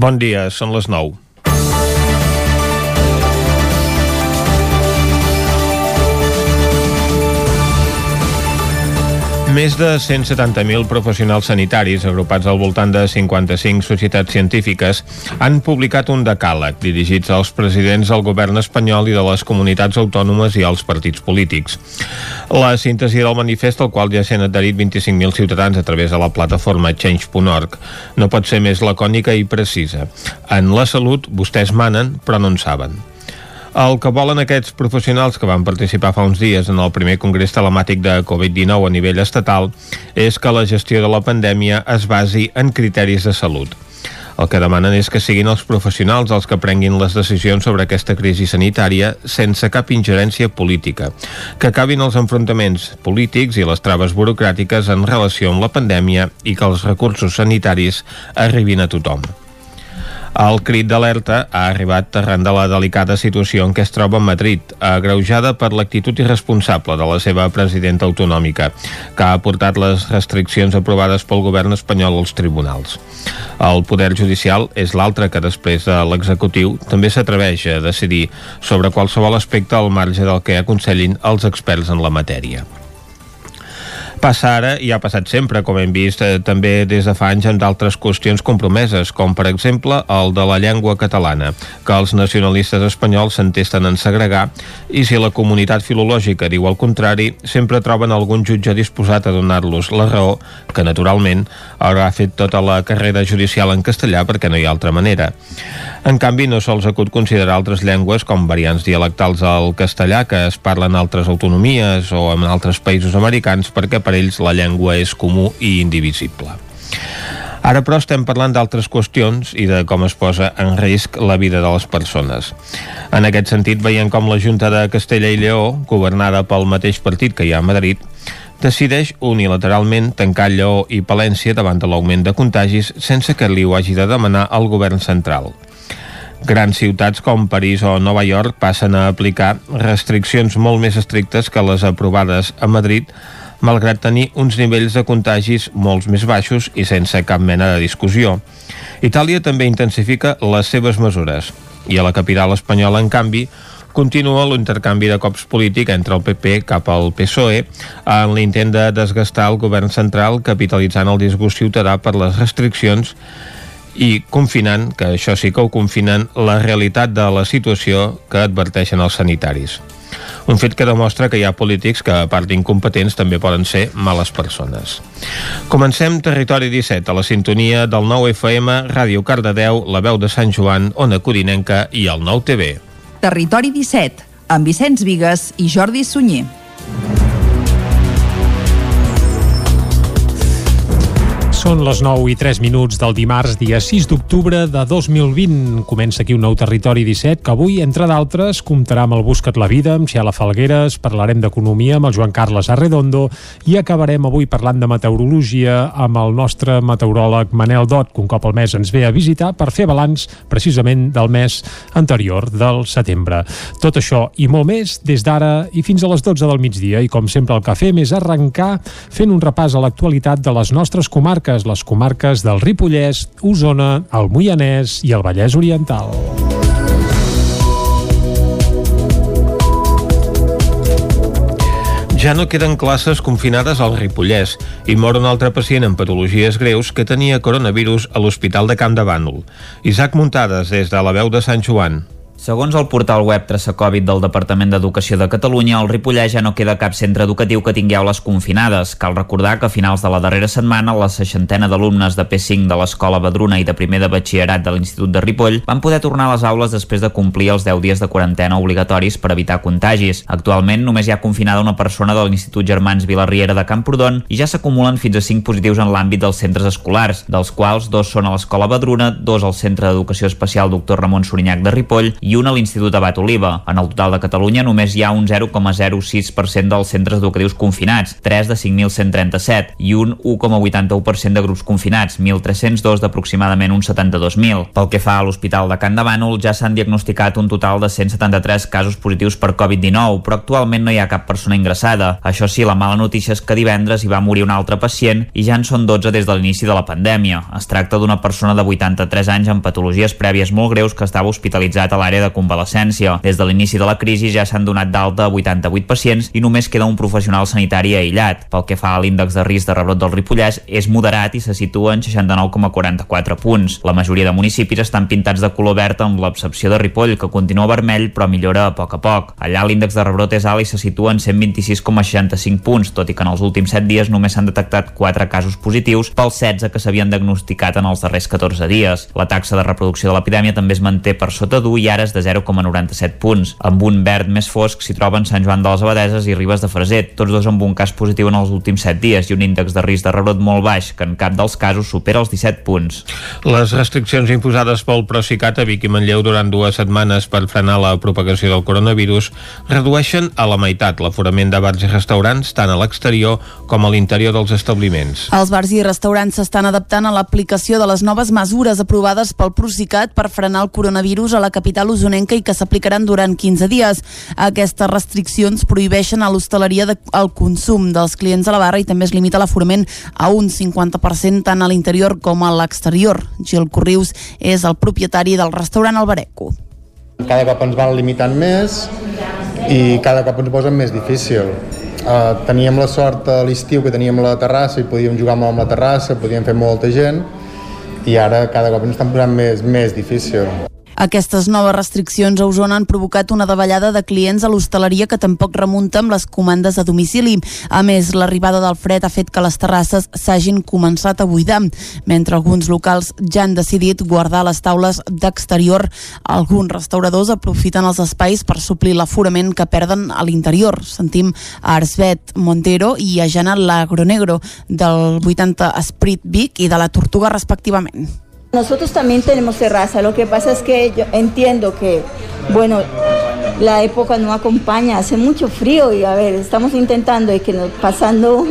Bon dia, són les 9. Més de 170.000 professionals sanitaris, agrupats al voltant de 55 societats científiques, han publicat un decàleg dirigits als presidents del govern espanyol i de les comunitats autònomes i als partits polítics. La síntesi del manifest, al qual ja s'han adherit 25.000 ciutadans a través de la plataforma Change.org, no pot ser més lacònica i precisa. En la salut, vostès manen, però no en saben. El que volen aquests professionals que van participar fa uns dies en el primer congrés telemàtic de Covid-19 a nivell estatal és que la gestió de la pandèmia es basi en criteris de salut. El que demanen és que siguin els professionals els que prenguin les decisions sobre aquesta crisi sanitària sense cap ingerència política, que acabin els enfrontaments polítics i les traves burocràtiques en relació amb la pandèmia i que els recursos sanitaris arribin a tothom. El crit d'alerta ha arribat arran de la delicada situació en què es troba Madrid, agreujada per l'actitud irresponsable de la seva presidenta autonòmica, que ha portat les restriccions aprovades pel govern espanyol als tribunals. El Poder Judicial és l'altre que després de l'executiu també s'atreveix a decidir sobre qualsevol aspecte al marge del que aconsellin els experts en la matèria. Passa ara i ha passat sempre, com hem vist eh, també des de fa anys amb d'altres qüestions compromeses, com per exemple el de la llengua catalana, que els nacionalistes espanyols s'entesten en segregar i si la comunitat filològica diu el contrari, sempre troben algun jutge disposat a donar-los la raó, que naturalment haurà fet tota la carrera judicial en castellà perquè no hi ha altra manera. En canvi, no sols acut considerar altres llengües com variants dialectals al castellà que es parlen en altres autonomies o en altres països americans perquè per ells la llengua és comú i indivisible. Ara, però, estem parlant d'altres qüestions i de com es posa en risc la vida de les persones. En aquest sentit, veiem com la Junta de Castella i Lleó, governada pel mateix partit que hi ha a Madrid, decideix unilateralment tancar Lleó i Palència davant de l'augment de contagis sense que li ho hagi de demanar al govern central. Grans ciutats com París o Nova York passen a aplicar restriccions molt més estrictes que les aprovades a Madrid malgrat tenir uns nivells de contagis molt més baixos i sense cap mena de discussió. Itàlia també intensifica les seves mesures i a la capital espanyola, en canvi, continua l'intercanvi de cops polític entre el PP cap al PSOE en l'intent de desgastar el govern central capitalitzant el disgust ciutadà per les restriccions i confinant, que això sí que ho confinen, la realitat de la situació que adverteixen els sanitaris. Un fet que demostra que hi ha polítics que, a part d'incompetents, també poden ser males persones. Comencem Territori 17, a la sintonia del 9 FM, Ràdio Cardedeu, la veu de Sant Joan, Ona Codinenca i el 9 TV. Territori 17, amb Vicenç Vigues i Jordi Sunyer. Són les 9 i 3 minuts del dimarts, dia 6 d'octubre de 2020. Comença aquí un nou Territori 17 que avui, entre d'altres, comptarà amb el Buscat la Vida, amb Xela Falgueres, parlarem d'economia amb el Joan Carles Arredondo i acabarem avui parlant de meteorologia amb el nostre meteoròleg Manel Dot, que un cop al mes ens ve a visitar per fer balanç precisament del mes anterior, del setembre. Tot això i molt més des d'ara i fins a les 12 del migdia i com sempre el que fem és arrencar fent un repàs a l'actualitat de les nostres comarques comarques, les comarques del Ripollès, Osona, el Moianès i el Vallès Oriental. Ja no queden classes confinades al Ripollès i mor un altre pacient amb patologies greus que tenia coronavirus a l'Hospital de Camp de Bànol. Isaac Muntades, des de la veu de Sant Joan. Segons el portal web Traça Covid del Departament d'Educació de Catalunya, al Ripollès ja no queda cap centre educatiu que tingui aules confinades. Cal recordar que a finals de la darrera setmana la seixantena d'alumnes de P5 de l'Escola Badruna i de primer de batxillerat de l'Institut de Ripoll van poder tornar a les aules després de complir els 10 dies de quarantena obligatoris per evitar contagis. Actualment només hi ha confinada una persona de l'Institut Germans Vilarriera de Camprodon i ja s'acumulen fins a 5 positius en l'àmbit dels centres escolars, dels quals dos són a l'Escola Badruna, dos al Centre d'Educació Especial Dr. Ramon Sorinyac de Ripoll i un a l'Institut Abat Oliva. En el total de Catalunya només hi ha un 0,06% dels centres educatius confinats, 3 de 5.137, i un 1,81% de grups confinats, 1.302 d'aproximadament uns 72.000. Pel que fa a l'Hospital de Can de Bànol, ja s'han diagnosticat un total de 173 casos positius per Covid-19, però actualment no hi ha cap persona ingressada. Això sí, la mala notícia és que divendres hi va morir un altre pacient i ja en són 12 des de l'inici de la pandèmia. Es tracta d'una persona de 83 anys amb patologies prèvies molt greus que estava hospitalitzat a l'àrea de convalescència. Des de l'inici de la crisi ja s'han donat d'alta 88 pacients i només queda un professional sanitari aïllat. Pel que fa a l'índex de risc de rebrot del Ripollès, és moderat i se situa en 69,44 punts. La majoria de municipis estan pintats de color verd amb l'excepció de Ripoll, que continua vermell però millora a poc a poc. Allà l'índex de rebrot és alt i se situa en 126,65 punts, tot i que en els últims 7 dies només s'han detectat 4 casos positius pels 16 que s'havien diagnosticat en els darrers 14 dies. La taxa de reproducció de l'epidèmia també es manté per sota d'1 i ara és de 0,97 punts. Amb un verd més fosc s'hi troben Sant Joan de les Abadeses i Ribes de Freser, tots dos amb un cas positiu en els últims 7 dies i un índex de risc de rebrot molt baix, que en cap dels casos supera els 17 punts. Les restriccions imposades pel Procicat a Vic i Manlleu durant dues setmanes per frenar la propagació del coronavirus redueixen a la meitat l'aforament de bars i restaurants tant a l'exterior com a l'interior dels establiments. Els bars i restaurants s'estan adaptant a l'aplicació de les noves mesures aprovades pel Procicat per frenar el coronavirus a la capital usonenca i que s'aplicaran durant 15 dies. Aquestes restriccions prohibeixen a l'hostaleria el consum dels clients a la barra i també es limita l'aforament a un 50% tant a l'interior com a l'exterior. Gil Corrius és el propietari del restaurant Albareco. Cada cop ens van limitant més i cada cop ens posen més difícil. Uh, teníem la sort a l'estiu que teníem la terrassa i podíem jugar molt amb la terrassa, podíem fer molta gent i ara cada cop ens estan posant més, més difícil. Aquestes noves restriccions a Osona han provocat una davallada de clients a l'hostaleria que tampoc remunta amb les comandes a domicili. A més, l'arribada del fred ha fet que les terrasses s'hagin començat a buidar. Mentre alguns locals ja han decidit guardar les taules d'exterior, alguns restauradors aprofiten els espais per suplir l'aforament que perden a l'interior. Sentim a Arsbet Montero i a Jana Lagronegro del 80 Esprit Vic i de la Tortuga respectivament. Nosotros también tenemos terraza, lo que pasa es que yo entiendo que, bueno, la época no acompaña, hace mucho frío y a ver, estamos intentando y que nos pasando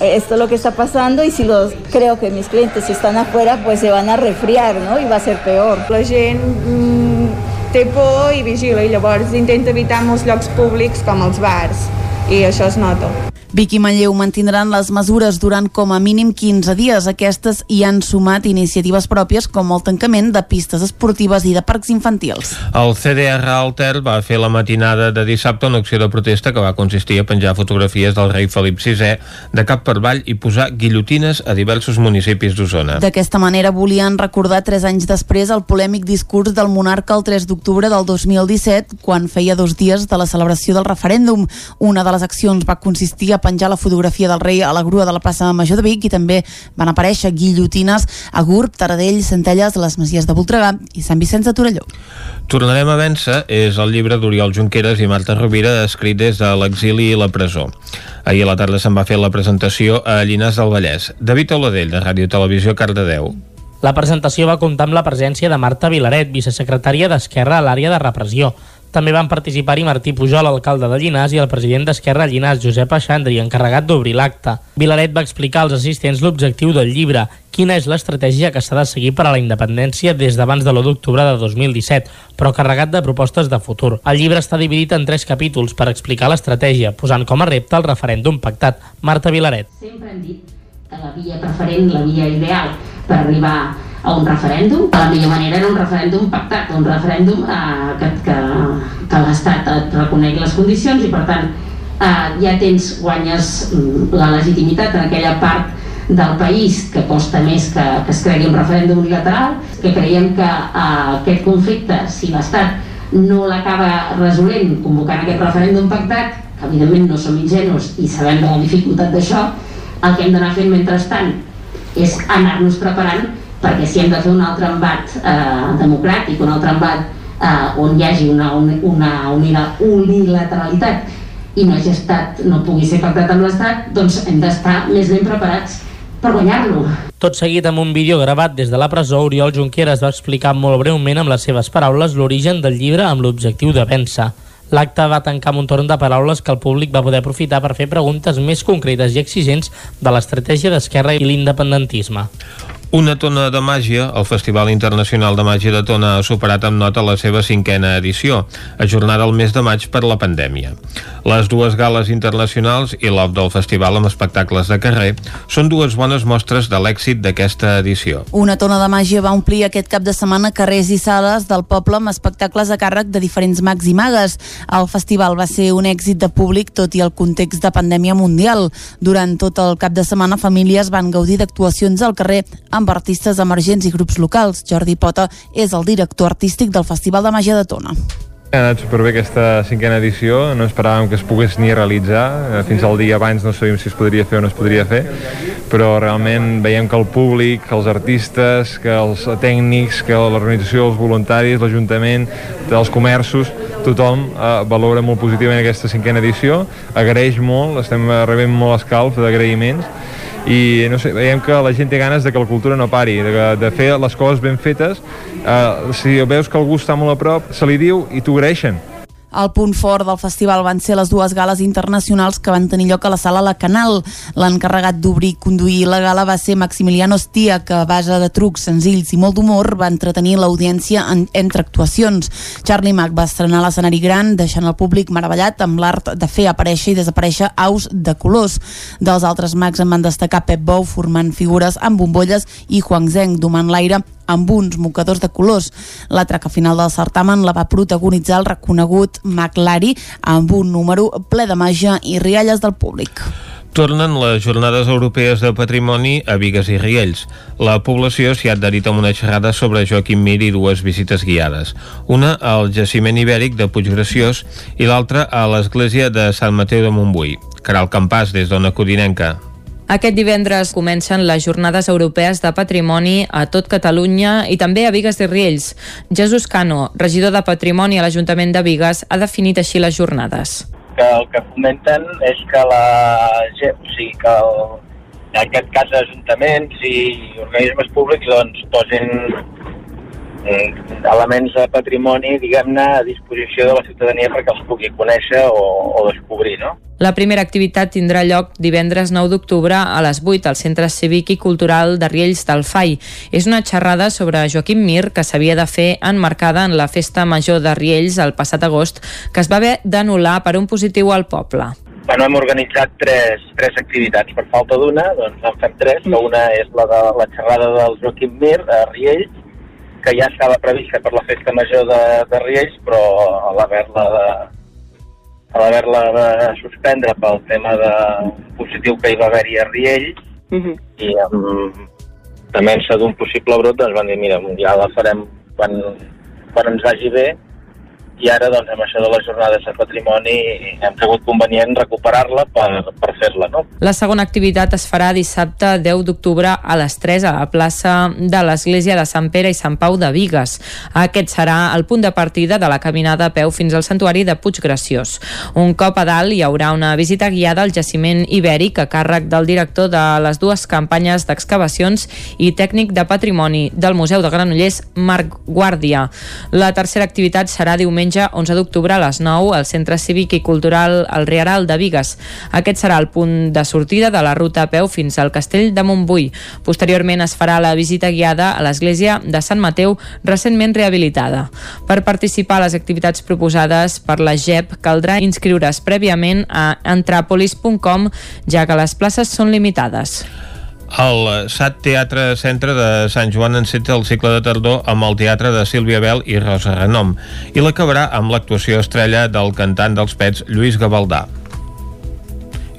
esto es lo que está pasando y si los creo que mis clientes están afuera pues se van a resfriar, ¿no? Y va a ser peor. La gent mm, té por vigila i llavors intenta evitar molts llocs públics com els bars i això es nota. Vic i Manlleu mantindran les mesures durant com a mínim 15 dies. Aquestes hi han sumat iniciatives pròpies com el tancament de pistes esportives i de parcs infantils. El CDR Alter va fer la matinada de dissabte una acció de protesta que va consistir a penjar fotografies del rei Felip VI de cap per avall i posar guillotines a diversos municipis d'Osona. D'aquesta manera volien recordar tres anys després el polèmic discurs del monarca el 3 d'octubre del 2017 quan feia dos dies de la celebració del referèndum. Una de les accions va consistir a penjar la fotografia del rei a la grua de la plaça Major de Vic i també van aparèixer guillotines a Gurb, Taradell, Centelles, les Masies de Voltregà i Sant Vicenç de Torelló. Tornarem a vèncer és el llibre d'Oriol Junqueras i Marta Rovira escrit des de l'exili i la presó. Ahir a la tarda se'n va fer la presentació a Llinars del Vallès. David Oladell, de Ràdio Televisió, Cardedeu. La presentació va comptar amb la presència de Marta Vilaret, vicesecretària d'Esquerra a l'àrea de repressió. També van participar-hi Martí Pujol, alcalde de Llinars, i el president d'Esquerra a Llinars, Josep Aixandri, encarregat d'obrir l'acte. Vilaret va explicar als assistents l'objectiu del llibre, quina és l'estratègia que s'ha de seguir per a la independència des d'abans de l'1 d'octubre de 2017, però carregat de propostes de futur. El llibre està dividit en tres capítols per explicar l'estratègia, posant com a repte el referèndum pactat. Marta Vilaret. Sempre hem dit que la via preferent, la via ideal per arribar a un referèndum. La millor manera era un referèndum pactat, un referèndum eh, que, que, que l'Estat et reconegui les condicions i per tant eh, ja tens, guanyes mm, la legitimitat en aquella part del país que costa més que, que es cregui un referèndum unilateral, que creiem que eh, aquest conflicte, si l'Estat no l'acaba resolent convocant aquest referèndum pactat, que evidentment no som ingenus i sabem de la dificultat d'això, el que hem d'anar fent mentrestant és anar-nos preparant perquè si hem de fer un altre embat eh, democràtic, un altre embat eh, on hi hagi una, una, una unilateralitat i no hagi estat, no pugui ser pactat amb l'Estat, doncs hem d'estar més ben preparats per guanyar-lo. Tot seguit amb un vídeo gravat des de la presó, Oriol Junqueras va explicar molt breument amb les seves paraules l'origen del llibre amb l'objectiu de vèncer. L'acte va tancar amb un torn de paraules que el públic va poder aprofitar per fer preguntes més concretes i exigents de l'estratègia d'Esquerra i l'independentisme. Una tona de màgia, el Festival Internacional de Màgia de Tona ha superat amb nota la seva cinquena edició, ajornada el mes de maig per la pandèmia. Les dues gales internacionals i l'op del festival amb espectacles de carrer són dues bones mostres de l'èxit d'aquesta edició. Una tona de màgia va omplir aquest cap de setmana carrers i sales del poble amb espectacles a càrrec de diferents mags i magues. El festival va ser un èxit de públic tot i el context de pandèmia mundial. Durant tot el cap de setmana, famílies van gaudir d'actuacions al carrer amb artistes emergents i grups locals. Jordi Pota és el director artístic del Festival de Màgia de Tona. Ha anat superbé aquesta cinquena edició, no esperàvem que es pogués ni realitzar, eh, fins al dia abans no sabíem si es podria fer o no es podria fer, però realment veiem que el públic, que els artistes, que els tècnics, que l'organització, els voluntaris, l'Ajuntament, els comerços, tothom eh, valora molt positivament aquesta cinquena edició, agraeix molt, estem rebent molt escalf d'agraïments, i no sé, veiem que la gent té ganes de que la cultura no pari, de, de fer les coses ben fetes. Uh, si veus que algú està molt a prop, se li diu i t'ho agraeixen. El punt fort del festival van ser les dues gales internacionals que van tenir lloc a la sala La Canal. L'encarregat d'obrir i conduir la gala va ser Maximiliano Stia, que a base de trucs senzills i molt d'humor va entretenir l'audiència en, entre actuacions. Charlie Mack va estrenar l'escenari gran, deixant el públic meravellat amb l'art de fer aparèixer i desaparèixer aus de colors. Dels altres mags en van destacar Pep Bou formant figures amb bombolles i Huang Zheng domant l'aire amb uns mocadors de colors. La traca final del certamen la va protagonitzar el reconegut McLary amb un número ple de màgia i rialles del públic. Tornen les jornades europees de patrimoni a Vigues i Riells. La població s'hi ha adherit amb una xerrada sobre Joaquim Mir i dues visites guiades. Una al jaciment ibèric de Puiggraciós i l'altra a l'església de Sant Mateu de Montbui. Caral Campàs, des d'Ona Codinenca. Aquest divendres comencen les Jornades Europees de Patrimoni a tot Catalunya i també a Vigues i Riells. Jesús Cano, regidor de Patrimoni a l'Ajuntament de Vigues, ha definit així les jornades. Que el que comenten és que la o sigui, que el, en aquest cas ajuntaments i organismes públics doncs posin elements de patrimoni, diguem-ne, a disposició de la ciutadania perquè els pugui conèixer o, o descobrir, no? La primera activitat tindrà lloc divendres 9 d'octubre a les 8 al Centre Cívic i Cultural de Riells del FAI. És una xerrada sobre Joaquim Mir que s'havia de fer enmarcada en la festa major de Riells el passat agost, que es va haver d'anul·lar per un positiu al poble. Bueno, hem organitzat tres, tres activitats. Per falta d'una, doncs en fem tres, que una és la de la xerrada del Joaquim Mir a Riells, que ja estava prevista per la festa major de, de Riells, però a l'haver-la de, a l'haver-la de suspendre pel tema de positiu que hi va haver-hi a Riells uh -huh. i amb temença d'un possible brot doncs van dir, mira, ja la farem quan, quan ens vagi bé i ara doncs amb això de les jornades de patrimoni hem cregut convenient recuperar-la per, per fer-la. No? La segona activitat es farà dissabte 10 d'octubre a les 3 a la plaça de l'Església de Sant Pere i Sant Pau de Vigues. Aquest serà el punt de partida de la caminada a peu fins al santuari de Puiggraciós. Un cop a dalt hi haurà una visita guiada al jaciment ibèric a càrrec del director de les dues campanyes d'excavacions i tècnic de patrimoni del Museu de Granollers, Marc Guàrdia. La tercera activitat serà diumenge diumenge 11 d'octubre a les 9 al Centre Cívic i Cultural El Riaral de Vigues. Aquest serà el punt de sortida de la ruta a peu fins al Castell de Montbui. Posteriorment es farà la visita guiada a l'església de Sant Mateu, recentment rehabilitada. Per participar a les activitats proposades per la GEP caldrà inscriure's prèviament a entrapolis.com, ja que les places són limitades. El SAT Teatre Centre de Sant Joan enceta el cicle de tardor amb el teatre de Sílvia Bel i Rosa Renom i l'acabarà amb l'actuació estrella del cantant dels Pets Lluís Gavaldà.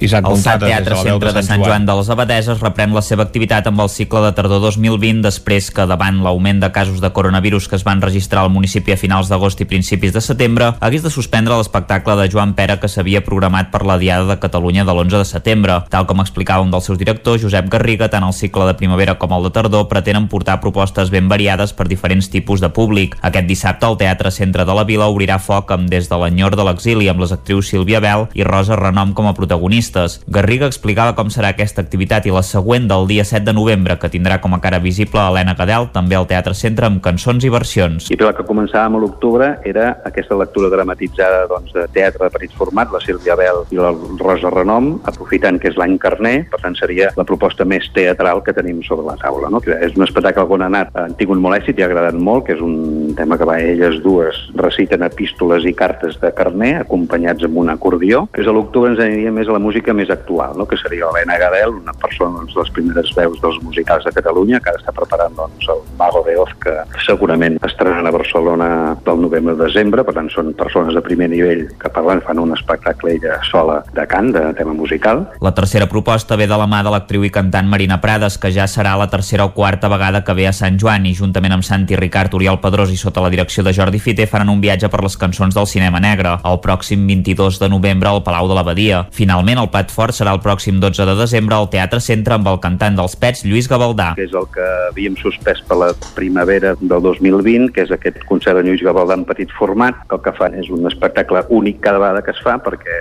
Isaac el SAT Teatre Centre de, Sant Joan de les Abadeses reprèn la seva activitat amb el cicle de tardor 2020 després que davant l'augment de casos de coronavirus que es van registrar al municipi a finals d'agost i principis de setembre hagués de suspendre l'espectacle de Joan Pera que s'havia programat per la Diada de Catalunya de l'11 de setembre. Tal com explicava un dels seus directors, Josep Garriga, tant el cicle de primavera com el de tardor pretenen portar propostes ben variades per diferents tipus de públic. Aquest dissabte el Teatre Centre de la Vila obrirà foc amb Des de l'enyor de l'exili amb les actrius Sílvia Bel i Rosa Renom com a protagonistes protagonistes. Garriga explicava com serà aquesta activitat i la següent del dia 7 de novembre, que tindrà com a cara visible Helena Gadel, també al Teatre Centre amb cançons i versions. I la que començàvem a l'octubre era aquesta lectura dramatitzada doncs, de teatre de petit format, la Sílvia Bel i la Rosa Renom, aprofitant que és l'any carner, per tant seria la proposta més teatral que tenim sobre la taula. No? És un espectacle on ha anat, molt èxit i ha agradat molt, que és un tema que va elles dues reciten epístoles i cartes de carner, acompanyats amb un acordió. És a l'octubre ens aniria més a la música més actual, no? que seria Helena Gadel, una persona doncs, les primeres veus dels musicals de Catalunya, que ara està preparant doncs, el Mago de Oz, que segurament estaran a Barcelona del novembre o desembre, per tant són persones de primer nivell que parlen, fan un espectacle ella sola de cant, de tema musical. La tercera proposta ve de la mà de l'actriu i cantant Marina Prades, que ja serà la tercera o quarta vegada que ve a Sant Joan i juntament amb Santi Ricard, Oriol Pedrós i sota la direcció de Jordi Fiter faran un viatge per les cançons del cinema negre el pròxim 22 de novembre al Palau de l'Abadia. Finalment, el plat fort serà el pròxim 12 de desembre al Teatre Centre amb el cantant dels Pets, Lluís Gavaldà. Que és el que havíem suspès per la primavera del 2020, que és aquest concert de Lluís Gavaldà en petit format, el que fan és un espectacle únic cada vegada que es fa perquè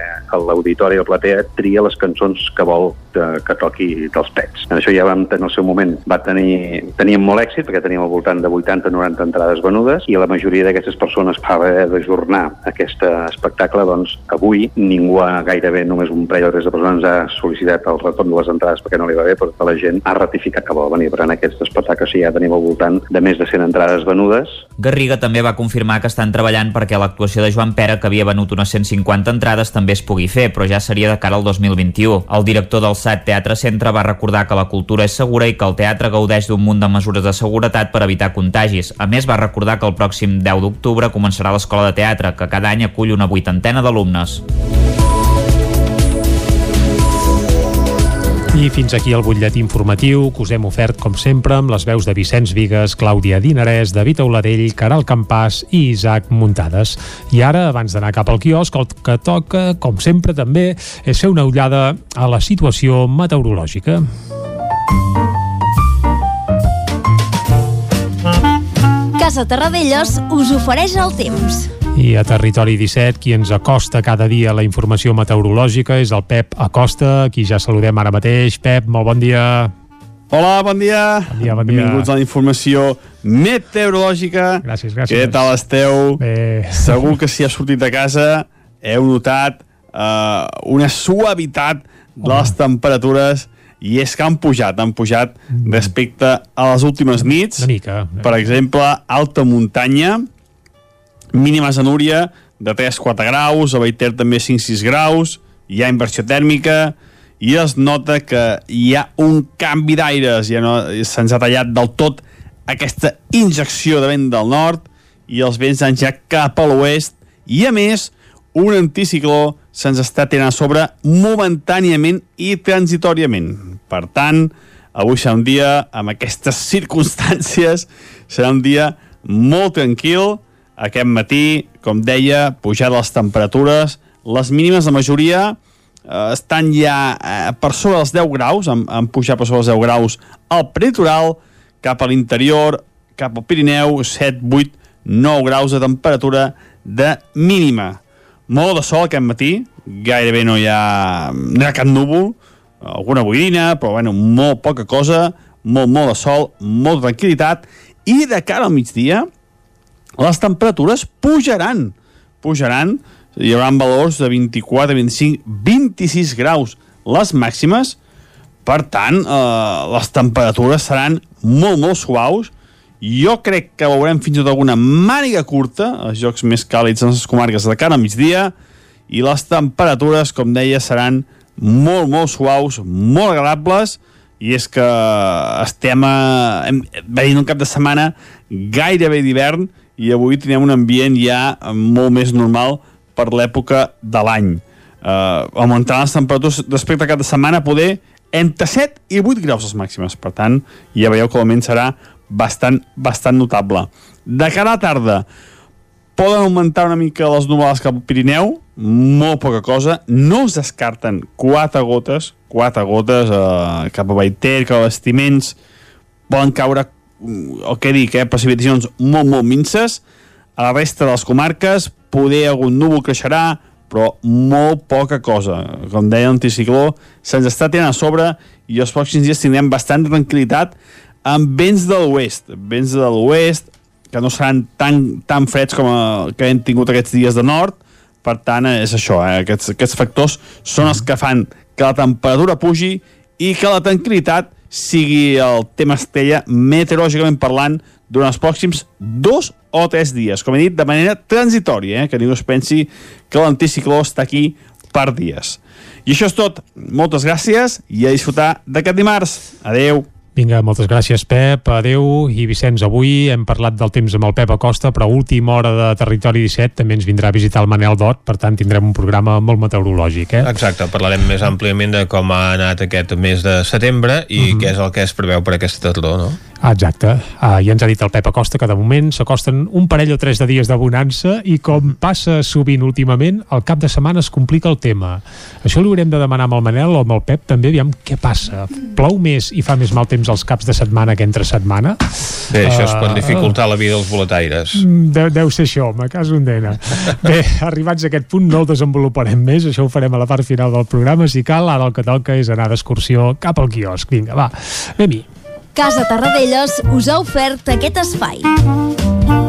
l'auditori o platea tria les cançons que vol que toqui dels Pets. En això ja vam tenir el seu moment, va tenir, teníem molt èxit perquè teníem al voltant de 80-90 entrades venudes i la majoria d'aquestes persones va haver d'ajornar aquest espectacle, doncs avui ningú ha gairebé, només un parell tres de persones ha sol·licitat el retorn de les entrades perquè no li va bé, però la gent ha ratificat que vol venir. Per tant, aquest espectacle sí, ja tenim al voltant de més de 100 entrades venudes. Garriga també va confirmar que estan treballant perquè l'actuació de Joan Pera, que havia venut unes 150 entrades, també es pugui fer, però ja seria de cara al 2021. El director del SAT Teatre Centre va recordar que la cultura és segura i que el teatre gaudeix d'un munt de mesures de seguretat per evitar contagis. A més, va recordar que el pròxim 10 d'octubre començarà l'escola de teatre, que cada any acull una vuitantena d'alumnes. I fins aquí el butllet informatiu que us hem ofert, com sempre, amb les veus de Vicenç Vigues, Clàudia Dinarès, David Auladell, Caral Campàs i Isaac Muntades. I ara, abans d'anar cap al quiosc, el que toca, com sempre també, és fer una ullada a la situació meteorològica. Casa Terradellos us ofereix el temps. I a Territori 17, qui ens acosta cada dia la informació meteorològica és el Pep Acosta, qui ja saludem ara mateix. Pep, molt bon dia. Hola, bon dia. Bon dia, bon dia. Benvinguts a la informació meteorològica. Gràcies, gràcies. Què tal esteu? Bé. Segur que si heu sortit de casa heu notat uh, una suavitat de les temperatures i és que han pujat, han pujat mm. respecte a les últimes nits. Una mica. Per exemple, alta muntanya, mínimes a Núria de 3-4 graus, a Baiter també 5-6 graus, hi ha inversió tèrmica i es nota que hi ha un canvi d'aires, ja no se'ns ha tallat del tot aquesta injecció de vent del nord i els vents han ja cap a l'oest i a més un anticicló se'ns està tenint a sobre momentàniament i transitoriament. Per tant, avui serà un dia amb aquestes circumstàncies, serà un dia molt tranquil, aquest matí, com deia, pujar les temperatures, les mínimes de majoria eh, estan ja eh, per sobre dels 10 graus, han, han pujat per sobre els 10 graus al prelitoral, cap a l'interior, cap al Pirineu, 7, 8, 9 graus de temperatura de mínima. Molt de sol aquest matí, gairebé no hi ha, no hi ha cap núvol, alguna boirina, però bueno, molt poca cosa, molt, molt de sol, molt de tranquil·litat, i de cara al migdia, les temperatures pujaran, pujaran, hi haurà valors de 24, 25, 26 graus les màximes, per tant, eh, les temperatures seran molt, molt suaus, jo crec que veurem fins i tot alguna màniga curta, els jocs més càlids en les comarques de cara al migdia, i les temperatures, com deia, seran molt, molt suaus, molt agradables, i és que estem a, hem, veient un cap de setmana gairebé d'hivern i avui tenim un ambient ja molt més normal per l'època de l'any. Uh, augmentaran les temperatures respecte a cap de setmana poder entre 7 i 8 graus les màximes. Per tant, ja veieu que l'augment serà bastant, bastant notable. De cara a tarda, poden augmentar una mica les nuvolades cap al Pirineu, molt poca cosa, no es descarten quatre gotes, quatre gotes eh, cap a Baiter, cap a Vestiments, poden caure, el que dic, eh, precipitacions molt, molt minces, a la resta de les comarques, poder algun núvol creixerà, però molt poca cosa. Com deia l'anticicló, se'ns està tenint a sobre i els pròxims dies tindrem bastant tranquil·litat amb vents de l'oest, vents de l'oest que no seran tan, tan freds com a, que hem tingut aquests dies de nord, per tant és això, eh? aquests, aquests factors són els que fan que la temperatura pugi i que la tranquil·litat sigui el tema estella meteorològicament parlant durant els pròxims dos o tres dies, com he dit, de manera transitòria, eh? que ningú es pensi que l'anticicló està aquí per dies. I això és tot. Moltes gràcies i a disfrutar d'aquest dimarts. Adeu. Vinga, moltes gràcies, Pep. Adeu. I Vicenç, avui hem parlat del temps amb el Pep Acosta, però a última hora de Territori 17 també ens vindrà a visitar el Manel Dot, per tant tindrem un programa molt meteorològic, eh? Exacte, parlarem més àmpliament de com ha anat aquest mes de setembre i uh -huh. què és el que es preveu per aquesta tardor, no? Ah, exacte. Uh, ja ens ha dit el Pep Acosta que de moment s'acosten un parell o tres de dies de bonança i com passa sovint últimament, al cap de setmana es complica el tema. Això li haurem de demanar amb el Manel o amb el Pep també, aviam què passa. Plou més i fa més mal temps els caps de setmana que entre setmana? Bé, això es pot dificultar la vida dels boletaires. De, deu ser això, me caso un dena. Bé, arribats a aquest punt no el desenvoluparem més, això ho farem a la part final del programa, si cal, ara el que toca és anar d'excursió cap al quiosc. Vinga, va, anem-hi. Casa Tarradellas us ha ofert aquest espai.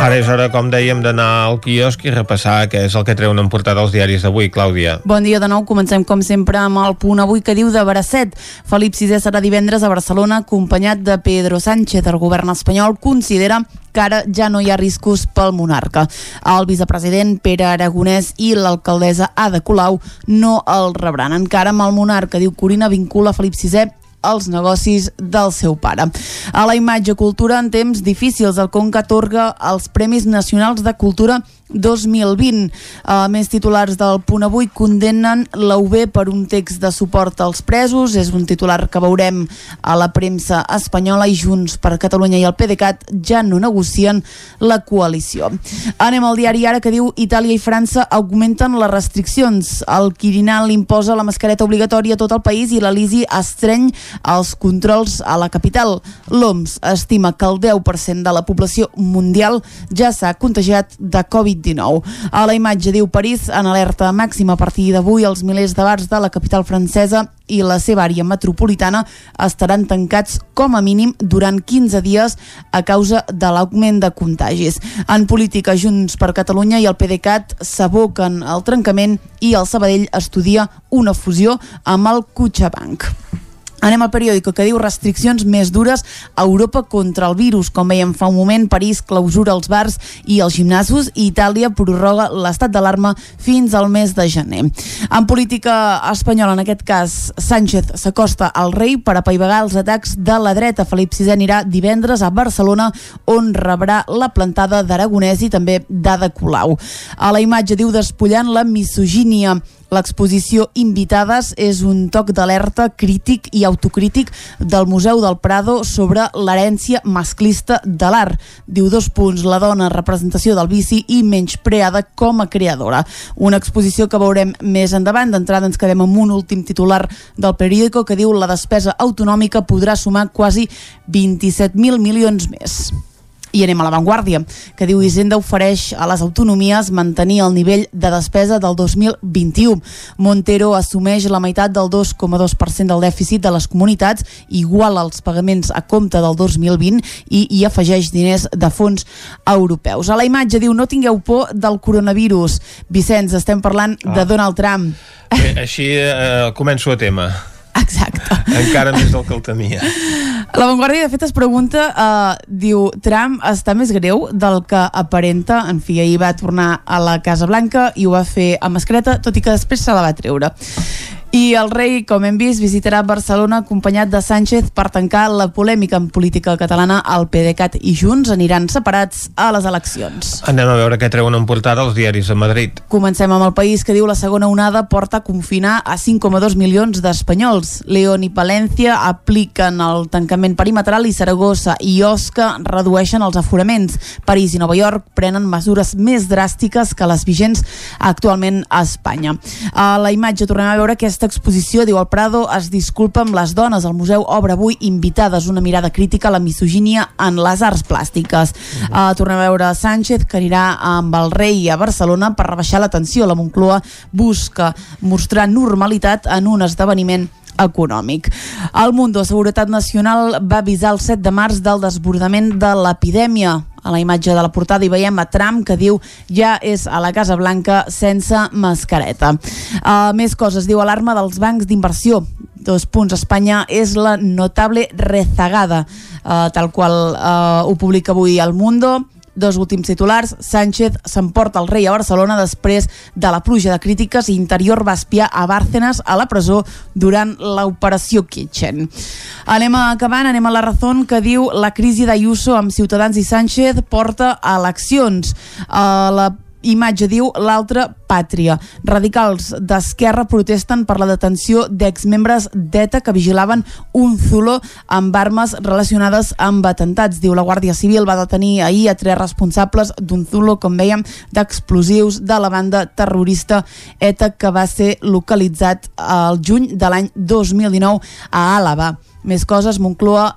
Ara és hora, com dèiem, d'anar al quiosc i repassar què és el que treuen en portada els diaris d'avui, Clàudia. Bon dia de nou, comencem com sempre amb el punt avui que diu de Bracet. Felip VI serà divendres a Barcelona acompanyat de Pedro Sánchez. El govern espanyol considera que ara ja no hi ha riscos pel monarca. El vicepresident Pere Aragonès i l'alcaldessa Ada Colau no el rebran. Encara amb el monarca, diu Corina, vincula Felip VI els negocis del seu pare. A la imatge cultura en temps difícils, el Conca atorga els Premis Nacionals de Cultura 2020. Uh, més titulars del punt avui condemnen la UB per un text de suport als presos. És un titular que veurem a la premsa espanyola i Junts per Catalunya i el PDeCAT ja no negocien la coalició. Anem al diari ara que diu Itàlia i França augmenten les restriccions. El Quirinal imposa la mascareta obligatòria a tot el país i l'Elisi estreny els controls a la capital. L'OMS estima que el 10% de la població mundial ja s'ha contagiat de Covid-19. A la imatge diu París en alerta màxima a partir d'avui els milers de bars de la capital francesa i la seva àrea metropolitana estaran tancats com a mínim durant 15 dies a causa de l'augment de contagis. En política, Junts per Catalunya i el PDeCAT s'aboquen al trencament i el Sabadell estudia una fusió amb el Cuchabank. Anem al periòdico que diu restriccions més dures a Europa contra el virus. Com veiem fa un moment, París clausura els bars i els gimnasos i Itàlia prorroga l'estat d'alarma fins al mes de gener. En política espanyola, en aquest cas, Sánchez s'acosta al rei per apaivagar els atacs de la dreta. Felip VI anirà divendres a Barcelona on rebrà la plantada d'Aragonès i també d'Ada Colau. A la imatge diu despullant la misogínia L'exposició Invitades és un toc d'alerta crític i autocrític del Museu del Prado sobre l'herència masclista de l'art. Diu dos punts, la dona, representació del vici i menyspreada com a creadora. Una exposició que veurem més endavant. D'entrada ens quedem amb un últim titular del periòdico que diu la despesa autonòmica podrà sumar quasi 27.000 milions més. I anem a l'avantguàrdia, que diu Hisenda ofereix a les autonomies mantenir el nivell de despesa del 2021. Montero assumeix la meitat del 2,2% del dèficit de les comunitats, igual als pagaments a compte del 2020 i hi afegeix diners de fons europeus. A la imatge diu no tingueu por del coronavirus. Vicenç, estem parlant ah. de Donald Trump. Bé, així eh, començo a tema. Exacte. Encara més del que el temia. La Vanguardia, de fet, es pregunta, eh, diu, Trump està més greu del que aparenta, en fi, ahir va tornar a la Casa Blanca i ho va fer amb mascareta, tot i que després se la va treure. I el rei, com hem vist, visitarà Barcelona acompanyat de Sánchez per tancar la polèmica en política catalana. El PDeCAT i Junts aniran separats a les eleccions. Anem a veure què treuen en portada els diaris de Madrid. Comencem amb el país que diu la segona onada porta a confinar a 5,2 milions d'espanyols. León i Palència apliquen el tancament perimetral i Saragossa i Osca redueixen els aforaments. París i Nova York prenen mesures més dràstiques que les vigents actualment a Espanya. A la imatge tornem a veure aquesta exposició, diu el Prado, es disculpa amb les dones. El museu obre avui invitades una mirada crítica a la misogínia en les arts plàstiques. Uh, tornem a veure Sánchez, que anirà amb el rei a Barcelona per rebaixar la tensió. La Moncloa busca mostrar normalitat en un esdeveniment econòmic. El Mundo Seguretat Nacional va avisar el 7 de març del desbordament de l'epidèmia. A la imatge de la portada hi veiem a Trump que diu ja és a la Casa Blanca sense mascareta. Uh, més coses, diu alarma dels bancs d'inversió. Dos punts, Espanya és la notable rezagada, uh, tal qual uh, ho publica avui el Mundo Dos últims titulars, Sánchez s'emporta el rei a Barcelona després de la pluja de crítiques i Interior va espiar a Bárcenas a la presó durant l'operació Kitchen. Anem acabant, anem a la raó que diu la crisi d'Ayuso amb Ciutadans i Sánchez porta a eleccions. Uh, la imatge diu l'altra pàtria. Radicals d'Esquerra protesten per la detenció d'exmembres d'ETA que vigilaven un zulo amb armes relacionades amb atentats. Diu la Guàrdia Civil va detenir ahir a tres responsables d'un zulo, com veiem, d'explosius de la banda terrorista ETA que va ser localitzat al juny de l'any 2019 a Àlava. Més coses, Moncloa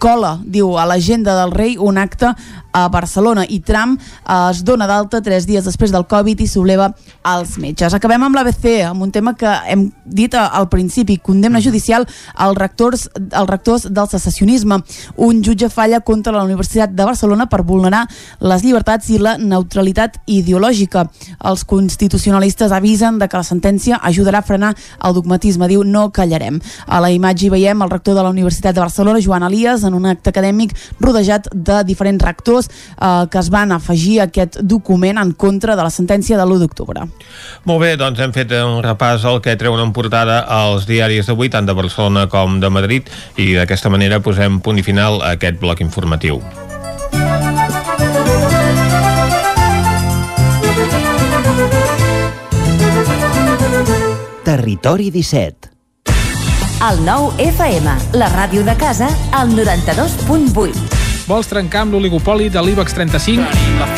cola, diu, a l'agenda del rei un acte a Barcelona i Trump eh, es dona d'alta tres dies després del Covid i s'obleva als metges. Acabem amb l'ABC, amb un tema que hem dit al principi, condemna judicial als rectors, als rectors del secessionisme. Un jutge falla contra la Universitat de Barcelona per vulnerar les llibertats i la neutralitat ideològica. Els constitucionalistes avisen de que la sentència ajudarà a frenar el dogmatisme. Diu, no callarem. A la imatge hi veiem el rector de la Universitat de Barcelona, Joan Elias, en un acte acadèmic rodejat de diferents rectors eh, que es van afegir a aquest document en contra de la sentència de l'1 d'octubre. Molt bé, doncs hem fet un repàs al que treuen en portada als diaris d'avui, tant de Barcelona com de Madrid, i d'aquesta manera posem punt i final a aquest bloc informatiu. Territori 17 El nou FM, la ràdio de casa, al 92.8. Vols trencar amb l'oligopoli de l'IBEX 35?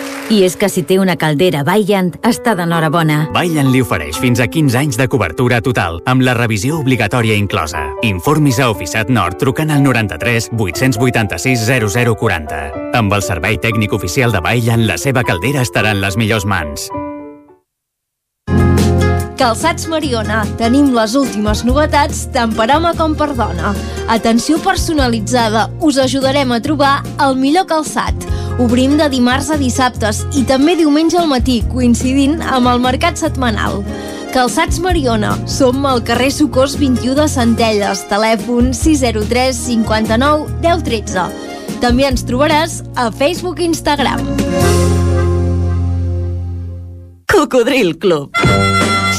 I és que si té una caldera Vaillant, està d'enhorabona. Vaillant li ofereix fins a 15 anys de cobertura total, amb la revisió obligatòria inclosa. Informis a Oficiat Nord trucant al 93 886 0040. Amb el servei tècnic oficial de Vaillant, la seva caldera estarà en les millors mans. Calçats Mariona. Tenim les últimes novetats tant per home com per dona. Atenció personalitzada. Us ajudarem a trobar el millor calçat. Obrim de dimarts a dissabtes i també diumenge al matí, coincidint amb el mercat setmanal. Calçats Mariona. Som al carrer Socors 21 de Centelles. Telèfon 603 59 10 13. També ens trobaràs a Facebook i Instagram. Cocodril Club.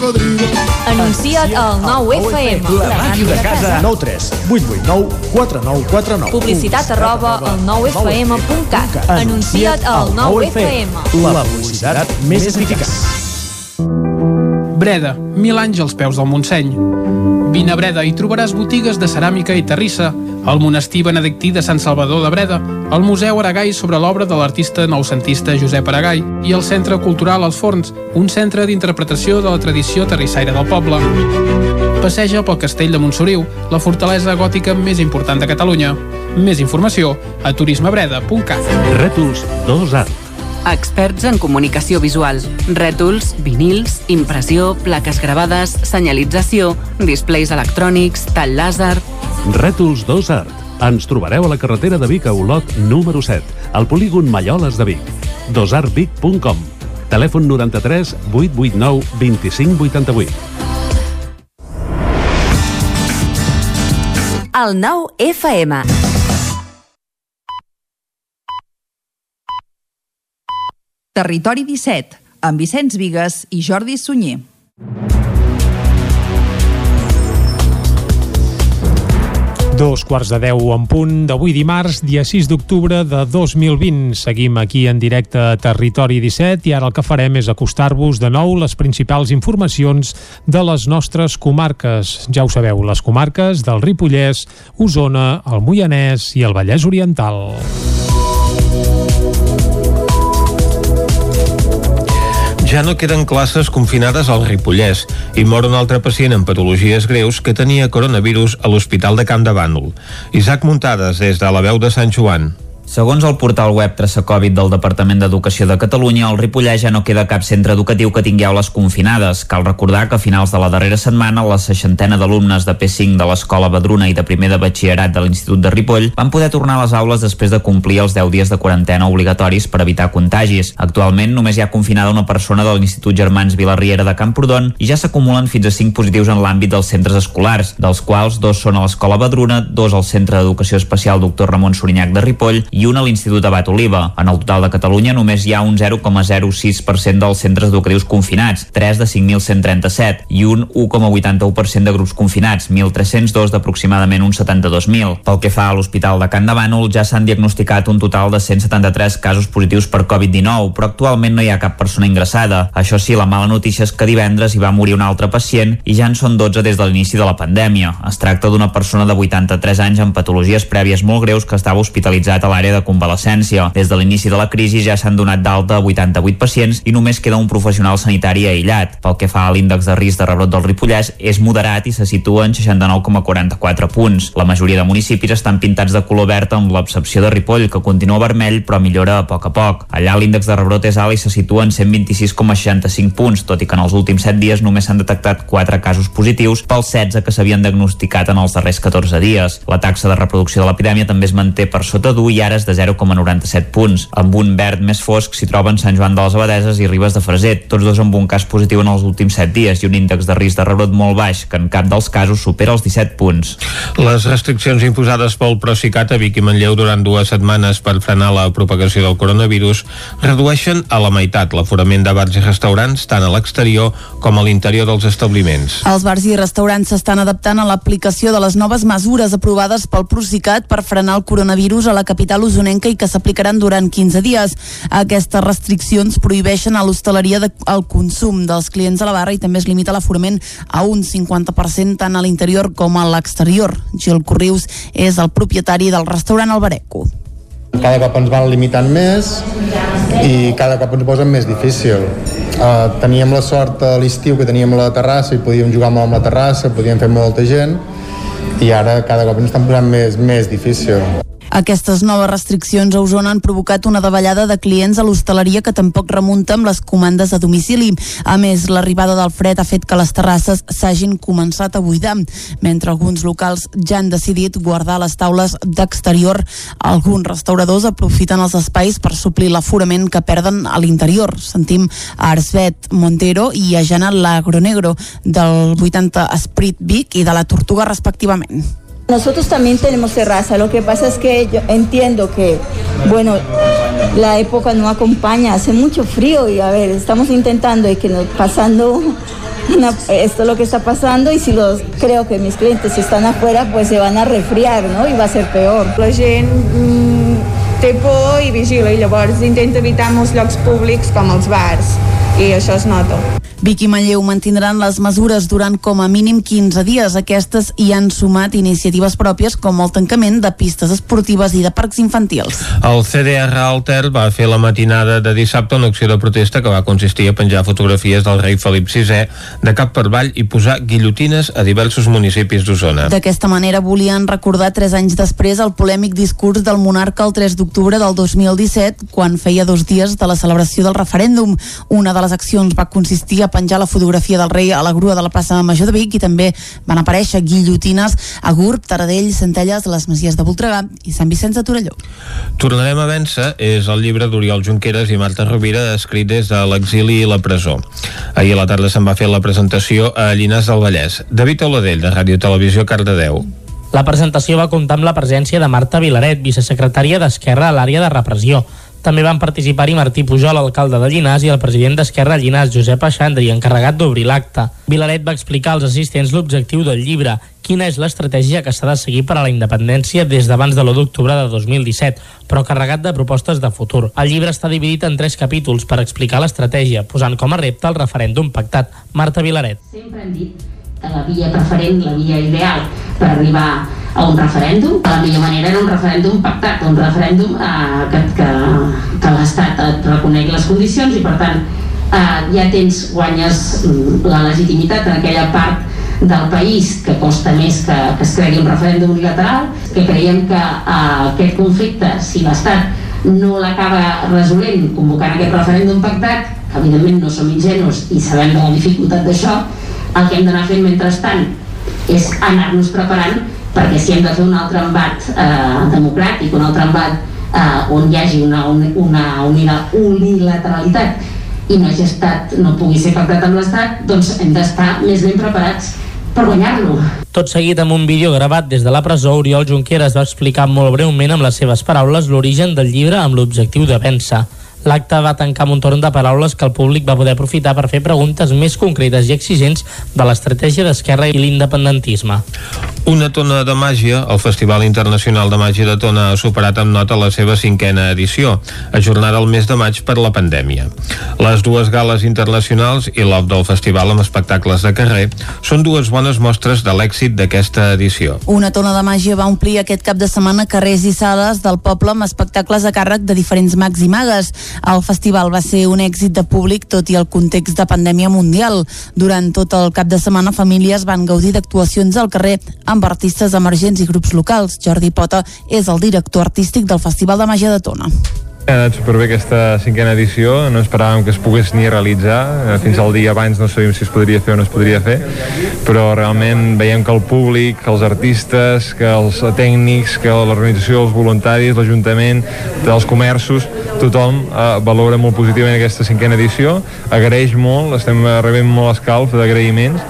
cocodrilo. Anuncia't al 9FM. La ràdio de casa. 9 3 8 8 9 4 9 4 9. Publicitat arroba al 9FM.cat. Anuncia't al 9FM. La publicitat més eficaç. Breda, mil anys als peus del Montseny. Vine a Breda i trobaràs botigues de ceràmica i terrissa, el monestir benedictí de Sant Salvador de Breda, el Museu Aragai sobre l'obra de l'artista noucentista Josep Aragai i el Centre Cultural Els Forns, un centre d'interpretació de la tradició terrissaire del poble. Passeja pel castell de Montsoriu, la fortalesa gòtica més important de Catalunya. Més informació a turismebreda.cat. Rètols 2 Art. Experts en comunicació visual. Rètols, vinils, impressió, plaques gravades, senyalització, displays electrònics, tall làser... Rètols 2 Art. Ens trobareu a la carretera de Vic a Olot número 7, al polígon Malloles de Vic. dosartvic.com Telèfon 93 889 2588. El nou FM. Territori 17, amb Vicenç Vigues i Jordi Sunyer. Dos quarts de deu en punt d'avui dimarts, dia 6 d'octubre de 2020. Seguim aquí en directe a Territori 17 i ara el que farem és acostar-vos de nou les principals informacions de les nostres comarques. Ja ho sabeu, les comarques del Ripollès, Osona, el Moianès i el Vallès Oriental. Ja no queden classes confinades al Ripollès i mor un altre pacient amb patologies greus que tenia coronavirus a l'Hospital de Camp de Bànol. Isaac Muntades, des de la veu de Sant Joan. Segons el portal web Traça Covid del Departament d'Educació de Catalunya, al Ripollès ja no queda cap centre educatiu que tingui aules confinades. Cal recordar que a finals de la darrera setmana la seixantena d'alumnes de P5 de l'Escola Badruna i de primer de batxillerat de l'Institut de Ripoll van poder tornar a les aules després de complir els 10 dies de quarantena obligatoris per evitar contagis. Actualment només hi ha confinada una persona de l'Institut Germans Vilarriera de Camprodon i ja s'acumulen fins a 5 positius en l'àmbit dels centres escolars, dels quals dos són a l'Escola Badruna, dos al Centre d'Educació Especial Dr. Ramon Sorinyac de Ripoll i un a l'Institut Abat Oliva. En el total de Catalunya només hi ha un 0,06% dels centres educatius confinats, 3 de 5.137, i un 1,81% de grups confinats, 1.302 d'aproximadament uns 72.000. Pel que fa a l'Hospital de Can de Bànol, ja s'han diagnosticat un total de 173 casos positius per Covid-19, però actualment no hi ha cap persona ingressada. Això sí, la mala notícia és que divendres hi va morir un altre pacient i ja en són 12 des de l'inici de la pandèmia. Es tracta d'una persona de 83 anys amb patologies prèvies molt greus que estava hospitalitzat a l'àrea de convalescència convalescència. Des de l'inici de la crisi ja s'han donat d'alta 88 pacients i només queda un professional sanitari aïllat. Pel que fa a l'índex de risc de rebrot del Ripollès, és moderat i se situa en 69,44 punts. La majoria de municipis estan pintats de color verd amb l'excepció de Ripoll, que continua vermell però millora a poc a poc. Allà l'índex de rebrot és alt i se situa en 126,65 punts, tot i que en els últims 7 dies només s'han detectat 4 casos positius pels 16 que s'havien diagnosticat en els darrers 14 dies. La taxa de reproducció de l'epidèmia també es manté per sota d'1 i ara és de 0,97 punts. Amb un verd més fosc s'hi troben Sant Joan de les Abadeses i Ribes de Freser, tots dos amb un cas positiu en els últims 7 dies i un índex de risc de rebrot molt baix, que en cap dels casos supera els 17 punts. Les restriccions imposades pel Procicat a Vic i Manlleu durant dues setmanes per frenar la propagació del coronavirus redueixen a la meitat l'aforament de bars i restaurants tant a l'exterior com a l'interior dels establiments. Els bars i restaurants s'estan adaptant a l'aplicació de les noves mesures aprovades pel Procicat per frenar el coronavirus a la capital usonenca i que s'aplicaran durant 15 dies. Aquestes restriccions prohibeixen a l'hostaleria el consum dels clients a la barra i també es limita l'aforament a un 50% tant a l'interior com a l'exterior. Gil Corrius és el propietari del restaurant Albareco. Cada cop ens van limitant més i cada cop ens posen més difícil. Uh, teníem la sort a l'estiu que teníem la terrassa i podíem jugar molt amb la terrassa, podíem fer molta gent i ara cada cop ens estan posant més, més difícil. Aquestes noves restriccions a Osona han provocat una davallada de clients a l'hostaleria que tampoc remunta amb les comandes a domicili. A més, l'arribada del fred ha fet que les terrasses s'hagin començat a buidar. Mentre alguns locals ja han decidit guardar les taules d'exterior, alguns restauradors aprofiten els espais per suplir l'aforament que perden a l'interior. Sentim a Arsbet Montero i a Jana Lagronegro del 80 Esprit Vic i de la Tortuga respectivament. Nosotros también tenemos terraza, lo que pasa es que yo entiendo que, bueno, la época no acompaña, hace mucho frío y a ver, estamos intentando y que nos pasando una- esto es lo que está pasando y si los creo que mis clientes están afuera pues se van a resfriar, ¿no? Y va a ser peor. La gent mm, té por i vigila i llavors intenta evitar molts llocs públics com els bars i això es nota. Vic i Manlleu mantindran les mesures durant com a mínim 15 dies. Aquestes hi han sumat iniciatives pròpies com el tancament de pistes esportives i de parcs infantils. El CDR Alter va fer la matinada de dissabte una acció de protesta que va consistir a penjar fotografies del rei Felip VI de cap per avall i posar guillotines a diversos municipis d'Osona. D'aquesta manera volien recordar tres anys després el polèmic discurs del monarca el 3 d'octubre del 2017 quan feia dos dies de la celebració del referèndum. Una de les accions va consistir a penjar la fotografia del rei a la grua de la plaça Major de Vic i també van aparèixer guillotines a Gurb, Taradell, Centelles, les Masies de Voltregà i Sant Vicenç de Torelló. Tornarem a vèncer és el llibre d'Oriol Junqueras i Marta Rovira escrit des de l'exili i la presó. Ahir a la tarda se'n va fer la presentació a Llinars del Vallès. David Oladell, de Ràdio Televisió Cardedeu. La presentació va comptar amb la presència de Marta Vilaret, vicesecretària d'Esquerra a l'àrea de repressió. També van participar-hi Martí Pujol, alcalde de Llinars, i el president d'Esquerra Llinars, Josep Aixandri, encarregat d'obrir l'acte. Vilaret va explicar als assistents l'objectiu del llibre, quina és l'estratègia que s'ha de seguir per a la independència des d'abans de l'1 d'octubre de 2017, però carregat de propostes de futur. El llibre està dividit en tres capítols per explicar l'estratègia, posant com a repte el referèndum pactat. Marta Vilaret. Sempre hem dit la via preferent, la via ideal per arribar a un referèndum, la millor manera era un referèndum pactat, un referèndum eh, que, que, que l'Estat et reconegui les condicions i per tant eh, ja tens, guanyes mm, la legitimitat en aquella part del país que costa més que, que es cregui un referèndum unilateral, que creiem que eh, aquest conflicte, si l'Estat no l'acaba resolent convocant aquest referèndum pactat, que evidentment no som ingenus i sabem de la dificultat d'això, el que hem d'anar fent mentrestant és anar-nos preparant perquè si hem de fer un altre embat eh, democràtic, un altre embat eh, on hi hagi una, una, una unilateralitat i no hagi estat, no pugui ser pactat amb l'Estat, doncs hem d'estar més ben preparats per guanyar-lo. Tot seguit amb un vídeo gravat des de la presó, Oriol Junqueras va explicar molt breument amb les seves paraules l'origen del llibre amb l'objectiu de vèncer. L'acte va tancar amb un torn de paraules que el públic va poder aprofitar per fer preguntes més concretes i exigents de l'estratègia d'Esquerra i l'independentisme. Una tona de màgia, el Festival Internacional de Màgia de Tona ha superat amb nota la seva cinquena edició, ajornada el mes de maig per la pandèmia. Les dues gales internacionals i l'off del festival amb espectacles de carrer són dues bones mostres de l'èxit d'aquesta edició. Una tona de màgia va omplir aquest cap de setmana carrers i sales del poble amb espectacles a càrrec de diferents mags i magues. El festival va ser un èxit de públic tot i el context de pandèmia mundial. Durant tot el cap de setmana, famílies van gaudir d'actuacions al carrer amb artistes emergents i grups locals. Jordi Pota és el director artístic del Festival de Màgia de Tona. Ha anat superbé aquesta cinquena edició, no esperàvem que es pogués ni realitzar, eh, fins al dia abans no sabíem si es podria fer o no es podria fer, però realment veiem que el públic, que els artistes, que els tècnics, que l'organització, els voluntaris, l'Ajuntament, dels comerços, tothom eh, valora molt positivament aquesta cinquena edició, agraeix molt, estem rebent molt escalf d'agraïments.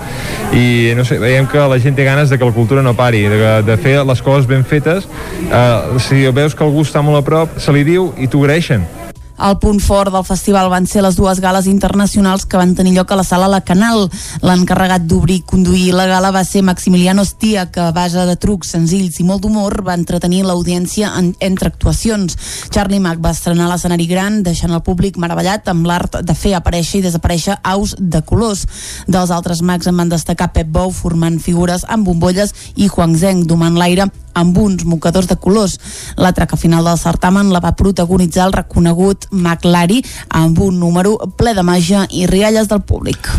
I no sé, veiem que la gent té ganes de que la cultura no pari, de, de fer les coses ben fetes, eh, si veus que algú està molt a prop, se li diu i t'ho agraeixen. El punt fort del festival van ser les dues gales internacionals que van tenir lloc a la sala La Canal. L'encarregat d'obrir i conduir la gala va ser Maximiliano Stia, que a base de trucs senzills i molt d'humor va entretenir l'audiència en, entre actuacions. Charlie Mac va estrenar l'escenari gran, deixant el públic meravellat amb l'art de fer aparèixer i desaparèixer aus de colors. Dels altres mags en van destacar Pep Bou formant figures amb bombolles i Huang Zheng domant l'aire amb uns mocadors de colors. La traca final del certamen la va protagonitzar el reconegut McLari amb un número ple de màgia i rialles del públic.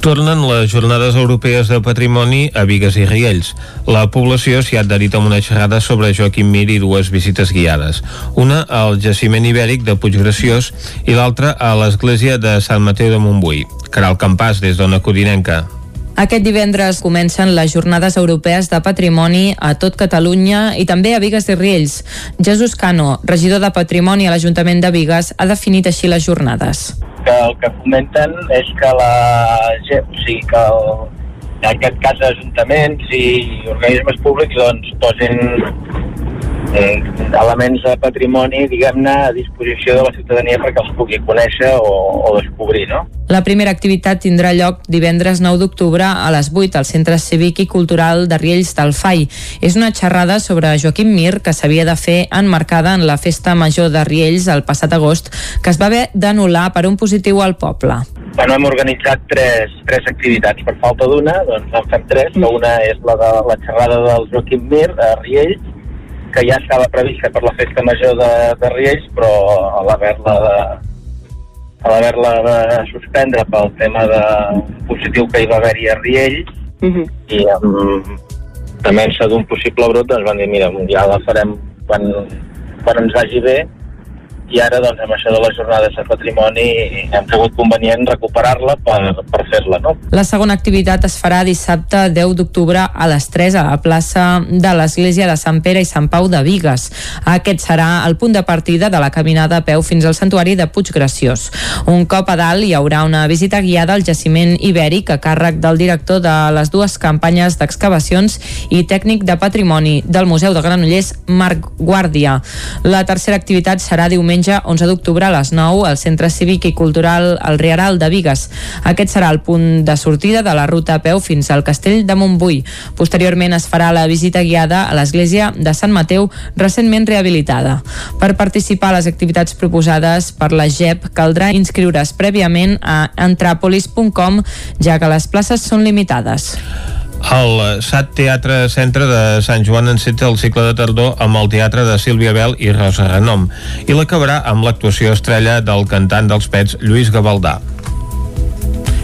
Tornen les jornades europees de patrimoni a Vigues i Riells. La població s'hi ha adherit amb una xerrada sobre Joaquim Mir i dues visites guiades. Una al jaciment ibèric de Puiggraciós i l'altra a l'església de Sant Mateu de Montbui. Caral Campàs, des d'Ona Codinenca. Aquest divendres comencen les jornades europees de patrimoni a tot Catalunya i també a Vigues i Riells. Jesús Cano, regidor de Patrimoni a l'Ajuntament de Vigues, ha definit així les jornades. Que el que comenten és que la gent, o sigui, que el, en aquest cas ajuntaments i organismes públics doncs posin eh, elements de patrimoni, diguem-ne, a disposició de la ciutadania perquè els pugui conèixer o, o descobrir, no? La primera activitat tindrà lloc divendres 9 d'octubre a les 8 al Centre Cívic i Cultural de Riells del FAI. És una xerrada sobre Joaquim Mir que s'havia de fer enmarcada en la festa major de Riells el passat agost que es va haver d'anul·lar per un positiu al poble. bueno, hem organitzat tres, tres activitats. Per falta d'una, doncs en fem tres, que una és la de la xerrada del Joaquim Mir a Riells, que ja estava prevista per la festa major de, de Riells, però a l'haver-la de, a l'haver-la de suspendre pel tema de positiu que hi va haver-hi a Riells, uh -huh. i amb temença d'un possible brot, doncs van dir, mira, ja la farem quan, quan ens vagi bé, i ara doncs amb això de les jornades de patrimoni hem cregut convenient recuperar-la per, per fer-la. No? La segona activitat es farà dissabte 10 d'octubre a les 3 a la plaça de l'Església de Sant Pere i Sant Pau de Vigues. Aquest serà el punt de partida de la caminada a peu fins al santuari de Puiggraciós. Un cop a dalt hi haurà una visita guiada al jaciment ibèric a càrrec del director de les dues campanyes d'excavacions i tècnic de patrimoni del Museu de Granollers, Marc Guàrdia. La tercera activitat serà diumenge diumenge 11 d'octubre a les 9 al Centre Cívic i Cultural El Riaral de Vigues. Aquest serà el punt de sortida de la ruta a peu fins al Castell de Montbui. Posteriorment es farà la visita guiada a l'església de Sant Mateu, recentment rehabilitada. Per participar a les activitats proposades per la GEP caldrà inscriure's prèviament a entrapolis.com, ja que les places són limitades. El SAT Teatre Centre de Sant Joan enceta el cicle de tardor amb el teatre de Sílvia Bel i Rosa Renom i l'acabarà amb l'actuació estrella del cantant dels Pets Lluís Gavaldà.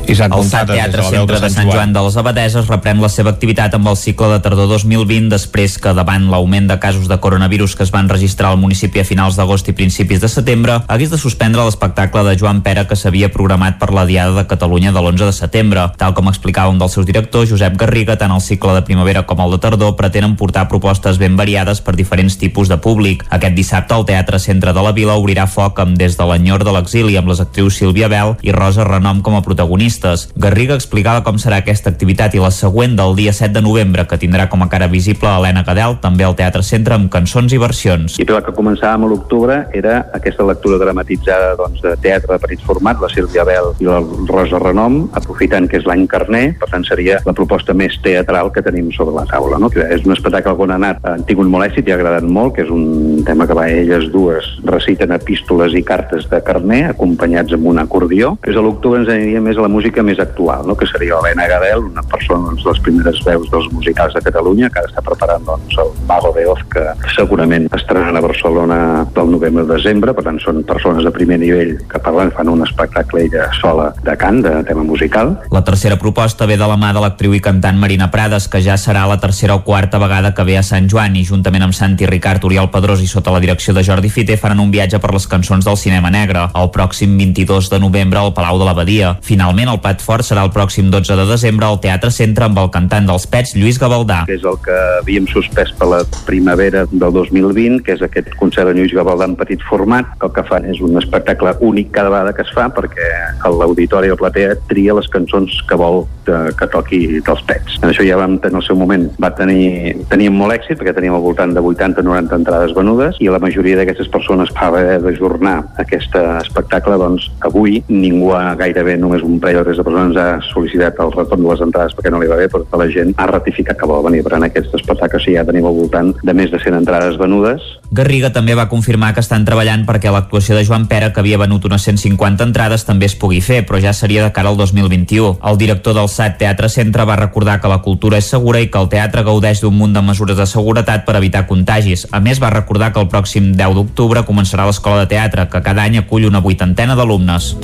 Isaac el SAT Teatre Centre de Sant Joan de les Abadeses reprèn la seva activitat amb el cicle de tardor 2020 després que davant l'augment de casos de coronavirus que es van registrar al municipi a finals d'agost i principis de setembre hagués de suspendre l'espectacle de Joan Pera que s'havia programat per la Diada de Catalunya de l'11 de setembre. Tal com explicava un dels seus directors, Josep Garriga, tant el cicle de primavera com el de tardor pretenen portar propostes ben variades per diferents tipus de públic. Aquest dissabte el Teatre Centre de la Vila obrirà foc amb Des de l'enyor de l'exili amb les actrius Sílvia Bel i Rosa Renom com a protagonistes protagonistes. Garriga explicava com serà aquesta activitat i la següent del dia 7 de novembre, que tindrà com a cara visible Helena Cadel, també al Teatre Centre, amb cançons i versions. I la que començàvem a l'octubre era aquesta lectura dramatitzada doncs, de teatre de petit format, la Sílvia Bel i la Rosa Renom, aprofitant que és l'any carner, per tant seria la proposta més teatral que tenim sobre la taula. No? Que és un espectacle on ha anat, molt èxit i ha agradat molt, que és un tema que va elles dues reciten epístoles i cartes de carner, acompanyats amb un acordió. Des de l'octubre ens aniria més a la música més actual, no? que seria Helena Gadel, una persona doncs, de les primeres veus dels musicals de Catalunya, que ara està preparant doncs, el Mago de Oz, que segurament estaran a Barcelona del novembre o desembre, per tant són persones de primer nivell que parlen, fan un espectacle ella sola de cant, de tema musical. La tercera proposta ve de la mà de l'actriu i cantant Marina Prades, que ja serà la tercera o quarta vegada que ve a Sant Joan i juntament amb Santi Ricard, Oriol Pedrós i sota la direcció de Jordi Fité faran un viatge per les cançons del cinema negre el pròxim 22 de novembre al Palau de l'Abadia. Finalment, el plat fort serà el pròxim 12 de desembre al Teatre Centre amb el cantant dels Pets, Lluís Gavaldà. És el que havíem suspès per la primavera del 2020, que és aquest concert de Lluís Gavaldà en petit format, el que fan és un espectacle únic cada vegada que es fa perquè l'auditori o platea tria les cançons que vol que toqui dels Pets. En això ja vam tenir el seu moment, va tenir, teníem molt èxit perquè teníem al voltant de 80-90 entrades venudes i la majoria d'aquestes persones va haver d'ajornar aquest espectacle, doncs avui ningú ha gairebé només un parell tres de persones ha sol·licitat el retorn de les entrades perquè no li va bé, però tota la gent ha ratificat que vol venir, per en aquest espectacle sí ja tenim al voltant de més de 100 entrades venudes. Garriga també va confirmar que estan treballant perquè l'actuació de Joan Pera, que havia venut unes 150 entrades, també es pugui fer, però ja seria de cara al 2021. El director del SAT Teatre Centre va recordar que la cultura és segura i que el teatre gaudeix d'un munt de mesures de seguretat per evitar contagis. A més, va recordar que el pròxim 10 d'octubre començarà l'escola de teatre, que cada any acull una vuitantena d'alumnes.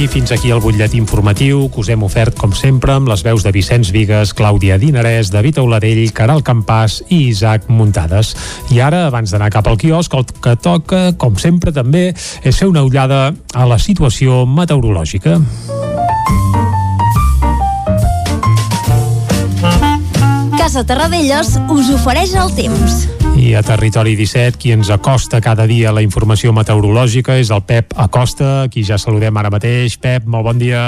I fins aquí el butllet informatiu que us hem ofert, com sempre, amb les veus de Vicenç Vigues, Clàudia Dinarès, David Auladell, Caral Campàs i Isaac Muntades. I ara, abans d'anar cap al quiosc, el que toca, com sempre també, és fer una ullada a la situació meteorològica. Casa Terradellos us ofereix el temps. I a Territori 17, qui ens acosta cada dia la informació meteorològica és el Pep Acosta, qui ja saludem ara mateix. Pep, molt bon dia.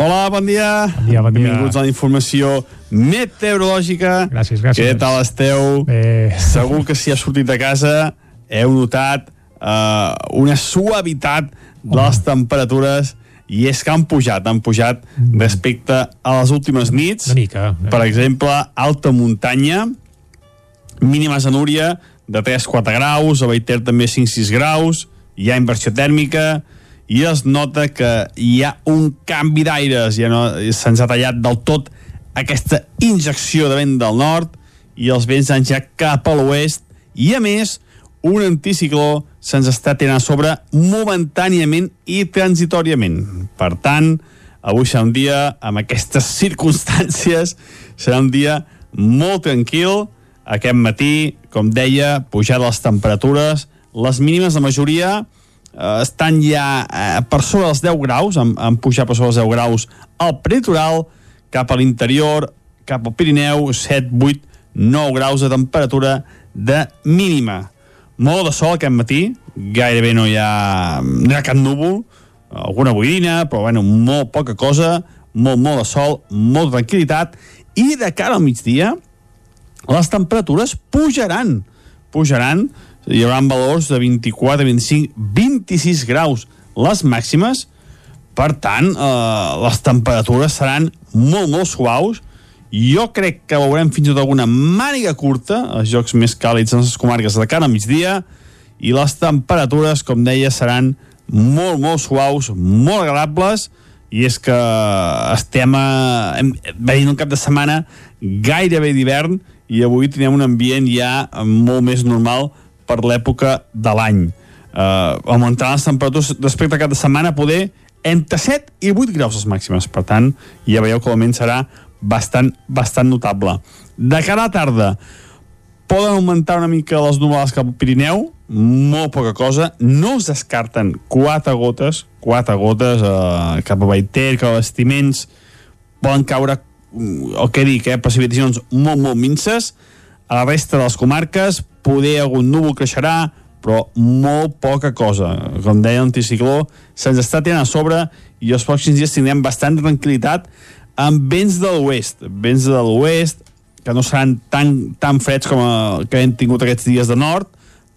Hola, bon dia. Bon dia, bon dia. Benvinguts a la informació meteorològica. Gràcies, gràcies. Què tal esteu? Bé. Segur que si ha sortit de casa heu notat uh, una suavitat de les temperatures i és que han pujat, han pujat respecte a les últimes nits. Una mica. Eh? Per exemple, alta muntanya, mínimes a Núria de 3-4 graus, a Baiter també 5-6 graus, hi ha inversió tèrmica i es nota que hi ha un canvi d'aires, ja no se'ns ha tallat del tot aquesta injecció de vent del nord i els vents han ja cap a l'oest i a més un anticicló se'ns està tenint a sobre momentàniament i transitoriament. Per tant, avui serà un dia amb aquestes circumstàncies, serà un dia molt tranquil. Aquest matí, com deia, pujada les temperatures, les mínimes, la majoria, eh, estan ja eh, per sobre dels 10 graus, han, han pujat per sobre els 10 graus al prelitoral, cap a l'interior, cap al Pirineu, 7, 8, 9 graus de temperatura de mínima. Molt de sol aquest matí, gairebé no hi ha, no hi ha cap núvol, alguna boirina, però bueno, molt poca cosa, molt, molt de sol, molt de tranquil·litat, i de cara al migdia, les temperatures pujaran, pujaran, hi haurà valors de 24, 25, 26 graus les màximes, per tant, eh, les temperatures seran molt, molt suaus, jo crec que veurem fins i tot alguna màniga curta, els jocs més càlids en les comarques de cara al migdia, i les temperatures, com deia, seran molt, molt suaus, molt agradables, i és que estem a, hem, veient un cap de setmana gairebé d'hivern i avui tenim un ambient ja molt més normal per l'època de l'any. Uh, augmentaran les temperatures respecte a cap setmana poder entre 7 i 8 graus les màximes. Per tant, ja veieu que l'augment serà bastant, bastant notable. De cara a tarda, poden augmentar una mica les nuvolades cap al Pirineu, molt poca cosa, no es descarten quatre gotes, quatre gotes eh, cap a Baiter, cap a Vestiments, poden caure, el que dic, eh, precipitacions molt, molt minces, a la resta de les comarques poder algun núvol creixerà, però molt poca cosa. Com deia l'anticicló, se'ns està tenint a sobre i els pròxims dies tindrem bastant tranquil·litat amb vents de l'oest, vents de l'oest, que no seran tan, tan freds com a, que hem tingut aquests dies de nord,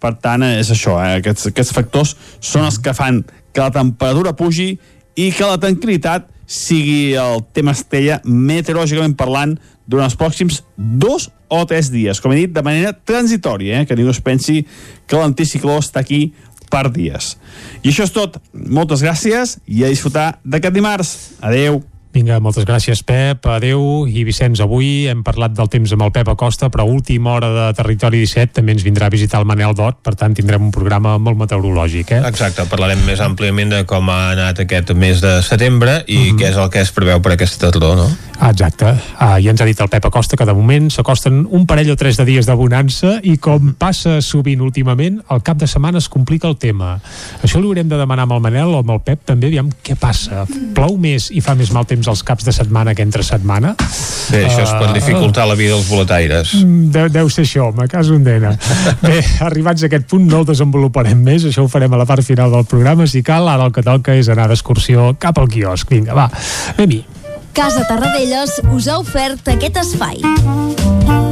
per tant, és això, eh? aquests, aquests factors són els que fan que la temperatura pugi i que la tranquil·litat sigui el tema estella meteorològicament parlant durant els pròxims dos o tres dies, com he dit, de manera transitòria, eh? que ningú es pensi que l'anticicló està aquí per dies. I això és tot. Moltes gràcies i a disfrutar d'aquest dimarts. Adeu. Vinga, moltes gràcies, Pep. Adeu. I Vicenç, avui hem parlat del temps amb el Pep Acosta, però a última hora de Territori 17 també ens vindrà a visitar el Manel Dot, per tant tindrem un programa molt meteorològic, eh? Exacte, parlarem més àmpliament de com ha anat aquest mes de setembre i mm -hmm. què és el que es preveu per aquesta tardor, no? Ah, exacte. Ah, ja ens ha dit el Pep Acosta que de moment s'acosten un parell o tres de dies de bonança i com passa sovint últimament, al cap de setmana es complica el tema. Això li haurem de demanar amb el Manel o amb el Pep també, aviam què passa. Plou més i fa més mal temps els caps de setmana que entre setmana? Sí, això es pot Ah, dificultar la vida dels boletaires. Mm, Deu, deu ser això, me caso en dena. Bé, arribats a aquest punt no el desenvoluparem més, això ho farem a la part final del programa, si cal, ara el que toca és anar d'excursió cap al quiosc. Vinga, va, anem-hi. Casa Tarradellas us ha ofert aquest espai.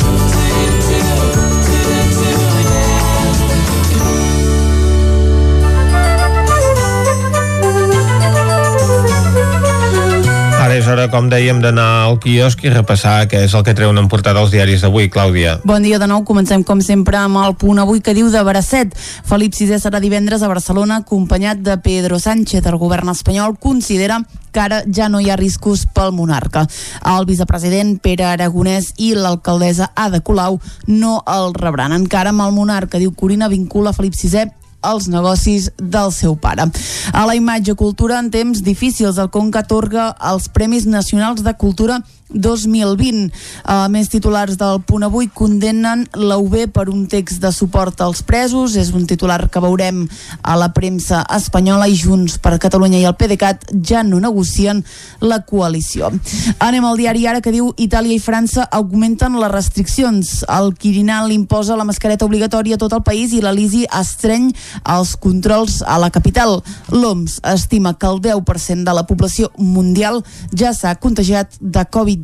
És hora, com dèiem, d'anar al quiosc i repassar què és el que treuen en portada els diaris d'avui, Clàudia. Bon dia de nou, comencem com sempre amb el punt avui que diu de Bracet. Felip VI serà divendres a Barcelona acompanyat de Pedro Sánchez. El govern espanyol considera que ara ja no hi ha riscos pel monarca. El vicepresident Pere Aragonès i l'alcaldessa Ada Colau no el rebran. Encara amb el monarca, diu Corina, vincula Felip VI els negocis del seu pare. A la imatge cultura en temps difícils, el Conca atorga els Premis Nacionals de Cultura 2020. A més titulars del punt avui condemnen la UB per un text de suport als presos. És un titular que veurem a la premsa espanyola i Junts per Catalunya i el PDeCAT ja no negocien la coalició. Anem al diari ara que diu Itàlia i França augmenten les restriccions. El Quirinal imposa la mascareta obligatòria a tot el país i l'Elisi estreny els controls a la capital. L'OMS estima que el 10% de la població mundial ja s'ha contagiat de Covid-19.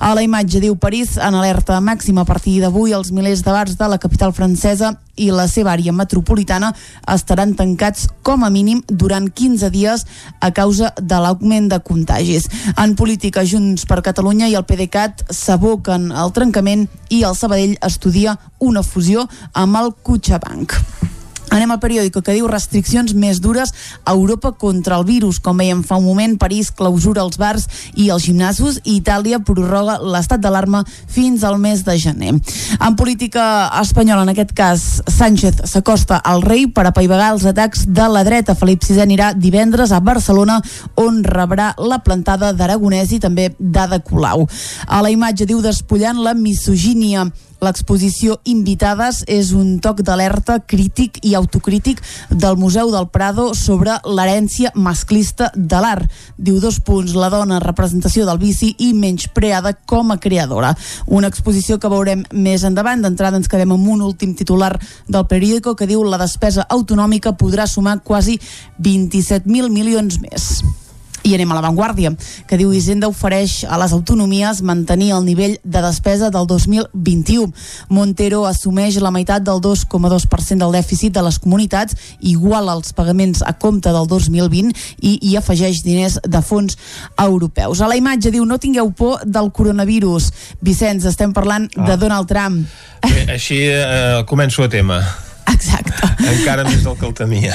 A la imatge diu París en alerta màxima a partir d'avui els milers de bars de la capital francesa i la seva àrea metropolitana estaran tancats com a mínim durant 15 dies a causa de l'augment de contagis. En política, Junts per Catalunya i el PDeCAT s'aboquen al trencament i el Sabadell estudia una fusió amb el Cuchabank. Anem al periòdico que diu restriccions més dures a Europa contra el virus. Com veiem fa un moment, París clausura els bars i els gimnasos i Itàlia prorroga l'estat d'alarma fins al mes de gener. En política espanyola, en aquest cas, Sánchez s'acosta al rei per apaivagar els atacs de la dreta. Felip VI anirà divendres a Barcelona on rebrà la plantada d'Aragonès i també d'Ada Colau. A la imatge diu despullant la misogínia L'exposició Invitades és un toc d'alerta crític i autocrític del Museu del Prado sobre l'herència masclista de l'art. Diu dos punts, la dona, representació del vici i menyspreada com a creadora. Una exposició que veurem més endavant. D'entrada ens quedem amb un últim titular del periòdico que diu la despesa autonòmica podrà sumar quasi 27.000 milions més. I anem a l'avantguàrdia, que diu Hisenda ofereix a les autonomies mantenir el nivell de despesa del 2021. Montero assumeix la meitat del 2,2% del dèficit de les comunitats, igual als pagaments a compte del 2020 i hi afegeix diners de fons europeus. A la imatge diu no tingueu por del coronavirus. Vicenç, estem parlant ah. de Donald Trump. Bé, així eh, començo a tema. Exacte. Encara més del que el temia.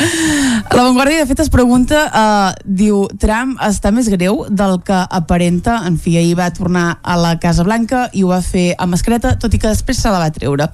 La Vanguardia, de fet, es pregunta, uh, diu, Trump està més greu del que aparenta. En fi, ahir va tornar a la Casa Blanca i ho va fer a mascareta, tot i que després se la va treure.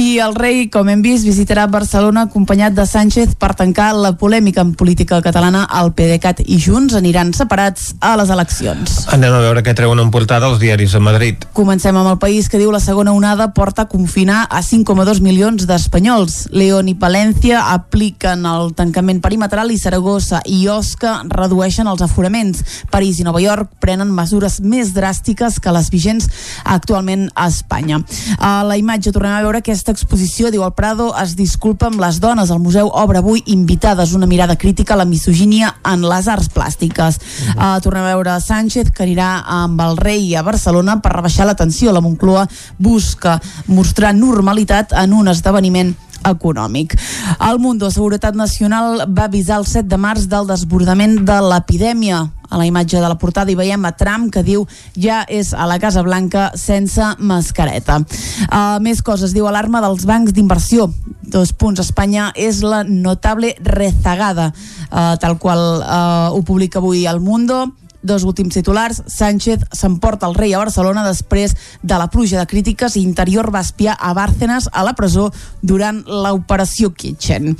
I el rei, com hem vist, visitarà Barcelona acompanyat de Sánchez per tancar la polèmica en política catalana. El PDeCAT i Junts aniran separats a les eleccions. Anem a veure què treuen en portada els diaris a Madrid. Comencem amb el país que diu la segona onada porta a confinar a 5,2 milions d'espanyols. León i Palència apliquen el tancament perimetral i Saragossa i Osca redueixen els aforaments. París i Nova York prenen mesures més dràstiques que les vigents actualment a Espanya. A la imatge tornem a veure aquesta exposició, diu el Prado, es disculpa amb les dones. El museu obre avui invitades una mirada crítica a la misogínia en les arts plàstiques. Uh, tornem a veure Sánchez, que anirà amb el rei a Barcelona per rebaixar la tensió. La Moncloa busca mostrar normalitat en un esdeveniment econòmic. El Mundo Seguretat Nacional va avisar el 7 de març del desbordament de l'epidèmia. A la imatge de la portada hi veiem a Trump que diu ja és a la Casa Blanca sense mascareta. Uh, més coses, diu alarma dels bancs d'inversió. Dos punts, Espanya és la notable rezagada, uh, tal qual uh, ho publica avui el Mundo Dos últims titulars, Sánchez s'emporta el rei a Barcelona després de la pluja de crítiques i Interior va espiar a Bárcenas a la presó durant l'operació Kitchen.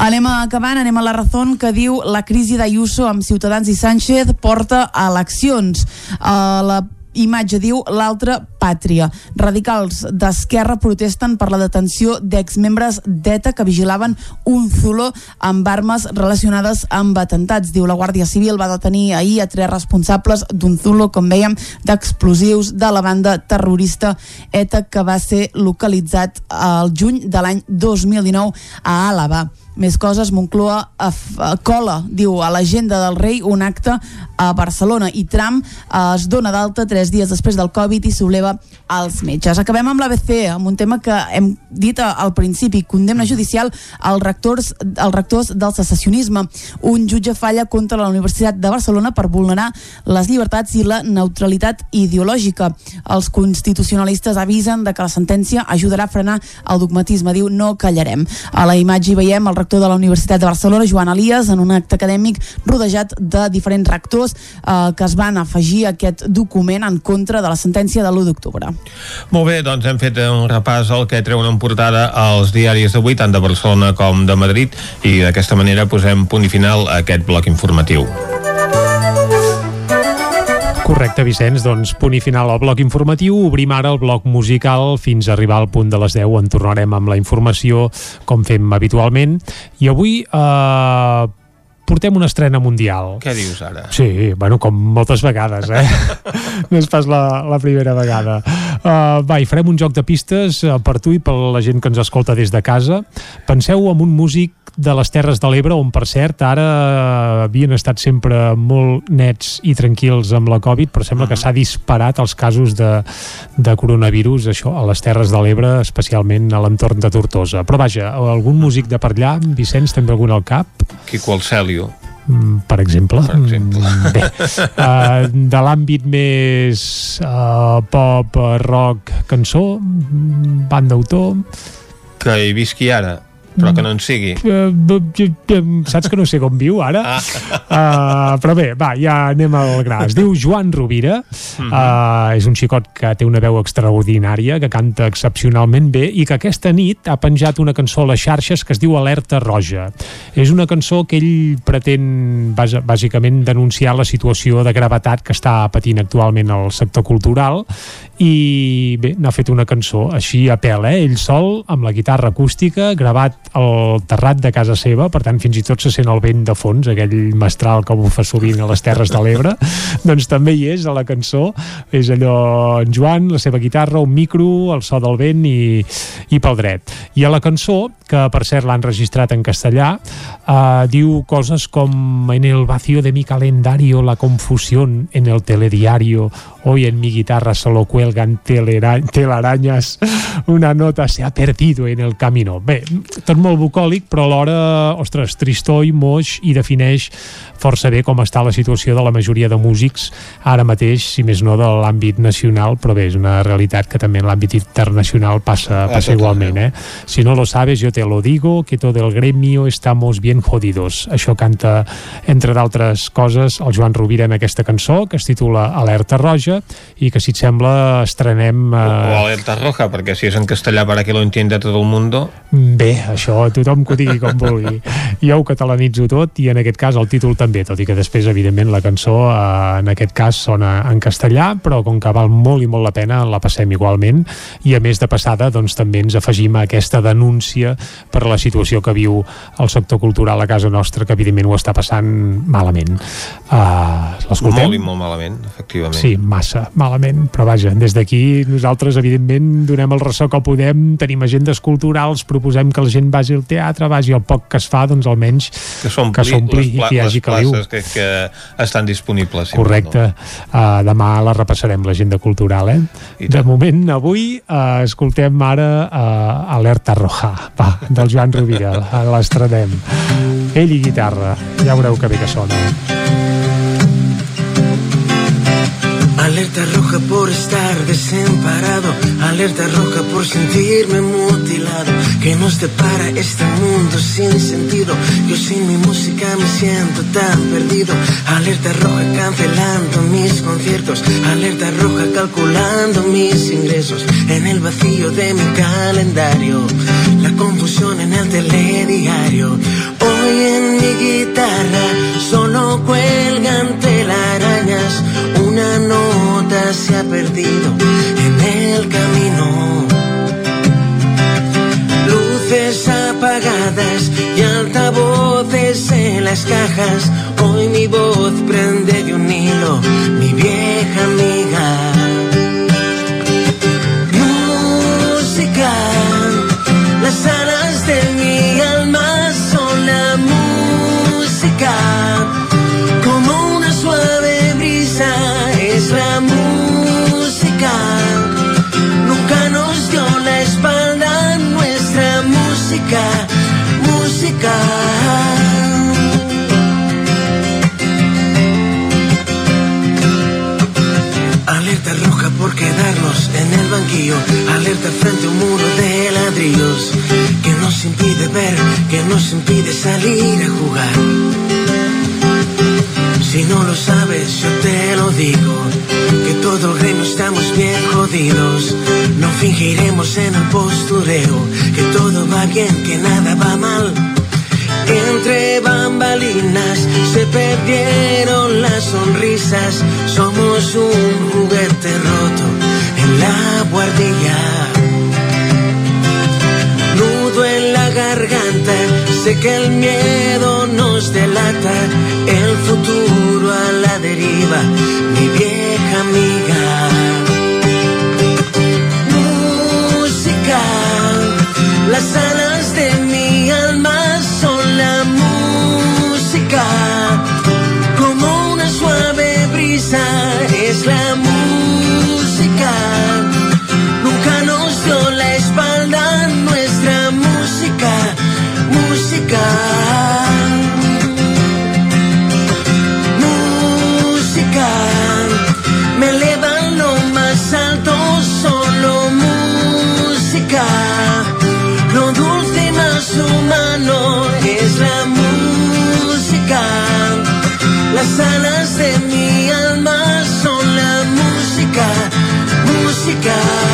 Anem acabant, anem a la raó que diu la crisi d'Ayuso amb Ciutadans i Sánchez porta a eleccions. Uh, la imatge diu l'altra pàtria. Radicals d'Esquerra protesten per la detenció d'exmembres d'ETA que vigilaven un zulo amb armes relacionades amb atentats. Diu la Guàrdia Civil va detenir ahir a tres responsables d'un zulo, com veiem, d'explosius de la banda terrorista ETA que va ser localitzat al juny de l'any 2019 a Àlava. Més coses, Moncloa a, a, cola, diu, a l'agenda del rei un acte a Barcelona i Trump eh, es dona d'alta tres dies després del Covid i s'obleva als metges. Acabem amb l'ABC, amb un tema que hem dit al principi, condemna judicial als rectors, als rectors del secessionisme. Un jutge falla contra la Universitat de Barcelona per vulnerar les llibertats i la neutralitat ideològica. Els constitucionalistes avisen de que la sentència ajudarà a frenar el dogmatisme. Diu, no callarem. A la imatge hi veiem el rector de la Universitat de Barcelona, Joan Elias, en un acte acadèmic rodejat de diferents rectors eh, que es van afegir a aquest document en contra de la sentència de l'1 d'octubre. Molt bé, doncs hem fet un repàs al que treuen en portada als diaris d'avui, tant de Barcelona com de Madrid, i d'aquesta manera posem punt i final a aquest bloc informatiu. Correcte, Vicenç. Doncs punt i final al bloc informatiu. Obrim ara el bloc musical fins a arribar al punt de les 10 on tornarem amb la informació com fem habitualment. I avui eh, portem una estrena mundial. Què dius ara? Sí, bueno, com moltes vegades, eh? no és pas la, la primera vegada. Uh, va, i farem un joc de pistes uh, per tu i per la gent que ens escolta des de casa. Penseu en un músic de les Terres de l'Ebre, on per cert ara havien estat sempre molt nets i tranquils amb la Covid, però sembla que s'ha disparat els casos de, de coronavirus això a les Terres de l'Ebre, especialment a l'entorn de Tortosa. Però vaja, algun músic de per allà, Vicenç, també algun al cap? Quico Alcelio. Mm, per exemple. Per exemple. Mm, Bé, uh, de l'àmbit més uh, pop, uh, rock, cançó, mm, banda autor... Que hi visqui ara, però que no en sigui. B- saps que no sé com viu ara? Ah. Uh, però bé, va, ja anem al gra. Es diu Joan Rovira, uh, és un xicot que té una veu extraordinària, que canta excepcionalment bé i que aquesta nit ha penjat una cançó a les xarxes que es diu Alerta Roja. És una cançó que ell pretén bàsicament denunciar la situació de gravetat que està patint actualment el sector cultural i bé, n'ha fet una cançó així a pèl, eh? ell sol amb la guitarra acústica, gravat al terrat de casa seva, per tant fins i tot se sent el vent de fons, aquell mestral que bufa sovint a les Terres de l'Ebre doncs també hi és a la cançó és allò en Joan, la seva guitarra un micro, el so del vent i, i pel dret. I a la cançó que per cert l'han registrat en castellà eh, diu coses com en el vacío de mi calendario la confusión en el telediario hoy en mi guitarra solo cuelgan telera- telarañas una nota se ha perdido en el camino bé, tot molt bucòlic però alhora, ostres, tristó i moix i defineix força bé com està la situació de la majoria de músics ara mateix, si més no de l'àmbit nacional, però bé, és una realitat que també en l'àmbit internacional passa, A passa tot igualment, eh? Si no lo sabes, yo te lo digo, que todo el gremio estamos bien jodidos. Això canta, entre d'altres coses, el Joan Rovira en aquesta cançó, que es titula Alerta Roja, i que, si et sembla, estrenem... O Eh, alerta roja, perquè si és en castellà para que lo entienda todo el mundo... Bé, això tothom que ho digui com vulgui. Jo ho catalanitzo tot i en aquest cas el títol també, tot i que després, evidentment, la cançó eh, en aquest cas sona en castellà, però com que val molt i molt la pena, la passem igualment i a més de passada, doncs també ens afegim a aquesta denúncia per la situació que viu el sector cultural a casa nostra, que evidentment ho està passant malament. Uh, L'escoltem? Molt i molt malament, efectivament. Sí, massa, malament, però vaja, des d'aquí nosaltres evidentment donem el ressò que podem, tenim agendes culturals, proposem que la gent vagi al teatre, vagi al poc que es fa, doncs almenys que s'ompli, les, i que hi les hagi caliu. places que, que estan disponibles. si Correcte. Uh, demà la repassarem, l'agenda cultural, eh? De moment, avui, uh, escoltem ara uh, Alerta Roja, va, del Joan Rovira, l'estrenem. Ell i guitarra, ja veureu que bé que sona. Alerta roja por estar desemparado, alerta roja por sentirme mutilado, que nos depara este mundo sin sentido. Yo sin mi música me siento tan perdido. Alerta roja cancelando mis conciertos, alerta roja calculando mis ingresos en el vacío de mi calendario, la confusión en el telediario. Hoy en mi guitarra solo cuelgan telarañas, una se ha perdido en el camino. Luces apagadas y altavoces en las cajas. Hoy mi voz prende de un hilo, mi vieja amiga. Música. Alerta roja por quedarnos en el banquillo. Alerta frente a un muro de ladrillos que nos impide ver, que nos impide salir a jugar. Si no lo sabes, yo te lo digo. Que todo el gremio estamos bien jodidos. No fingiremos en el postureo. Que todo va bien, que nada va mal. Entre bambalinas se perdieron las sonrisas. Somos un juguete roto en la guardilla. garganta. Sé que el miedo nos delata, el futuro a la deriva, mi vieja amiga. Música, la sal God.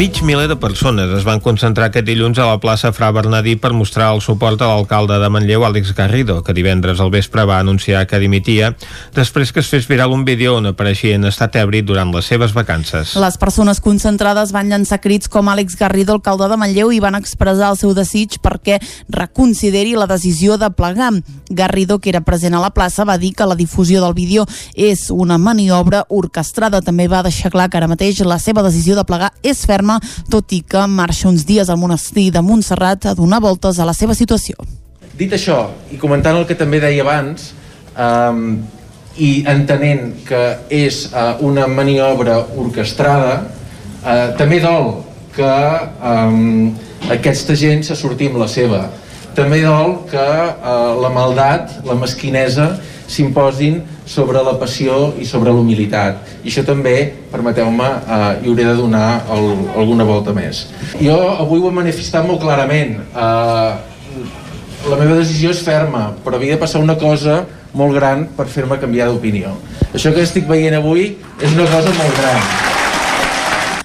Mig miler de persones es van concentrar aquest dilluns a la plaça Fra Bernadí per mostrar el suport a l'alcalde de Manlleu, Àlex Garrido, que divendres al vespre va anunciar que dimitia després que es fes viral un vídeo on apareixia en estat ebri durant les seves vacances. Les persones concentrades van llançar crits com Àlex Garrido, alcalde de Manlleu, i van expressar el seu desig perquè reconsideri la decisió de plegar. Garrido, que era present a la plaça, va dir que la difusió del vídeo és una maniobra orquestrada. També va deixar clar que ara mateix la seva decisió de plegar és ferma, tot i que marxa uns dies al monestir de Montserrat a donar voltes a la seva situació. Dit això, i comentant el que també deia abans, um, i entenent que és uh, una maniobra orquestrada, uh, també dol que um, aquesta gent se sortim la seva. També dol que uh, la maldat, la mesquinesa, s'imposin sobre la passió i sobre l'humilitat. I això també, permeteu-me, eh, hi hauré de donar el, alguna volta més. Jo avui ho he manifestat molt clarament. Eh, la meva decisió és ferma, però havia de passar una cosa molt gran per fer-me canviar d'opinió. Això que estic veient avui és una cosa molt gran.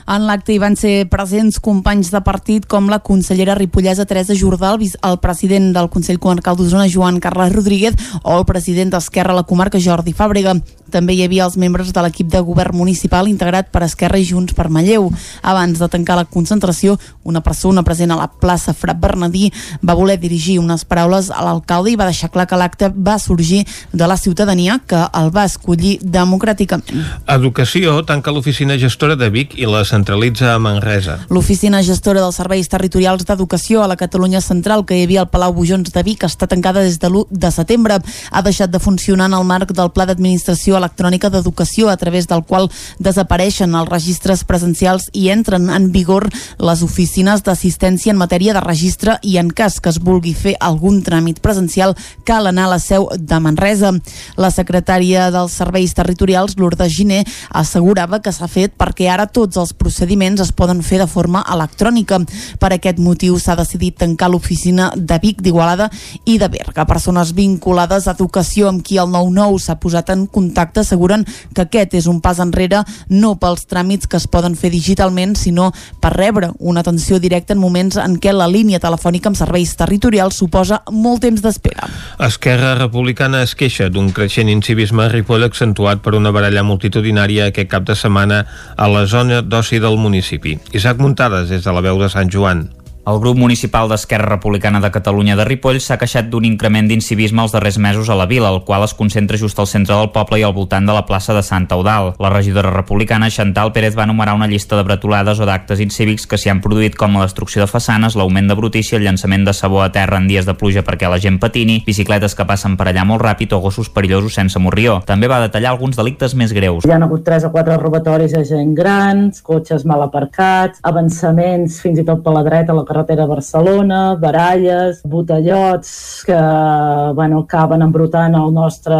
En l'acte hi van ser presents companys de partit com la consellera ripollesa Teresa Jordà, el, president del Consell Comarcal d'Osona Joan Carles Rodríguez o el president d'Esquerra a la comarca Jordi Fàbrega. També hi havia els membres de l'equip de govern municipal integrat per Esquerra i Junts per Manlleu. Abans de tancar la concentració, una persona present a la plaça Frat Bernadí va voler dirigir unes paraules a l'alcalde i va deixar clar que l'acte va sorgir de la ciutadania que el va escollir democràticament. Educació tanca l'oficina gestora de Vic i la centralitza a Manresa. L'oficina gestora dels serveis territorials d'educació a la Catalunya Central, que hi havia al Palau Bujons de Vic, està tancada des de l'1 de setembre. Ha deixat de funcionar en el marc del Pla d'Administració Electrònica d'Educació, a través del qual desapareixen els registres presencials i entren en vigor les oficines d'assistència en matèria de registre i en cas que es vulgui fer algun tràmit presencial cal anar a la seu de Manresa. La secretària dels serveis territorials, Lourdes Giner, assegurava que s'ha fet perquè ara tots els procediments es poden fer de forma electrònica. Per aquest motiu s'ha decidit tancar l'oficina de Vic, d'Igualada i de Berga. Persones vinculades a educació amb qui el 9-9 s'ha posat en contacte asseguren que aquest és un pas enrere no pels tràmits que es poden fer digitalment, sinó per rebre una atenció directa en moments en què la línia telefònica amb serveis territorials suposa molt temps d'espera. Esquerra Republicana es queixa d'un creixent incivisme a Ripoll accentuat per una baralla multitudinària aquest cap de setmana a la zona d'oci del municipi. Isaac Muntades, des de la veu de Sant Joan. El grup municipal d'Esquerra Republicana de Catalunya de Ripoll s'ha queixat d'un increment d'incivisme els darrers mesos a la vila, el qual es concentra just al centre del poble i al voltant de la plaça de Santa Eudal. La regidora republicana Chantal Pérez va enumerar una llista de bretolades o d'actes incívics que s'hi han produït com la destrucció de façanes, l'augment de brutícia, el llançament de sabó a terra en dies de pluja perquè la gent patini, bicicletes que passen per allà molt ràpid o gossos perillosos sense morrió. També va detallar alguns delictes més greus. Hi ha hagut tres o quatre robatoris a gent grans, cotxes mal aparcats, avançaments fins i tot per la dreta la carretera Barcelona, baralles, botellots que bueno, acaben embrutant el nostre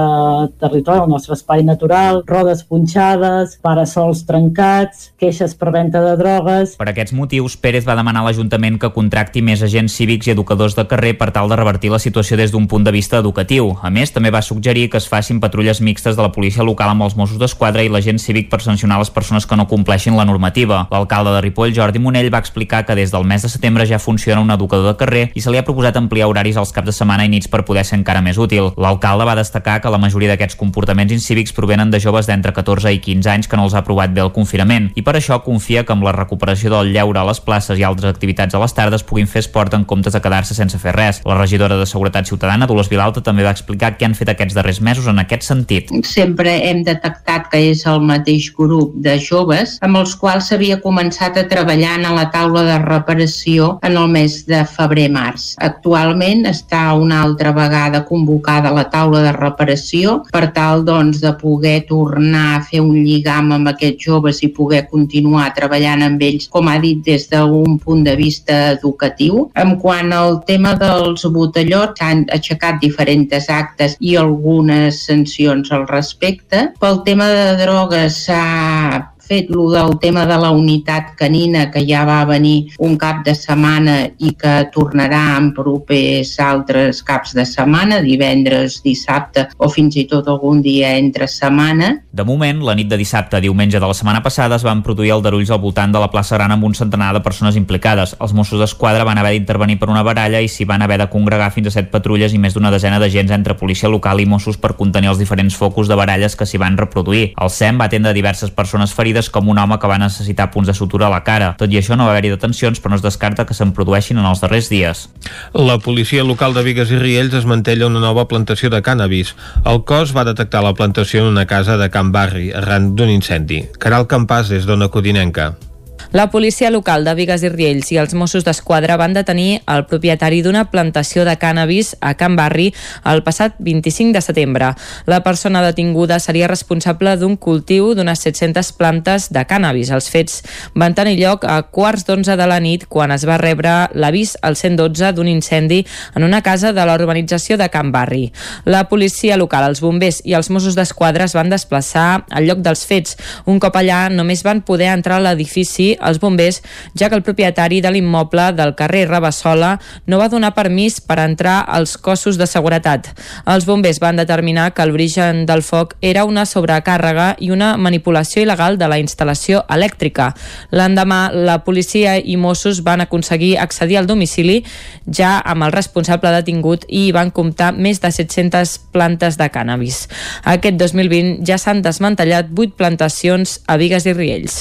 territori, el nostre espai natural, rodes punxades, parasols trencats, queixes per venda de drogues, Per aquests motius, Pérez va demanar a l'Ajuntament que contracti més agents cívics i educadors de carrer per tal de revertir la situació des d'un punt de vista educatiu. A més, també va suggerir que es facin patrulles mixtes de la policia local amb els Mossos d'Esquadra i l'agent cívic per sancionar les persones que no compleixin la normativa. L'alcalde de Ripoll, Jordi Monell, va explicar que des del mes de setembre ja funciona un educador de carrer i se li ha proposat ampliar horaris als caps de setmana i nits per poder ser encara més útil. L'alcalde va destacar que la majoria d'aquests comportaments incívics provenen de joves d'entre 14 i 15 anys que no els ha aprovat bé el confinament i per això confia que amb la recuperació del lleure a les places i altres activitats a les tardes puguin fer esport en comptes de quedar-se sense fer res. La regidora de Seguretat Ciutadana, Dolors Vilalta, també va explicar què han fet aquests darrers mesos en aquest sentit. sempre hem detectat que és el mateix grup de joves amb els quals s'havia començat a treballar a la taula de reparació en el mes de febrer-març. Actualment està una altra vegada convocada la taula de reparació per tal doncs, de poder tornar a fer un lligam amb aquests joves i poder continuar treballant amb ells, com ha dit, des d'un punt de vista educatiu. En quant al tema dels botellots, s'han aixecat diferents actes i algunes sancions al respecte. Pel tema de drogues s'ha fet lo del tema de la unitat canina que ja va venir un cap de setmana i que tornarà en propers altres caps de setmana, divendres, dissabte o fins i tot algun dia entre setmana. De moment, la nit de dissabte diumenge de la setmana passada es van produir aldarulls al voltant de la plaça Gran amb un centenar de persones implicades. Els Mossos d'Esquadra van haver d'intervenir per una baralla i s'hi van haver de congregar fins a set patrulles i més d'una desena d'agents entre policia local i Mossos per contenir els diferents focus de baralles que s'hi van reproduir. El SEM va atendre diverses persones ferides com un home que va necessitar punts de sutura a la cara. Tot i això no va haver-hi detencions, però no es descarta que se'n produeixin en els darrers dies. La policia local de Vigues i Riells es mantella una nova plantació de cànnabis. El cos va detectar la plantació en una casa de Can Barri arran d'un incendi. Caral Campàs des d'Ona Codinenca. La policia local de Vigues i Riells i els Mossos d'Esquadra van detenir el propietari d'una plantació de cànnabis a Can Barri el passat 25 de setembre. La persona detinguda seria responsable d'un cultiu d'unes 700 plantes de cànnabis. Els fets van tenir lloc a quarts d'onze de la nit quan es va rebre l'avís al 112 d'un incendi en una casa de la urbanització de Can Barri. La policia local, els bombers i els Mossos d'Esquadra es van desplaçar al lloc dels fets. Un cop allà només van poder entrar a l'edifici els bombers, ja que el propietari de l'immoble del carrer Rabassola no va donar permís per entrar als cossos de seguretat. Els bombers van determinar que l'origen del foc era una sobrecàrrega i una manipulació il·legal de la instal·lació elèctrica. L'endemà, la policia i Mossos van aconseguir accedir al domicili ja amb el responsable detingut i van comptar més de 700 plantes de cànnabis. Aquest 2020 ja s'han desmantellat 8 plantacions a Vigues i Riells.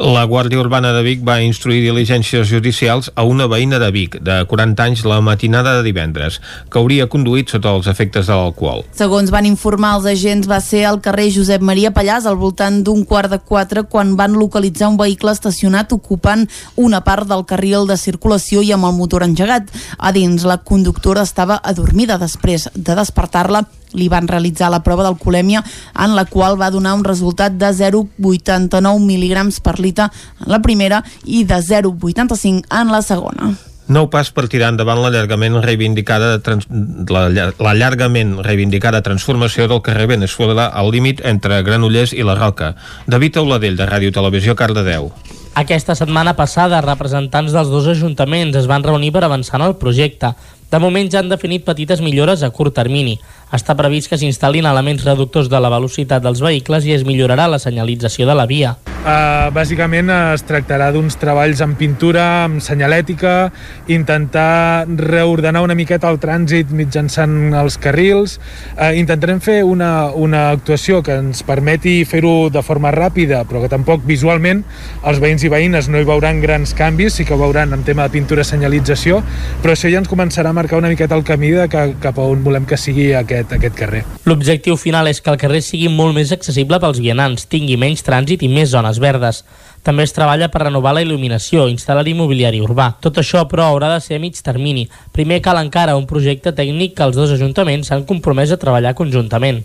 La Guàrdia Urbana de Vic va instruir diligències judicials a una veïna de Vic, de 40 anys, la matinada de divendres, que hauria conduït sota els efectes de l'alcohol. Segons van informar els agents, va ser al carrer Josep Maria Pallàs al voltant d'un quart de quatre quan van localitzar un vehicle estacionat ocupant una part del carril de circulació i amb el motor engegat. A dins, la conductora estava adormida després de despertar-la li van realitzar la prova d'alcoholèmia en la qual va donar un resultat de 0,89 mil·lígrams per litre en la primera i de 0,85 en la segona. Nou pas per tirar endavant l'allargament reivindicada de trans... l'allargament reivindicada transformació del carrer Venezuela al límit entre Granollers i la Roca. David Auladell, de Ràdio Televisió, Cardedeu. Aquesta setmana passada, representants dels dos ajuntaments es van reunir per avançar en el projecte. De moment ja han definit petites millores a curt termini. Està previst que s'instal·lin elements reductors de la velocitat dels vehicles i es millorarà la senyalització de la via. Uh, bàsicament es tractarà d'uns treballs amb pintura, amb senyalètica, intentar reordenar una miqueta el trànsit mitjançant els carrils. Uh, intentarem fer una, una actuació que ens permeti fer-ho de forma ràpida, però que tampoc visualment els veïns i veïnes no hi veuran grans canvis, sí que ho veuran en tema de pintura senyalització, però això ja ens començarà a marcar una miqueta el camí de que, cap a on volem que sigui aquest, aquest carrer. L'objectiu final és que el carrer sigui molt més accessible pels vianants, tingui menys trànsit i més zones verdes. També es treballa per renovar la il·luminació, instal·lar immobiliari urbà. Tot això, però, haurà de ser a mig termini. Primer cal encara un projecte tècnic que els dos ajuntaments s'han compromès a treballar conjuntament.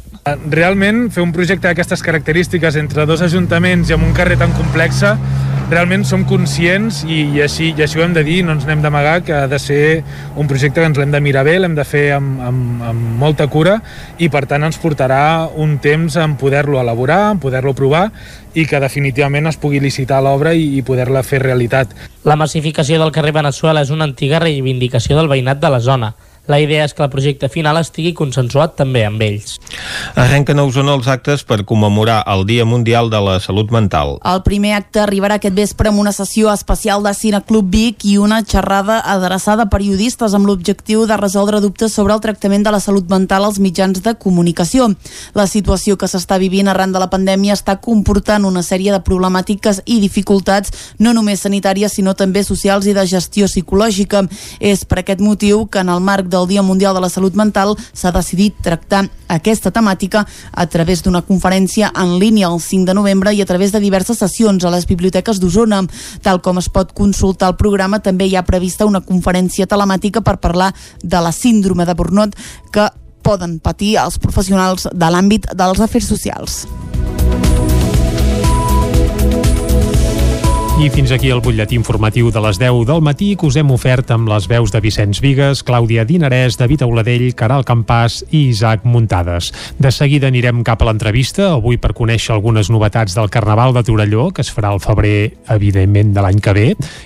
Realment, fer un projecte d'aquestes característiques entre dos ajuntaments i amb un carrer tan complexa realment som conscients i, i, així, i així ho hem de dir, no ens n'hem d'amagar que ha de ser un projecte que ens l'hem de mirar bé, l'hem de fer amb, amb, amb molta cura i per tant ens portarà un temps en poder-lo elaborar, en poder-lo provar i que definitivament es pugui licitar l'obra i, i poder-la fer realitat. La massificació del carrer Venezuela és una antiga reivindicació del veïnat de la zona. La idea és que el projecte final estigui consensuat també amb ells. Arrenquen a Osona els actes per commemorar el Dia Mundial de la Salut Mental. El primer acte arribarà aquest vespre amb una sessió especial de Cine Club Vic i una xerrada adreçada a periodistes amb l'objectiu de resoldre dubtes sobre el tractament de la salut mental als mitjans de comunicació. La situació que s'està vivint arran de la pandèmia està comportant una sèrie de problemàtiques i dificultats no només sanitàries sinó també socials i de gestió psicològica. És per aquest motiu que en el marc del Dia Mundial de la Salut Mental s'ha decidit tractar aquesta temàtica a través d'una conferència en línia el 5 de novembre i a través de diverses sessions a les biblioteques d'Osona. Tal com es pot consultar el programa, també hi ha prevista una conferència telemàtica per parlar de la síndrome de Burnout que poden patir els professionals de l'àmbit dels afers socials. I fins aquí el butlletí informatiu de les 10 del matí que us hem ofert amb les veus de Vicenç Vigues, Clàudia Dinarès, David Auladell, Caral Campàs i Isaac Muntades. De seguida anirem cap a l'entrevista, avui per conèixer algunes novetats del Carnaval de Torelló, que es farà al febrer, evidentment, de l'any que ve.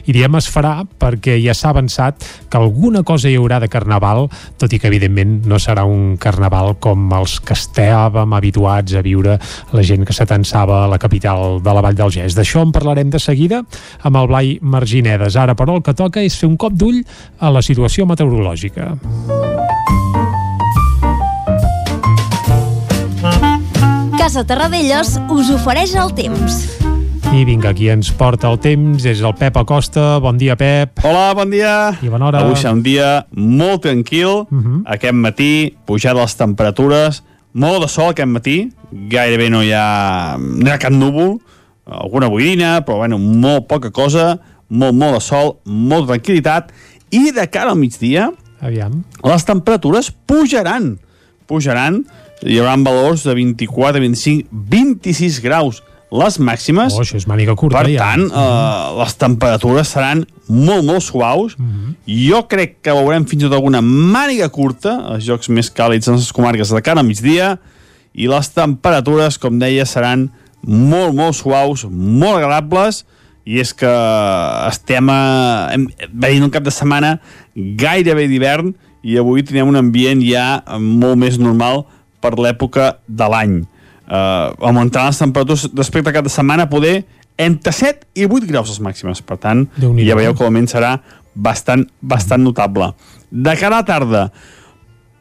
I diem es farà perquè ja s'ha avançat que alguna cosa hi haurà de Carnaval, tot i que, evidentment, no serà un Carnaval com els que estàvem habituats a viure la gent que s'atensava a la capital de la Vall del Gès. D'això en parlarem de seguida amb el Blai Marginedes. Ara, però, el que toca és fer un cop d'ull a la situació meteorològica. Casa Terradellos us ofereix el temps. I vinga, qui ens porta el temps és el Pep Acosta. Bon dia, Pep. Hola, bon dia. I bona hora. Avui serà un dia molt tranquil. Uh -huh. Aquest matí, pujada les temperatures, molt de sol aquest matí, gairebé no hi ha, no hi ha cap núvol, alguna boirina, però bueno, molt poca cosa, molt, molt de sol, molt de tranquil·litat, i de cara al migdia, Aviam. les temperatures pujaran, pujaran, hi haurà valors de 24, 25, 26 graus les màximes. Oh, això és màniga curta, per ja. tant, eh, les temperatures seran molt, molt suaus. Uh -huh. Jo crec que veurem fins i tot alguna màniga curta, els jocs més càlids en les comarques de cara al migdia, i les temperatures, com deia, seran molt, molt suaus, molt agradables, i és que estem a, hem, veient un cap de setmana gairebé d'hivern i avui tenim un ambient ja molt més normal per l'època de l'any. Uh, augmentaran les temperatures respecte a cap de setmana poder entre 7 i 8 graus les màximes. Per tant, ja veieu que l'augment serà bastant, bastant notable. De cara a la tarda,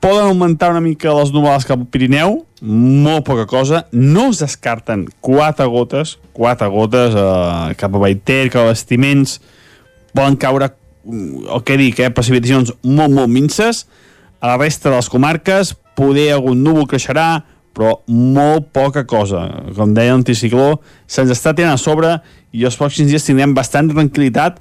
poden augmentar una mica les nuvolades cap al Pirineu, molt poca cosa, no es descarten quatre gotes, quatre gotes eh, cap a Baiter, cap a Vestiments, poden caure, mm, el que dic, eh, precipitacions molt, molt minces, a la resta de les comarques poder algun núvol creixerà, però molt poca cosa. Com deia l'anticicló, se'ns està tenint a sobre i els pròxims dies tindrem bastant tranquil·litat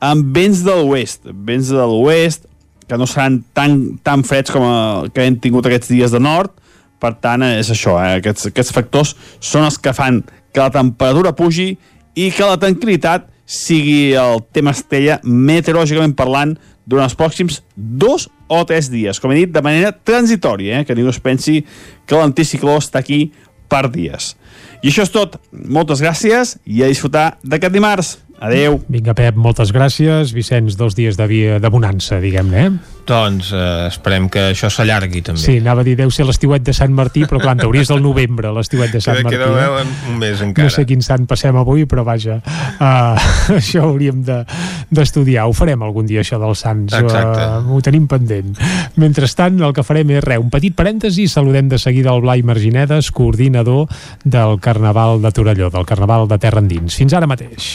amb vents de l'oest, vents de l'oest, que no seran tan, tan freds com a, que hem tingut aquests dies de nord, per tant, és això, eh? aquests, aquests factors són els que fan que la temperatura pugi i que la tranquil·litat sigui el tema estella meteorològicament parlant durant els pròxims dos o tres dies, com he dit, de manera transitòria, eh? que ningú es pensi que l'anticicló està aquí per dies. I això és tot. Moltes gràcies i a disfrutar d'aquest dimarts. Adeu. Vinga, Pep, moltes gràcies. Vicenç, dos dies de, via, de bonança, diguem-ne, eh? Doncs eh, esperem que això s'allargui també. Sí, anava a dir, deu ser l'estiuet de Sant Martí, però clar, en teories del novembre, l'estiuet de Sant Queda, Martí. queda eh? un mes encara. No sé quin sant passem avui, però vaja, uh, això hauríem d'estudiar. De, ho farem algun dia, això dels sants. Exacte. Uh, ho tenim pendent. Mentrestant, el que farem és res, un petit parèntesi, saludem de seguida el Blai Marginedes, coordinador del Carnaval de Torelló, del Carnaval de Terra Endins. Fins ara mateix.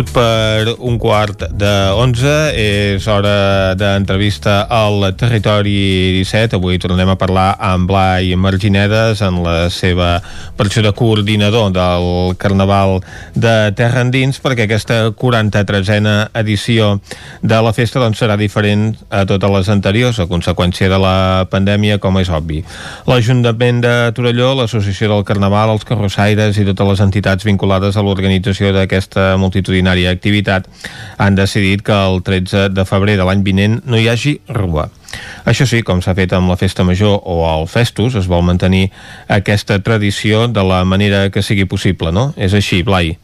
Minut per un quart de 11 és hora d'entrevista al Territori 17 avui tornem a parlar amb Blai Marginedes en la seva versió de coordinador del Carnaval de Terra Endins perquè aquesta 43a edició de la festa doncs, serà diferent a totes les anteriors a conseqüència de la pandèmia com és obvi. L'Ajuntament de Torelló, l'Associació del Carnaval, els carrossaires i totes les entitats vinculades a l'organització d'aquesta multitudinària activitat Generalitat han decidit que el 13 de febrer de l'any vinent no hi hagi rua. Això sí, com s'ha fet amb la Festa Major o el Festus, es vol mantenir aquesta tradició de la manera que sigui possible, no? És així, Blai.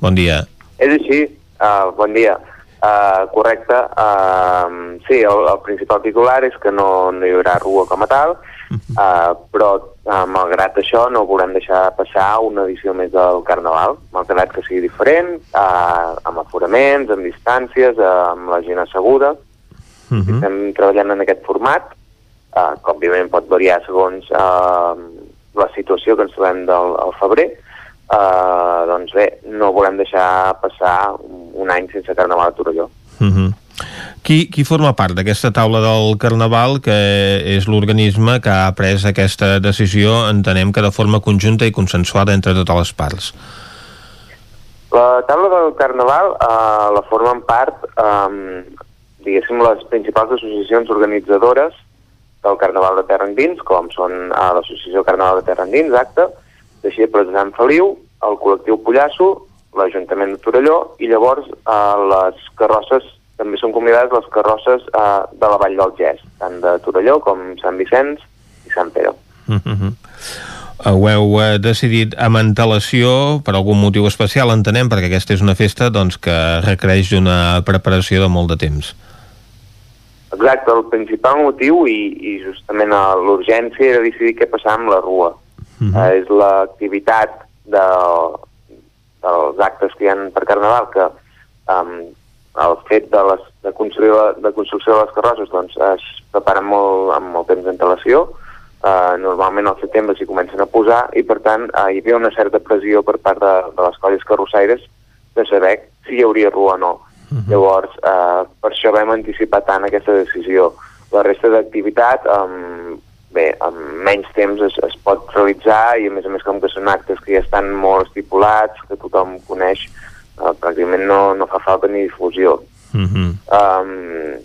Bon dia. És així, uh, bon dia. Uh, correcte. Uh, sí, el, el principal titular és que no, no hi haurà rua com a tal, uh, però uh, malgrat això no volem deixar passar una edició més del Carnaval, malgrat que sigui diferent, uh, amb aforaments, amb distàncies, uh, amb la gent asseguda. Uh -huh. Estem treballant en aquest format, uh, que òbviament pot variar segons uh, la situació que ens trobem del al febrer, uh, doncs bé, no volem deixar passar un any sense Carnaval a Torelló. Uh -huh. Qui, qui forma part d'aquesta taula del Carnaval, que és l'organisme que ha pres aquesta decisió, entenem que de forma conjunta i consensuada entre totes les parts? La taula del Carnaval uh, la formen part, um, diguéssim, les principals associacions organitzadores del Carnaval de Terra Endins, com són uh, l'Associació Carnaval de Terra Endins, acte, Deixebles de Sant Feliu, el col·lectiu Pollasso, l'Ajuntament de Torelló, i llavors uh, les carrosses també són convidades les carrosses eh, de la Vall del Gès, tant de Torelló com Sant Vicenç i Sant Pere. Uh -huh. Ho heu eh, decidit amb antelació per algun motiu especial, entenem, perquè aquesta és una festa doncs, que requereix una preparació de molt de temps. Exacte, el principal motiu i, i justament eh, l'urgència era decidir què passar amb la rua. Uh -huh. és l'activitat de, dels actes que hi ha per Carnaval que um, el fet de, les, de, construir, de construcció de les carrosses doncs, es prepara molt, amb molt temps d'antelació. Uh, normalment al setembre s'hi comencen a posar i per tant uh, hi havia una certa pressió per part de, de les colles carrossaires de saber si hi hauria rua o no. Uh -huh. Llavors, uh, per això vam anticipar tant aquesta decisió. La resta d'activitat, um, bé, amb menys temps es, es pot realitzar i a més a més com que són actes que ja estan molt estipulats, que tothom coneix, uh, pràcticament no, no fa falta ni difusió. Uh -huh. um,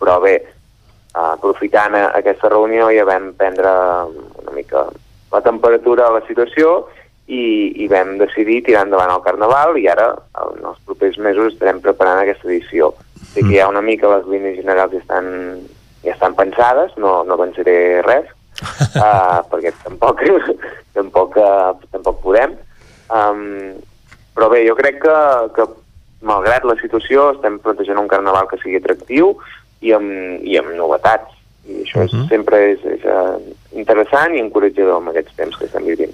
però bé, uh, aprofitant aquesta reunió ja vam prendre una mica la temperatura de la situació i, i vam decidir tirar endavant el Carnaval i ara en els propers mesos estarem preparant aquesta edició. Sé que hi ha una mica les línies generals ja estan, ja estan pensades, no, no pensaré res, uh, perquè tampoc, tampoc, uh, tampoc podem. Um, però bé, jo crec que, que malgrat la situació estem plantejant un carnaval que sigui atractiu i amb, i amb novetats. I això uh -huh. sempre és, és uh, interessant i encoratjador amb aquests temps que estem vivint.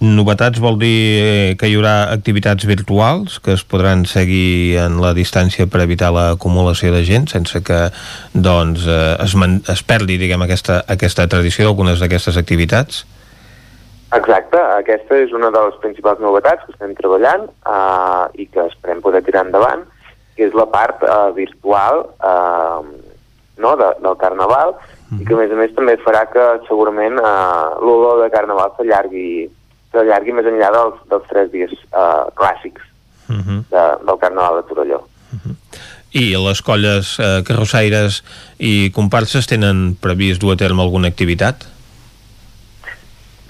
Novetats vol dir eh, que hi haurà activitats virtuals que es podran seguir en la distància per evitar l'acumulació de gent sense que doncs, eh, es, es perdi diguem, aquesta, aquesta tradició d'algunes d'aquestes activitats? Exacte, aquesta és una de les principals novetats que estem treballant uh, i que esperem poder tirar endavant, que és la part uh, virtual uh, no, de, del Carnaval mm -hmm. i que a més a més també farà que segurament uh, l'olor de Carnaval s'allargui s'allargui més enllà dels, dels tres dies uh, clàssics mm -hmm. de, del Carnaval de Torelló. Mm -hmm. I les colles eh, carrossaires i comparses tenen previst dur a terme alguna activitat?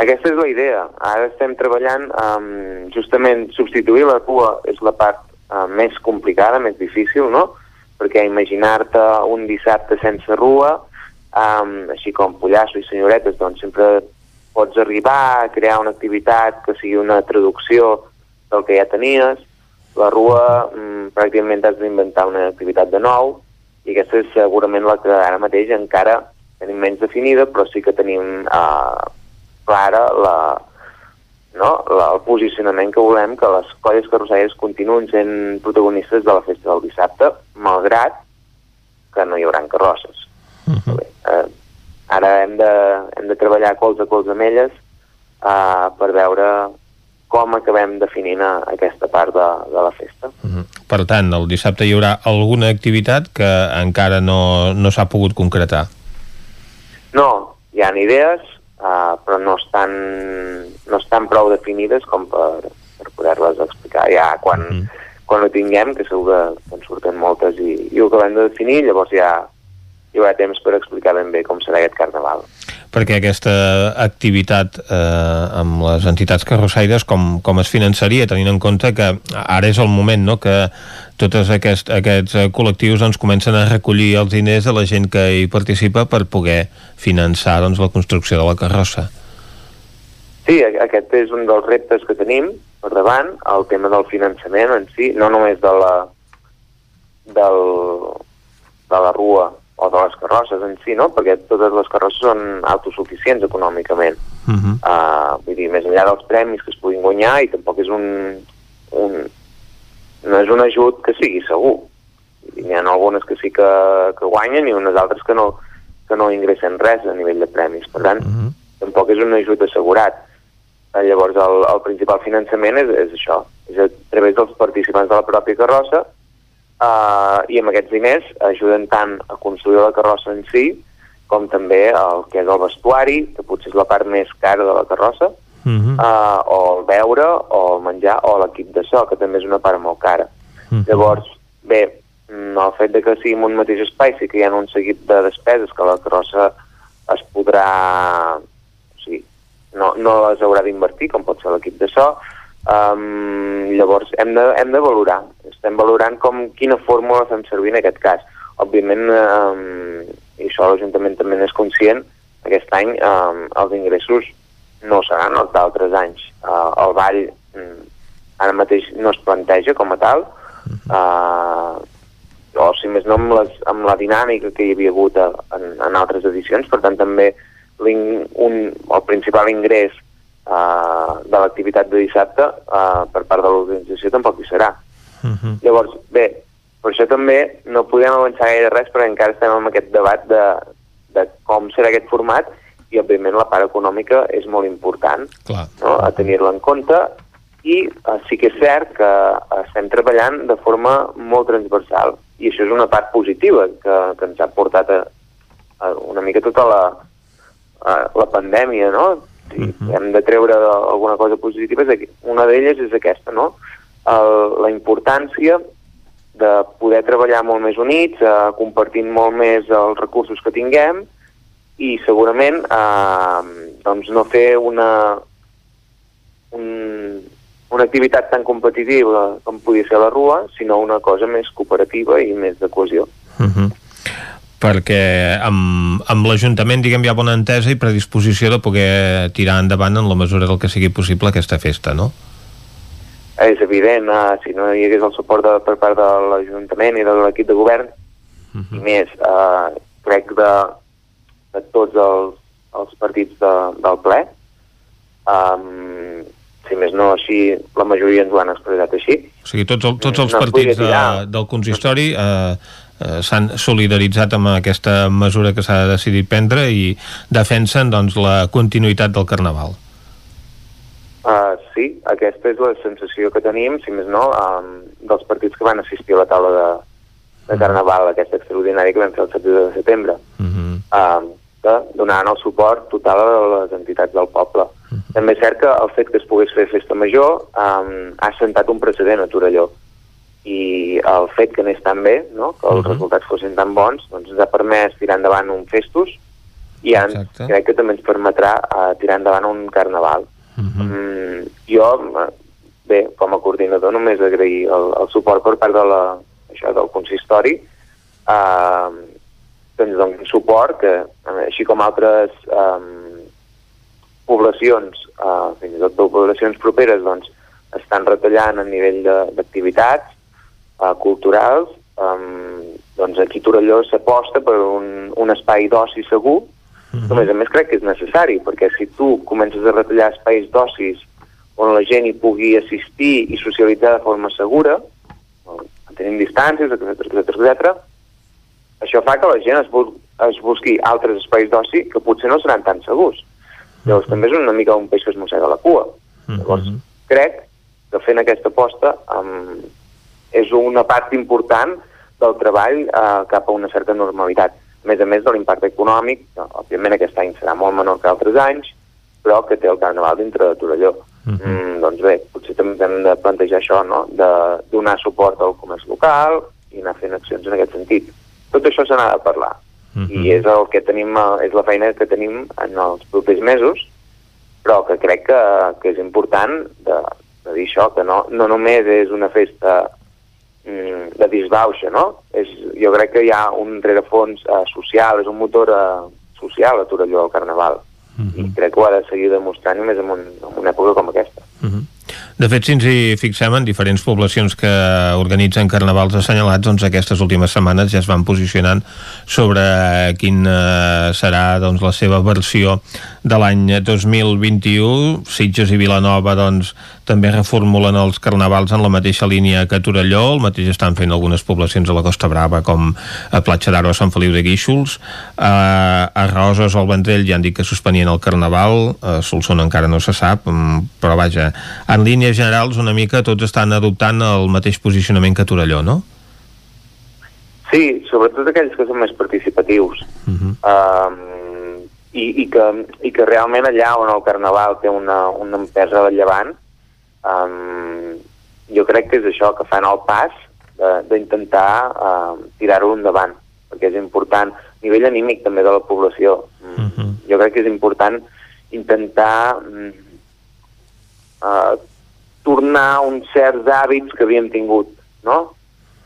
Aquesta és la idea. Ara estem treballant um, justament substituir la cua és la part uh, més complicada, més difícil, no? Perquè imaginar-te un dissabte sense rua, um, així com Pollasso i Senyoretes, doncs sempre pots arribar a crear una activitat que sigui una traducció del que ja tenies. La rua um, pràcticament has d'inventar una activitat de nou i aquesta és segurament la que ara mateix encara tenim menys definida, però sí que tenim uh, clara la, no? la, el posicionament que volem que les colles carrossaires continuïn sent protagonistes de la festa del dissabte, malgrat que no hi haurà carrosses. Uh -huh. Bé, eh, ara hem de, hem de treballar cols a cols amb elles eh, per veure com acabem definint aquesta part de, de la festa. Uh -huh. Per tant, el dissabte hi haurà alguna activitat que encara no, no s'ha pogut concretar? No, hi ha idees, uh, però no estan, no estan prou definides com per, per poder-les explicar ja quan, mm. quan ho tinguem, que segur que en surten moltes i, i ho acabem de definir, llavors ja hi haurà temps per explicar ben bé com serà aquest carnaval. Perquè aquesta activitat eh, amb les entitats carrossaires com, com es finançaria, tenint en compte que ara és el moment no? que tots aquest, aquests col·lectius doncs, comencen a recollir els diners de la gent que hi participa per poder finançar doncs, la construcció de la carrossa. Sí, aquest és un dels reptes que tenim per davant, el tema del finançament en si, no només de la, del, de la rua o de les carrosses en si, no? perquè totes les carrosses són autosuficients econòmicament. Uh -huh. uh, vull dir, més enllà dels premis que es puguin guanyar, i tampoc és un, un no és un ajut que sigui segur. N'hi ha algunes que sí que, que guanyen i unes altres que no, que no ingressen res a nivell de premis. Per tant, uh -huh. tampoc és un ajut assegurat. Uh, llavors, el, el principal finançament és, és això, és a través dels participants de la pròpia carrossa uh, i amb aquests diners ajuden tant a construir la carrossa en si com també el que és el vestuari, que potser és la part més cara de la carrossa, uh -huh. uh, o el beure, o el menjar, o l'equip de so, que també és una part molt cara. Uh -huh. Llavors, bé, el fet de que sigui en un mateix espai sí que hi ha un seguit de despeses que la carrossa es podrà... O sigui, no, no les haurà d'invertir, com pot ser l'equip de so, Um, llavors hem de, hem de valorar, estem valorant com, quina fórmula fem servir en aquest cas. Òbviament, um, i això l'Ajuntament també n'és conscient, aquest any um, els ingressos no seran els d'altres anys. Uh, el ball um, ara mateix no es planteja com a tal, uh, o si més no amb, les, amb la dinàmica que hi havia hagut a, en, en altres edicions, per tant també un, el principal ingrés uh, de l'activitat de dissabte uh, per part de l'organització tampoc hi serà. Uh mhm. -huh. Llavors, bé, per això també no podem avançar gaire res perquè encara estem en aquest debat de, de com serà aquest format i, òbviament, la part econòmica és molt important Clar. no? a tenir-la en compte i uh, sí que és cert que estem treballant de forma molt transversal i això és una part positiva que, que ens ha portat a, a una mica tota la, a la pandèmia, no? Si uh mhm. -huh. hem de treure alguna cosa positiva, una d'elles és aquesta, no? El, la importància de poder treballar molt més units, eh, compartint molt més els recursos que tinguem i segurament eh, doncs no fer una, un, una activitat tan competitiva com podia ser la Rua, sinó una cosa més cooperativa i més de cohesió. Uh mhm. -huh perquè amb, amb l'Ajuntament diguem hi ha bona entesa i predisposició de poder tirar endavant en la mesura del que sigui possible aquesta festa, no? És evident, uh, si no hi hagués el suport de, per part de l'Ajuntament i de l'equip de govern, uh -huh. i més, uh, crec de, de tots els, els partits de, del ple, um, si més no així, la majoria ens ho han expressat així. O sigui, tots, el, tots els no partits de, del consistori eh, eh, s'han solidaritzat amb aquesta mesura que s'ha decidit prendre i defensen doncs, la continuïtat del Carnaval. Uh, sí, aquesta és la sensació que tenim, si més no, um, dels partits que van assistir a la taula de, de mm. Carnaval, mm. aquesta extraordinària que vam fer el 7 de setembre, mm -hmm. uh, que donaran el suport total a les entitats del poble. Mm -hmm. També és cert que el fet que es pogués fer festa major um, ha sentat un precedent a Torelló i el fet que anés tan bé, no? que els uh -huh. resultats fossin tan bons, doncs ens ha permès tirar endavant un festus i en, crec que també ens permetrà uh, tirar endavant un carnaval. Uh -huh. mm, jo, bé, com a coordinador només agrair el, el suport per part de la, això, del consistori uh, que ens doni suport que, així com altres um, poblacions, uh, fins i tot poblacions properes, doncs, estan retallant a nivell d'activitats, uh, culturals, um, doncs aquí Torelló s'aposta per un, un espai d'oci segur, uh -huh. que a més crec que és necessari, perquè si tu comences a retallar espais d'ocis on la gent hi pugui assistir i socialitzar de forma segura, tenim distàncies, etc etc etc, això fa que la gent es, bus es busqui altres espais d'oci que potser no seran tan segurs. Llavors uh -huh. també és una mica un peix que es mossega la cua. Uh -huh. Llavors crec que fent aquesta aposta amb, és una part important del treball eh, cap a una certa normalitat. A més a més de l'impacte econòmic, que, òbviament aquest any serà molt menor que altres anys, però que té el Carnaval dintre de Torelló. Uh mhm. -huh. mm, doncs bé, potser també hem de plantejar això, no? de donar suport al comerç local i anar fent accions en aquest sentit. Tot això se n'ha de parlar. Uh -huh. I és el que tenim, eh, és la feina que tenim en els propers mesos, però que crec que, que és important de, de dir això, que no, no només és una festa de disbauxa, no? És, jo crec que hi ha un rerefons uh, social, és un motor uh, social a Torelló, el Carnaval. Uh -huh. I crec que ho ha de seguir demostrant més en, un, en una època com aquesta. Uh -huh. De fet, si ens hi fixem en diferents poblacions que organitzen carnavals assenyalats, doncs aquestes últimes setmanes ja es van posicionant sobre quina serà doncs, la seva versió de l'any 2021. Sitges i Vilanova doncs, també reformulen els carnavals en la mateixa línia que Torelló, el mateix estan fent algunes poblacions a la Costa Brava com a Platja d'Aro a Sant Feliu de Guíxols. A, a Roses al Vendrell ja han dit que suspenien el carnaval. A Solsona encara no se sap mm, però vaja, en línies generals una mica tots estan adoptant el mateix posicionament que Torelló, no? Sí, sobretot aquells que són més participatius uh -huh. um, i, i, que, i que realment allà on el carnaval té una, una empesa rellevant um, jo crec que és això, que fan el pas d'intentar uh, tirar-ho endavant, perquè és important, a nivell anímic també de la població. Uh -huh. Jo crec que és important intentar uh, tornar uns certs hàbits que havíem tingut, no?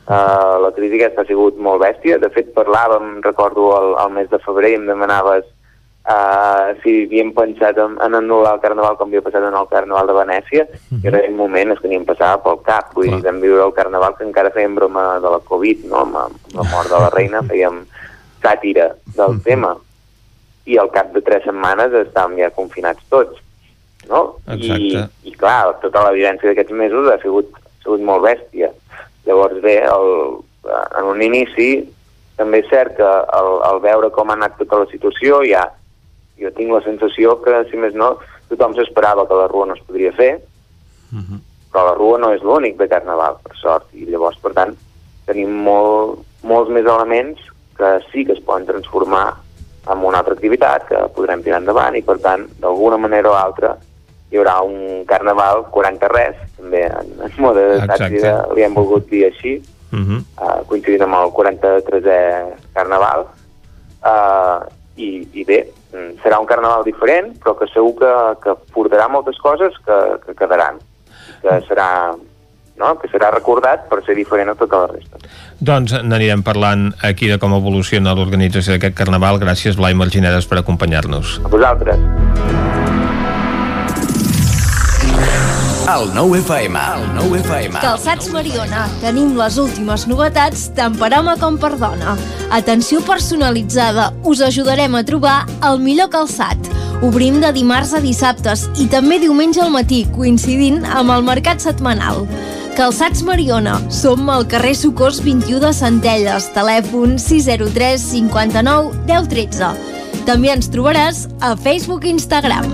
Uh, la crisi aquesta ha sigut molt bèstia, de fet parlàvem, recordo, el, el mes de febrer i em demanaves Uh, si havíem pensat en, en anul·lar el Carnaval com havia passat en el Carnaval de Venècia, uh -huh. i en aquell moment és que ni em passava pel cap, vull dir, vam viure el Carnaval que encara fèiem broma de la Covid, no? amb, amb la mort de la reina fèiem sàtira del uh -huh. tema, i al cap de tres setmanes estàvem ja confinats tots, no? Exacte. I, I clar, tota la vivència d'aquests mesos ha sigut, ha sigut molt bèstia. Llavors bé, el, en un inici també és cert que el, el veure com ha anat tota la situació ja jo tinc la sensació que, si més no, tothom s'esperava que la rua no es podria fer, uh -huh. però la rua no és l'únic de Carnaval, per sort, i llavors, per tant, tenim molt, molts més elements que sí que es poden transformar en una altra activitat que podrem tirar endavant i, per tant, d'alguna manera o altra, hi haurà un carnaval 40 res, també en, en mode de tàxida li hem volgut dir així, uh -huh. uh, coincidint amb el 43è carnaval, uh, i, i bé, Mm, serà un carnaval diferent, però que segur que, que portarà moltes coses que, que quedaran, que serà no? que serà recordat per ser diferent a tota la resta. Doncs n'anirem parlant aquí de com evoluciona l'organització d'aquest carnaval. Gràcies, Blai Marginedes, per acompanyar-nos. A vosaltres. El 9 FM. El 9 FM. Calçats Mariona. Tenim les últimes novetats tant per home com per dona. Atenció personalitzada. Us ajudarem a trobar el millor calçat. Obrim de dimarts a dissabtes i també diumenge al matí, coincidint amb el mercat setmanal. Calçats Mariona. Som al carrer Socors 21 de Centelles. Telèfon 603 59 10 13. També ens trobaràs a Facebook i Instagram.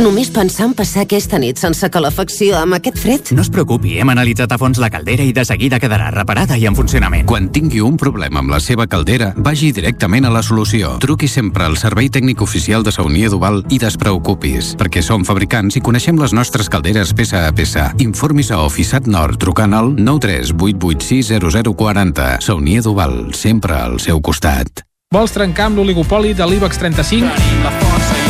Només pensar en passar aquesta nit sense calefacció amb aquest fred? No es preocupi, hem analitzat a fons la caldera i de seguida quedarà reparada i en funcionament. Quan tingui un problema amb la seva caldera, vagi directament a la solució. Truqui sempre al servei tècnic oficial de Saunier Duval i despreocupis, perquè som fabricants i coneixem les nostres calderes peça a peça. Informis a Oficiat Nord trucant al 938860040. Saunier Duval, sempre al seu costat. Vols trencar amb l'oligopoli de l'IBEX 35? la força i.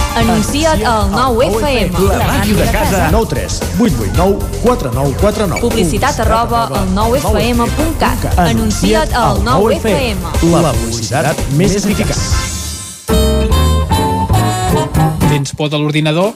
Anuncia't al 9FM. La màquina de casa. 9 3 8 8 9 4 9 4 9. Publicitat arroba al 9FM.cat. Anuncia't al 9FM. La publicitat més eficaç. Tens por de l'ordinador?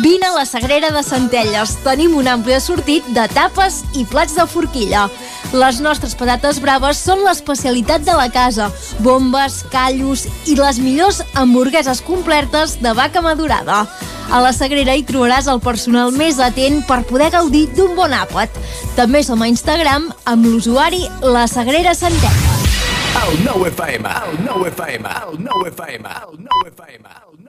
Vine a la Sagrera de Centelles. Tenim un ampli assortit de tapes i plats de forquilla. Les nostres patates braves són l'especialitat de la casa. Bombes, callos i les millors hamburgueses completes de vaca madurada. A la Sagrera hi trobaràs el personal més atent per poder gaudir d'un bon àpat. També som a Instagram amb l'usuari La Sagrera Centelles. El nou FM, el nou FM, el nou FM, el nou FM, el nou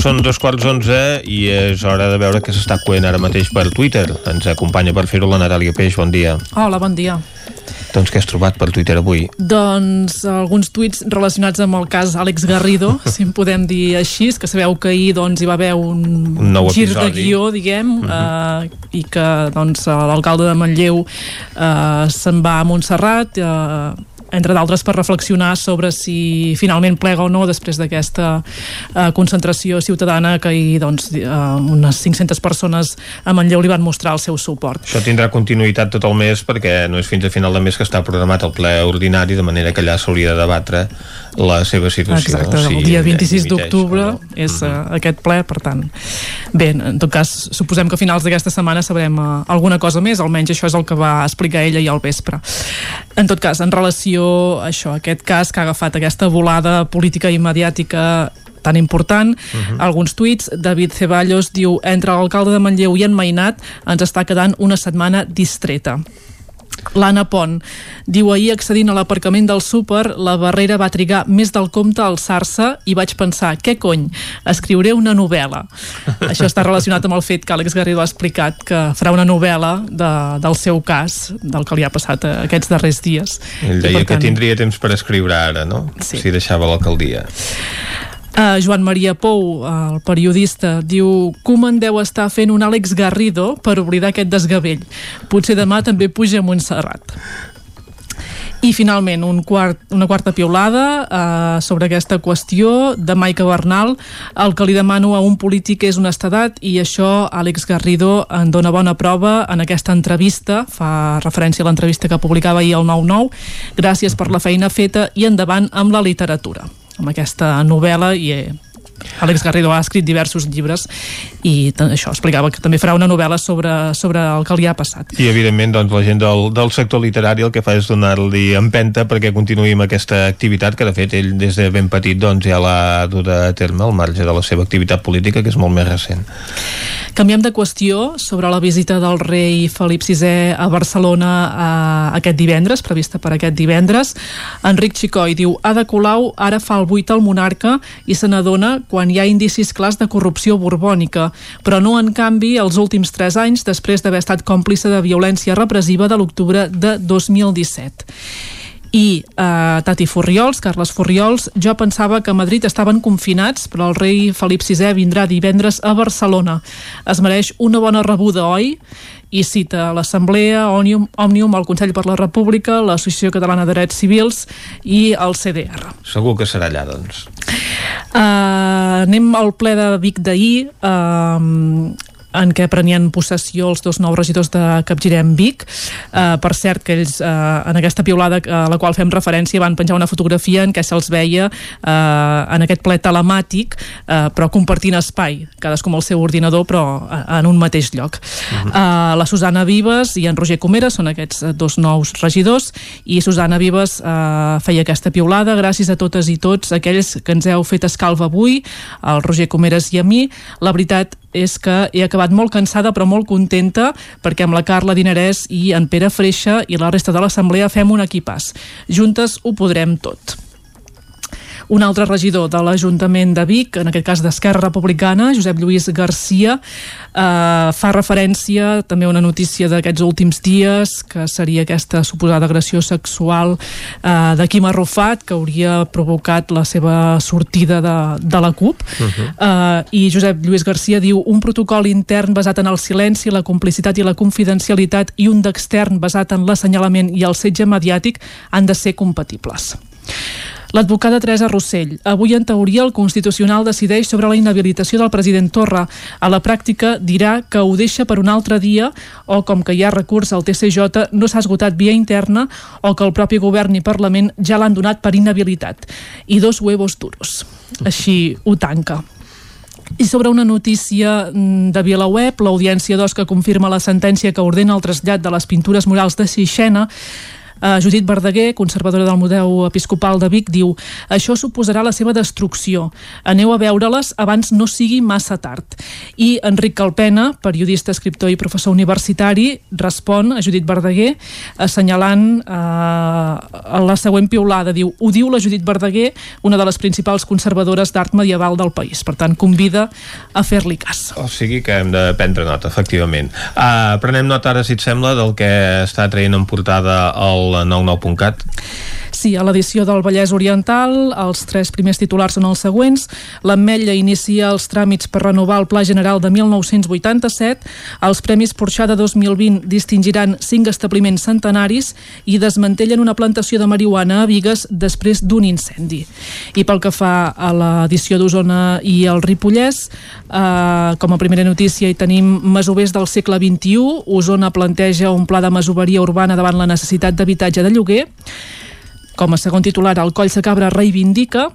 Són dos quarts onze i és hora de veure què s'està coent ara mateix per Twitter. Ens acompanya per fer-ho la Natàlia Peix. Bon dia. Hola, bon dia. Doncs què has trobat per Twitter avui? Doncs alguns tuits relacionats amb el cas Àlex Garrido, si en podem dir així, que sabeu que ahir doncs, hi va haver un, Un nou gir de episodi. guió, diguem, uh -huh. eh, i que doncs, l'alcalde de Manlleu eh, se'n va a Montserrat, eh, entre d'altres per reflexionar sobre si finalment plega o no després d'aquesta eh, concentració ciutadana que ahir doncs, eh, unes 500 persones a Manlleu li van mostrar el seu suport. Això tindrà continuïtat tot el mes perquè no és fins a final de mes que està programat el ple ordinari, de manera que allà s'hauria de debatre la seva situació. Exacte, si el dia 26 dimiteix d'octubre no. és uh, aquest ple, per tant bé, en tot cas, suposem que a finals d'aquesta setmana sabrem uh, alguna cosa més almenys això és el que va explicar ella ahir al vespre en tot cas, en relació a això, aquest cas que ha agafat aquesta volada política i mediàtica tan important, uh -huh. alguns tuits. David Ceballos diu entre l'alcalde de Manlleu i en Mainat ens està quedant una setmana distreta L'Anna Pont diu ahir accedint a l'aparcament del súper la barrera va trigar més del compte a alçar-se i vaig pensar, què cony, escriuré una novel·la això està relacionat amb el fet que Àlex Garrido ha explicat que farà una novel·la de, del seu cas del que li ha passat aquests darrers dies Ell deia per que tant, tindria temps per escriure ara, no? Sí. Si deixava l'alcaldia. Uh, Joan Maria Pou, uh, el periodista, diu Koeman deu estar fent un Àlex Garrido per oblidar aquest desgavell. Potser demà també puja a Montserrat. I finalment, un quart, una quarta piulada uh, sobre aquesta qüestió de Maica Bernal. El que li demano a un polític és honestedat i això Àlex Garrido en dona bona prova en aquesta entrevista, fa referència a l'entrevista que publicava ahir al 9-9. Gràcies per la feina feta i endavant amb la literatura amb aquesta novel·la i eh, Àlex Garrido ha escrit diversos llibres i això explicava que també farà una novel·la sobre, sobre el que li ha passat. I evidentment doncs, la gent del, del sector literari el que fa és donar-li empenta perquè continuï amb aquesta activitat que de fet ell des de ben petit doncs, ja l'ha dut a terme al marge de la seva activitat política que és molt més recent. Canviem de qüestió sobre la visita del rei Felip VI a Barcelona eh, aquest divendres, prevista per aquest divendres. Enric Xicoi diu Ada Colau ara fa el buit al monarca i se n'adona quan hi ha indicis clars de corrupció borbònica, però no en canvi els últims tres anys després d'haver estat còmplice de violència repressiva de l'octubre de 2017 i eh, Tati Furriols, Carles Furriols, jo pensava que a Madrid estaven confinats, però el rei Felip VI vindrà divendres a Barcelona. Es mereix una bona rebuda, oi? I cita l'Assemblea, Òmnium, Òmnium, el Consell per la República, l'Associació Catalana de Drets Civils i el CDR. Segur que serà allà, doncs. Uh, anem al ple de Vic d'ahir uh, en què prenien possessió els dos nous regidors de Capgirem Vic. Uh, per cert, que ells, uh, en aquesta piulada a la qual fem referència, van penjar una fotografia en què se'ls veia uh, en aquest ple telemàtic, uh, però compartint espai, cadascú amb el seu ordinador, però uh, en un mateix lloc. Uh, la Susana Vives i en Roger Comera són aquests eh, dos nous regidors, i Susana Vives uh, feia aquesta piulada. Gràcies a totes i tots aquells que ens heu fet escalva avui, al Roger Comeres i a mi. La veritat és que he acabat molt cansada però molt contenta perquè amb la Carla Dinarès i en Pere Freixa i la resta de l'assemblea fem un equipàs. Juntes ho podrem tot. Un altre regidor de l'Ajuntament de Vic, en aquest cas d'Esquerra Republicana, Josep Lluís Garcia, eh, fa referència també a una notícia d'aquests últims dies, que seria aquesta suposada agressió sexual eh, de Quim Arrufat, que hauria provocat la seva sortida de, de la CUP. Uh -huh. eh, I Josep Lluís Garcia diu un protocol intern basat en el silenci, la complicitat i la confidencialitat i un d'extern basat en l'assenyalament i el setge mediàtic han de ser compatibles. L'advocada Teresa Rossell. Avui, en teoria, el Constitucional decideix sobre la inhabilitació del president Torra. A la pràctica, dirà que ho deixa per un altre dia o, com que hi ha recurs al TCJ, no s'ha esgotat via interna o que el propi govern i Parlament ja l'han donat per inhabilitat. I dos huevos duros. Així ho tanca. I sobre una notícia mm, de VilaWeb, l'Audiència 2 que confirma la sentència que ordena el trasllat de les pintures murals de Sixena Uh, Judit Verdaguer, conservadora del Museu Episcopal de Vic, diu això suposarà la seva destrucció. Aneu a veure-les abans no sigui massa tard. I Enric Calpena, periodista, escriptor i professor universitari, respon a Judit Verdaguer assenyalant uh, la següent piulada. Diu, ho diu la Judit Verdaguer, una de les principals conservadores d'art medieval del país. Per tant, convida a fer-li cas. O sigui que hem de prendre nota, efectivament. Uh, prenem nota ara, si et sembla, del que està traient en portada el al 99.cat? Sí, a l'edició del Vallès Oriental, els tres primers titulars són els següents. L'Ametlla inicia els tràmits per renovar el Pla General de 1987. Els Premis Porxà de 2020 distingiran cinc establiments centenaris i desmantellen una plantació de marihuana a Vigues després d'un incendi. I pel que fa a l'edició d'Osona i el Ripollès, eh, com a primera notícia hi tenim masovers del segle XXI. Osona planteja un pla de masoveria urbana davant la necessitat d'habitatge de lloguer. Com a segon titular, el Coll de Cabra reivindica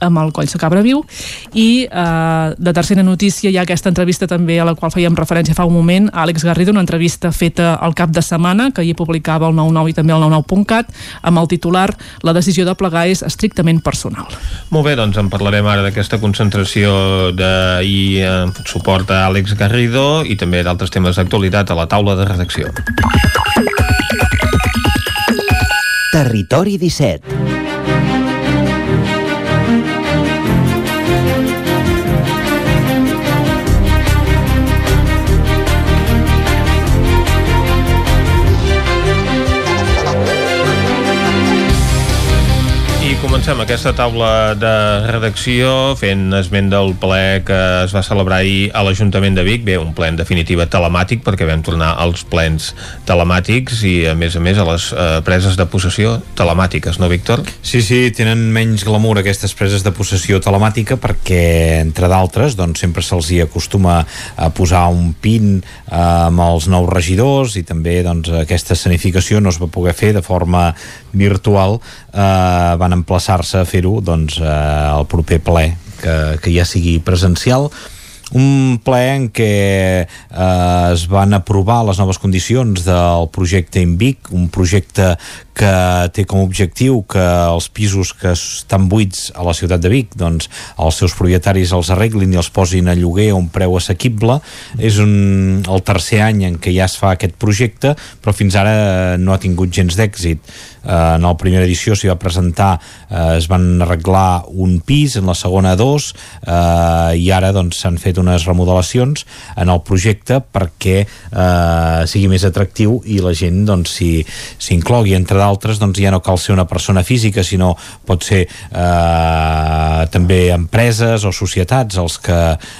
amb el Coll de Cabra Viu i eh, de tercera notícia hi ha aquesta entrevista també a la qual fèiem referència fa un moment a Àlex Garrido, una entrevista feta al cap de setmana que hi publicava el 99 i també el 99.cat amb el titular La decisió de plegar és estrictament personal. Molt bé, doncs en parlarem ara d'aquesta concentració d'ahir en suport a Àlex Garrido i també d'altres temes d'actualitat a la taula de redacció. Territori 17 comencem aquesta taula de redacció fent esment del ple que es va celebrar ahir a l'Ajuntament de Vic. Bé, un ple en definitiva telemàtic perquè vam tornar als plens telemàtics i a més a més a les eh, preses de possessió telemàtiques, no Víctor? Sí, sí, tenen menys glamour aquestes preses de possessió telemàtica perquè, entre d'altres, doncs sempre se'ls hi acostuma a posar un pin eh, amb els nous regidors i també doncs, aquesta escenificació no es va poder fer de forma virtual eh, van emplaçar-se a fer-ho doncs, eh, el proper ple que, que ja sigui presencial un ple en què eh, es van aprovar les noves condicions del projecte Invic, un projecte que té com a objectiu que els pisos que estan buits a la ciutat de Vic, doncs els seus propietaris els arreglin i els posin a lloguer a un preu assequible. És un, el tercer any en què ja es fa aquest projecte, però fins ara no ha tingut gens d'èxit. Eh, en la primera edició s'hi va presentar, eh, es van arreglar un pis, en la segona dos, eh, i ara doncs s'han fet unes remodelacions en el projecte perquè eh, sigui més atractiu i la gent doncs s'inclogui entre d'altres doncs ja no cal ser una persona física sinó pot ser eh, també empreses o societats els que,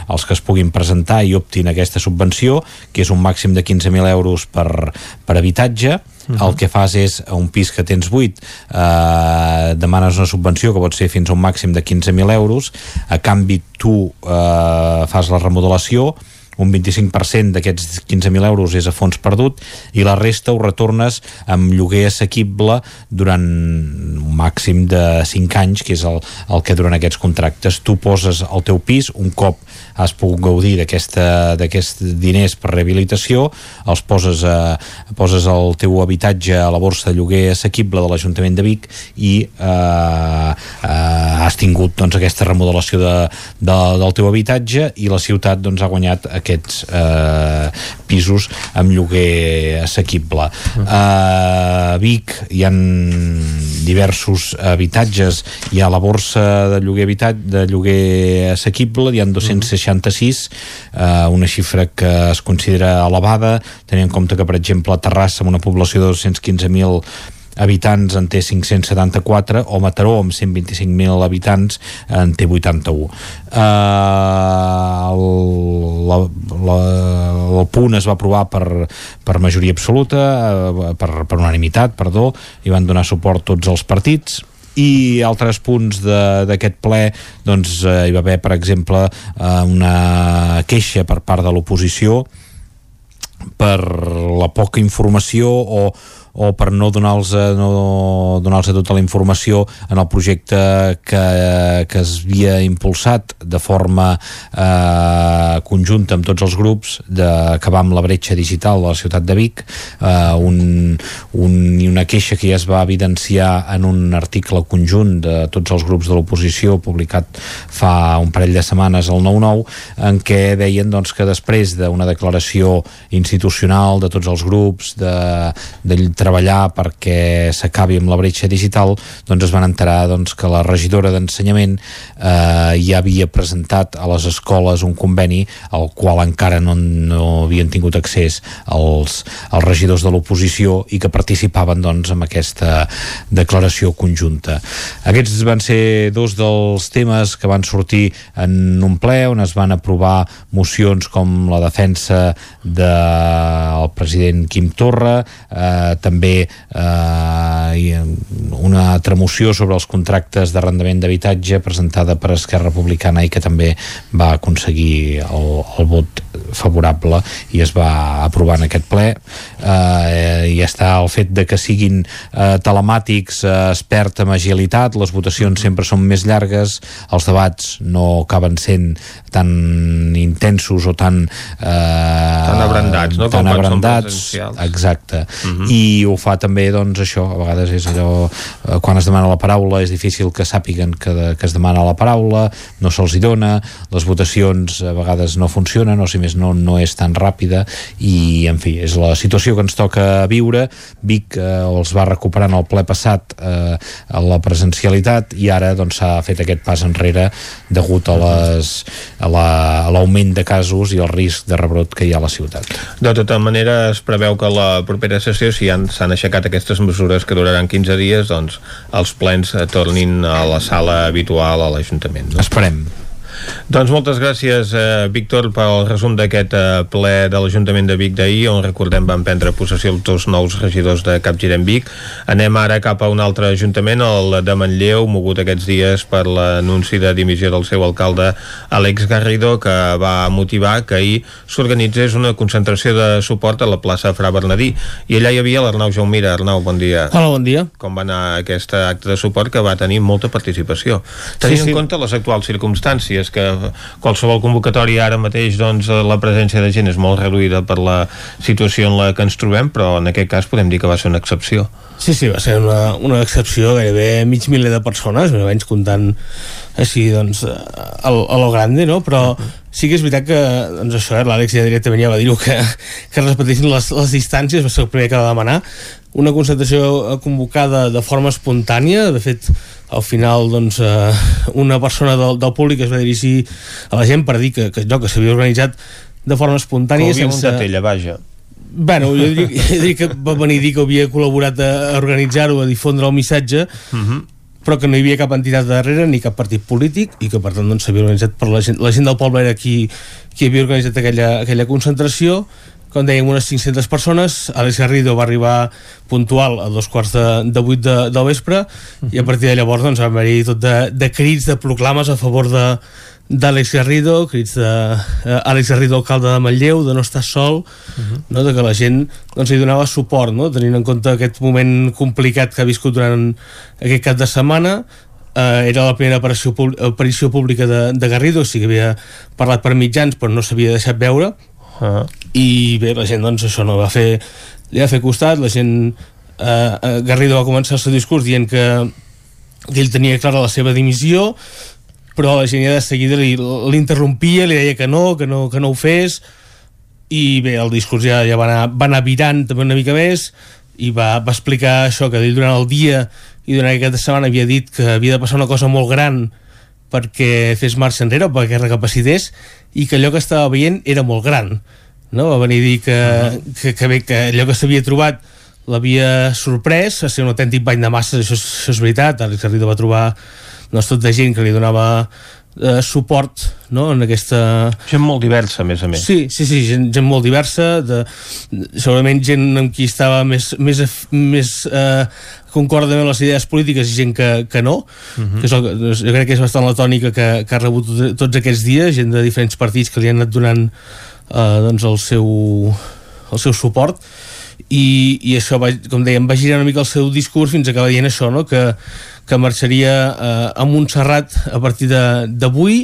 els que es puguin presentar i optin aquesta subvenció que és un màxim de 15.000 euros per, per habitatge Uh -huh. el que fas és a un pis que tens buit eh, demanes una subvenció que pot ser fins a un màxim de 15.000 euros a canvi tu eh, fas la remodelació un 25% d'aquests 15.000 euros és a fons perdut i la resta ho retornes amb lloguer assequible durant un màxim de 5 anys, que és el, el que duren aquests contractes. Tu poses el teu pis, un cop has pogut gaudir d'aquests diners per rehabilitació, els poses, a, poses el teu habitatge a la borsa de lloguer assequible de l'Ajuntament de Vic i eh, eh, has tingut doncs, aquesta remodelació de, de, del teu habitatge i la ciutat doncs, ha guanyat aquest aquests eh, pisos amb lloguer assequible. Uh, a Vic hi han diversos habitatges, hi ha la borsa de lloguer habitat de lloguer assequible, hi han 266, eh, una xifra que es considera elevada, tenint en compte que, per exemple, a Terrassa, amb una població de 215.000 habitants en té 574 o Mataró amb 125.000 habitants en té 81 uh, el, la, la, el punt es va aprovar per, per majoria absoluta uh, per, per unanimitat, perdó i van donar suport tots els partits. I altres punts d'aquest ple doncs eh, hi va haver per exemple eh, una queixa per part de l'oposició per la poca informació o, o per no donar-los no donar tota la informació en el projecte que, que es havia impulsat de forma eh, conjunta amb tots els grups d'acabar amb la bretxa digital de la ciutat de Vic eh, un, un, i una queixa que ja es va evidenciar en un article conjunt de tots els grups de l'oposició publicat fa un parell de setmanes al 9-9 en què deien doncs, que després d'una declaració institucional de tots els grups de, de treballar perquè s'acabi amb la bretxa digital, doncs es van enterar doncs, que la regidora d'ensenyament eh, ja havia presentat a les escoles un conveni al qual encara no, no havien tingut accés els, els regidors de l'oposició i que participaven doncs, en aquesta declaració conjunta. Aquests van ser dos dels temes que van sortir en un ple on es van aprovar mocions com la defensa del president Quim Torra, eh, també eh, una altra moció sobre els contractes d'arrendament d'habitatge presentada per Esquerra Republicana i que també va aconseguir el, el vot favorable i es va aprovar en aquest ple eh, i està el fet de que siguin eh, telemàtics eh, es perd amb agilitat, les votacions sempre són més llargues, els debats no acaben sent tan intensos o tan eh, tan abrandats, no? tan abrandats exacte, uh -huh. i ho fa també doncs això, a vegades és allò eh, quan es demana la paraula és difícil que sàpiguen que, de, que es demana la paraula no se'ls hi dona, les votacions a vegades no funcionen o si més no, no és tan ràpida i en fi, és la situació que ens toca viure Vic eh, els va recuperant el ple passat eh, la presencialitat i ara doncs s'ha fet aquest pas enrere degut a les a l'augment la, de casos i el risc de rebrot que hi ha a la ciutat. De tota manera es preveu que la propera sessió si s'han aixecat aquestes mesures que duraran 15 dies, doncs els plens tornin a la sala habitual a l'Ajuntament. No? Esperem. Doncs moltes gràcies, eh, Víctor, pel resum d'aquest eh, ple de l'Ajuntament de Vic d'ahir, on recordem van prendre possessió els dos nous regidors de Capgirem Vic. Anem ara cap a un altre ajuntament, el de Manlleu, mogut aquests dies per l'anunci de dimissió del seu alcalde Àlex Garrido, que va motivar que ahir s'organitzés una concentració de suport a la plaça Fra Bernadí. I allà hi havia l'Arnau Jaumira. Arnau, bon dia. Hola, bon dia. Com va anar aquest acte de suport que va tenir molta participació? Tenint sí, sí. en compte les actuals circumstàncies que qualsevol convocatòria ara mateix doncs, la presència de gent és molt reduïda per la situació en la que ens trobem, però en aquest cas podem dir que va ser una excepció. Sí, sí, va ser una, una excepció, gairebé mig miler de persones, més o menys comptant així, doncs, a, a lo grande, no? Però sí que és veritat que, doncs això, eh, l'Àlex ja directament ja va dir-ho, que, que respectessin les, les distàncies, va ser el primer que va demanar. Una concentració convocada de forma espontània, de fet, al final doncs, eh, una persona del, del públic es va dirigir a la gent per dir que, que allò que s'havia organitzat de forma espontània que sense... ella, vaja Bueno, jo dic, jo dic que va venir a dir que havia col·laborat a, organitzar-ho, a difondre el missatge, uh mhm. -huh. però que no hi havia cap entitat darrere ni cap partit polític i que per tant doncs, s'havia doncs, organitzat per la gent, la gent del poble era qui, qui havia organitzat aquella, aquella concentració com dèiem, unes 500 persones. Àlex Garrido va arribar puntual a dos quarts de, de vuit de, del vespre uh -huh. i a partir de llavors doncs, va haver tot de, de crits, de proclames a favor de d'Àlex Garrido, crits de uh, Àlex Garrido, alcalde de Manlleu, de no estar sol, uh -huh. no? de que la gent doncs, li donava suport, no? tenint en compte aquest moment complicat que ha viscut durant aquest cap de setmana, eh, era la primera aparició, aparició pública de, de Garrido, o sigui que havia parlat per mitjans però no s'havia deixat veure -huh. i bé, la gent doncs això no va fer li va fer costat, la gent eh, eh, Garrido va començar el seu discurs dient que, que ell tenia clara la seva dimissió però la gent ja de seguida li- l'interrompia, li deia que no, que no, que no ho fes, i bé, el discurs ja, ja va, anar, va anar virant també una mica més, i va, va explicar això, que ell durant el dia i durant aquesta setmana havia dit que havia de passar una cosa molt gran perquè fes marxa enrere o perquè recapacités i que allò que estava veient era molt gran no? va venir a dir que, que, que, bé, que allò que s'havia trobat l'havia sorprès, va ser un autèntic bany de masses això, és- això és veritat, Àlex Garrido va trobar doncs, tot de gent que li donava eh, suport no? en aquesta... Gent molt diversa, a més a més. Sí, sí, sí, gent, gent molt diversa, de, segurament gent amb qui estava més, més, més eh, concorda amb les idees polítiques i gent que, que no, que és el, jo crec que és bastant la tònica que, que ha rebut tot- tots aquests dies, gent de diferents partits que li han anat donant eh, doncs el seu, el seu suport i, i això, va, com dèiem, va girar una mica el seu discurs fins a acabar dient això, no? que, que marxaria eh, a Montserrat a partir d'avui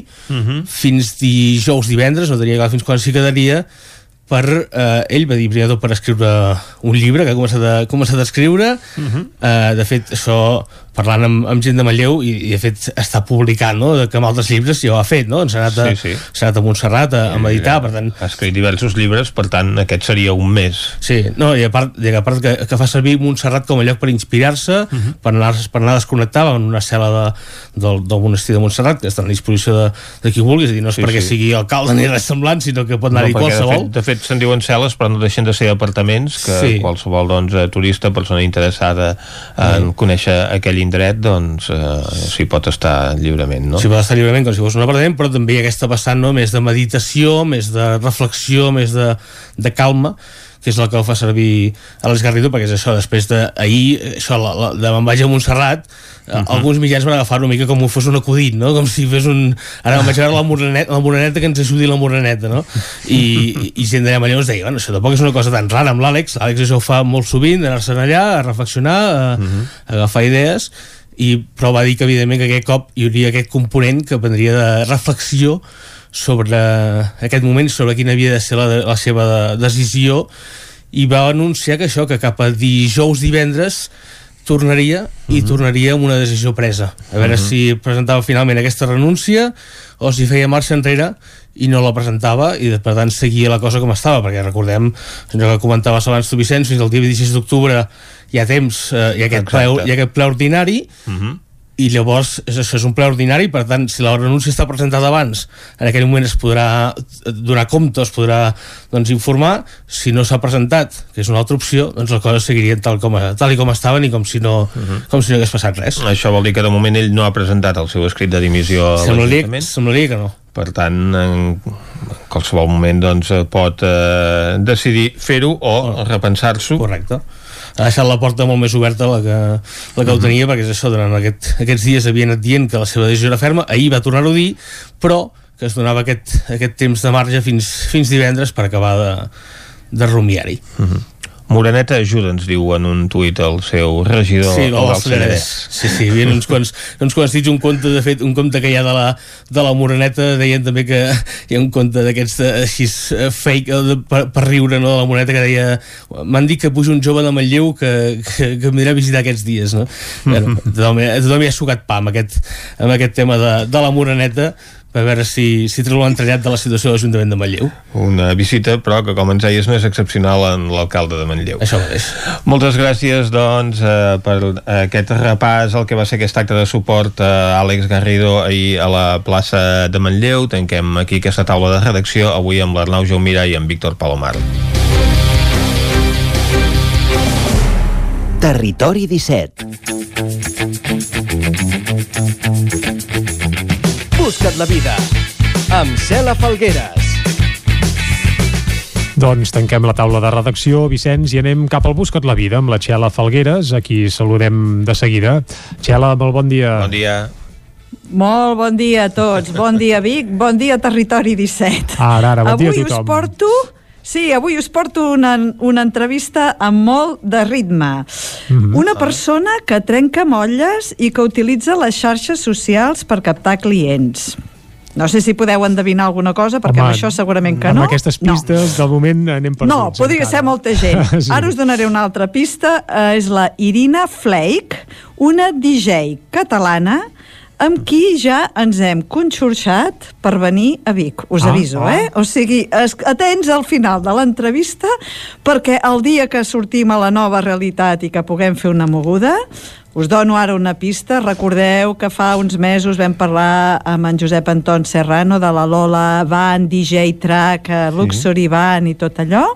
fins dijous divendres, no clar fins quan s'hi quedaria, per, eh, ell va dir primer per escriure un llibre que ha començat a, començat a escriure. Eh, de fet això parlant amb, amb gent de Manlleu i, i de fet està publicant no? de que amb altres llibres ja ho ha fet no? s'ha anat, a- Sí, sí. anat a Montserrat a, a meditar per tant Ha escrit diversos llibres, per tant, aquest seria un mes. Sí, no, i a part, i a part que, que fa servir Montserrat com a lloc per inspirar-se, uh -huh. per, anar, per anar a desconnectar en una cel·la de, del, del monestir de Montserrat, que està a disposició de, de qui vulgui, és a dir, no és Sí, sí, perquè sí. sigui alcalde ni res semblant, sinó que pot anar-hi perquè, qualsevol. De fet, de fet se'n diuen cel·les, però no deixen de ser apartaments que Sí. qualsevol doncs, eh, turista, persona interessada en conèixer aquell indret, doncs eh, s'hi pot estar lliurement, no? Si pot estar lliurement com si fos un apartament, però també aquesta vessant no? més de meditació, més de reflexió, més de, de calma, que és el que fa servir a l'Àlex Garrido, perquè és això, després d'ahir, això, la, la, de me'n vaig a Montserrat, uh -huh. alguns mitjans van agafar una mica com si fos un acudit, no? Com si fes un... Ara me'n vaig a veure la moreneta, la moreneta que ens ajudi la moreneta, no? I, i, i gent d'allà Manlleu ens deia, bueno, això tampoc és una cosa tan rara amb l'Àlex, l'Àlex això ho fa molt sovint, d'anar-se'n allà, a reflexionar, a, uh -huh. a agafar idees, i, però va dir que evidentment que aquest cop hi hauria aquest component que prendria de reflexió sobre aquest moment, sobre quina havia de ser la, la seva de, decisió i va anunciar que això, que cap a dijous divendres tornaria i tornaria amb una decisió presa. A veure si presentava finalment aquesta renúncia o si feia marxa enrere i no la presentava i per tant seguia la cosa com estava perquè recordem, allò que comentaves abans tu Vicenç, fins al dia 26 d'octubre hi ha temps, eh, hi, ha aquest ple, hi ha aquest ple ordinari i llavors és, això és un ple ordinari per tant si la renúncia està presentada abans en aquell moment es podrà donar compte es podrà doncs, informar si no s'ha presentat, que és una altra opció doncs les coses seguirien tal, com, tal i com estaven i com si no, com si no hagués passat res Això vol dir que de moment ell no ha presentat el seu escrit de dimissió Semblaria- semblaria que no. Per tant, en qualsevol moment doncs, pot eh, decidir fer-ho o repensar-s'ho. Correcte. Ha deixat la porta molt més oberta la que, la que ho tenia perquè és això, durant aquest, aquests dies havia anat dient que la seva decisió era ferma, ahir va tornar-ho a dir però que es donava aquest, aquest temps de marge fins, fins divendres per acabar de, de rumiar-hi Moreneta ajuda, ens diu en un tuit el seu regidor Sí, del Sallarès. Sí, sí, hi uns quants, uns quants dits, un conte, de fet, un conte que hi ha de la, de la Moreneta, deien també que hi ha un conte d'aquests eh, així eh, fake, eh, de, per, per riure, no?, de la Moreneta, que deia m'han dit que puja un jove de Manlleu que, que, que em dirà a visitar aquests dies, no? Bueno, tothom, tothom hi ha sucat pa amb aquest, amb aquest tema de, de la Moreneta, per veure si, si treu l'entrellat de la situació de l'Ajuntament de Manlleu. Una visita, però que, com ens deies, no és excepcional en l'alcalde de Manlleu. Això mateix. Moltes gràcies, doncs, eh, per aquest repàs al que va ser aquest acte de suport a Àlex Garrido ahir a la plaça de Manlleu. Tanquem aquí aquesta taula de redacció, avui amb l'Arnau Jaumira i amb Víctor Palomar. Territori 17 Busca't la vida amb Cela Falgueres. Doncs tanquem la taula de redacció, Vicenç, i anem cap al Busca't la Vida amb la Txela Falgueres, a qui saludem de seguida. Txela, molt bon dia. Bon dia. Molt bon dia a tots. Bon dia, Vic. Bon dia, Territori 17. Ara, ara, bon avui dia a tothom. us porto... Sí, avui us porto una, una entrevista amb molt de ritme. Mhm. Una persona que trenca molles i que utilitza les xarxes socials per captar clients. No sé si podeu endevinar alguna cosa, perquè Home, amb això segurament que amb no. aquestes pistes, de moment anem perduts. No, podria encara. ser molta gent. Sí. Ara us donaré una altra pista. Eh, és la Irina Flake, una DJ catalana amb qui ja ens hem conxorxat per venir a Vic, us Ah, aviso, ah. eh? O sigui, atents al final de l'entrevista perquè el dia que sortim a la nova realitat i que puguem fer una moguda, us dono ara una pista. Recordeu que fa uns mesos vam parlar amb en Josep Anton Serrano de la Lola Van, DJ Track, eh, Luxury Van i tot allò?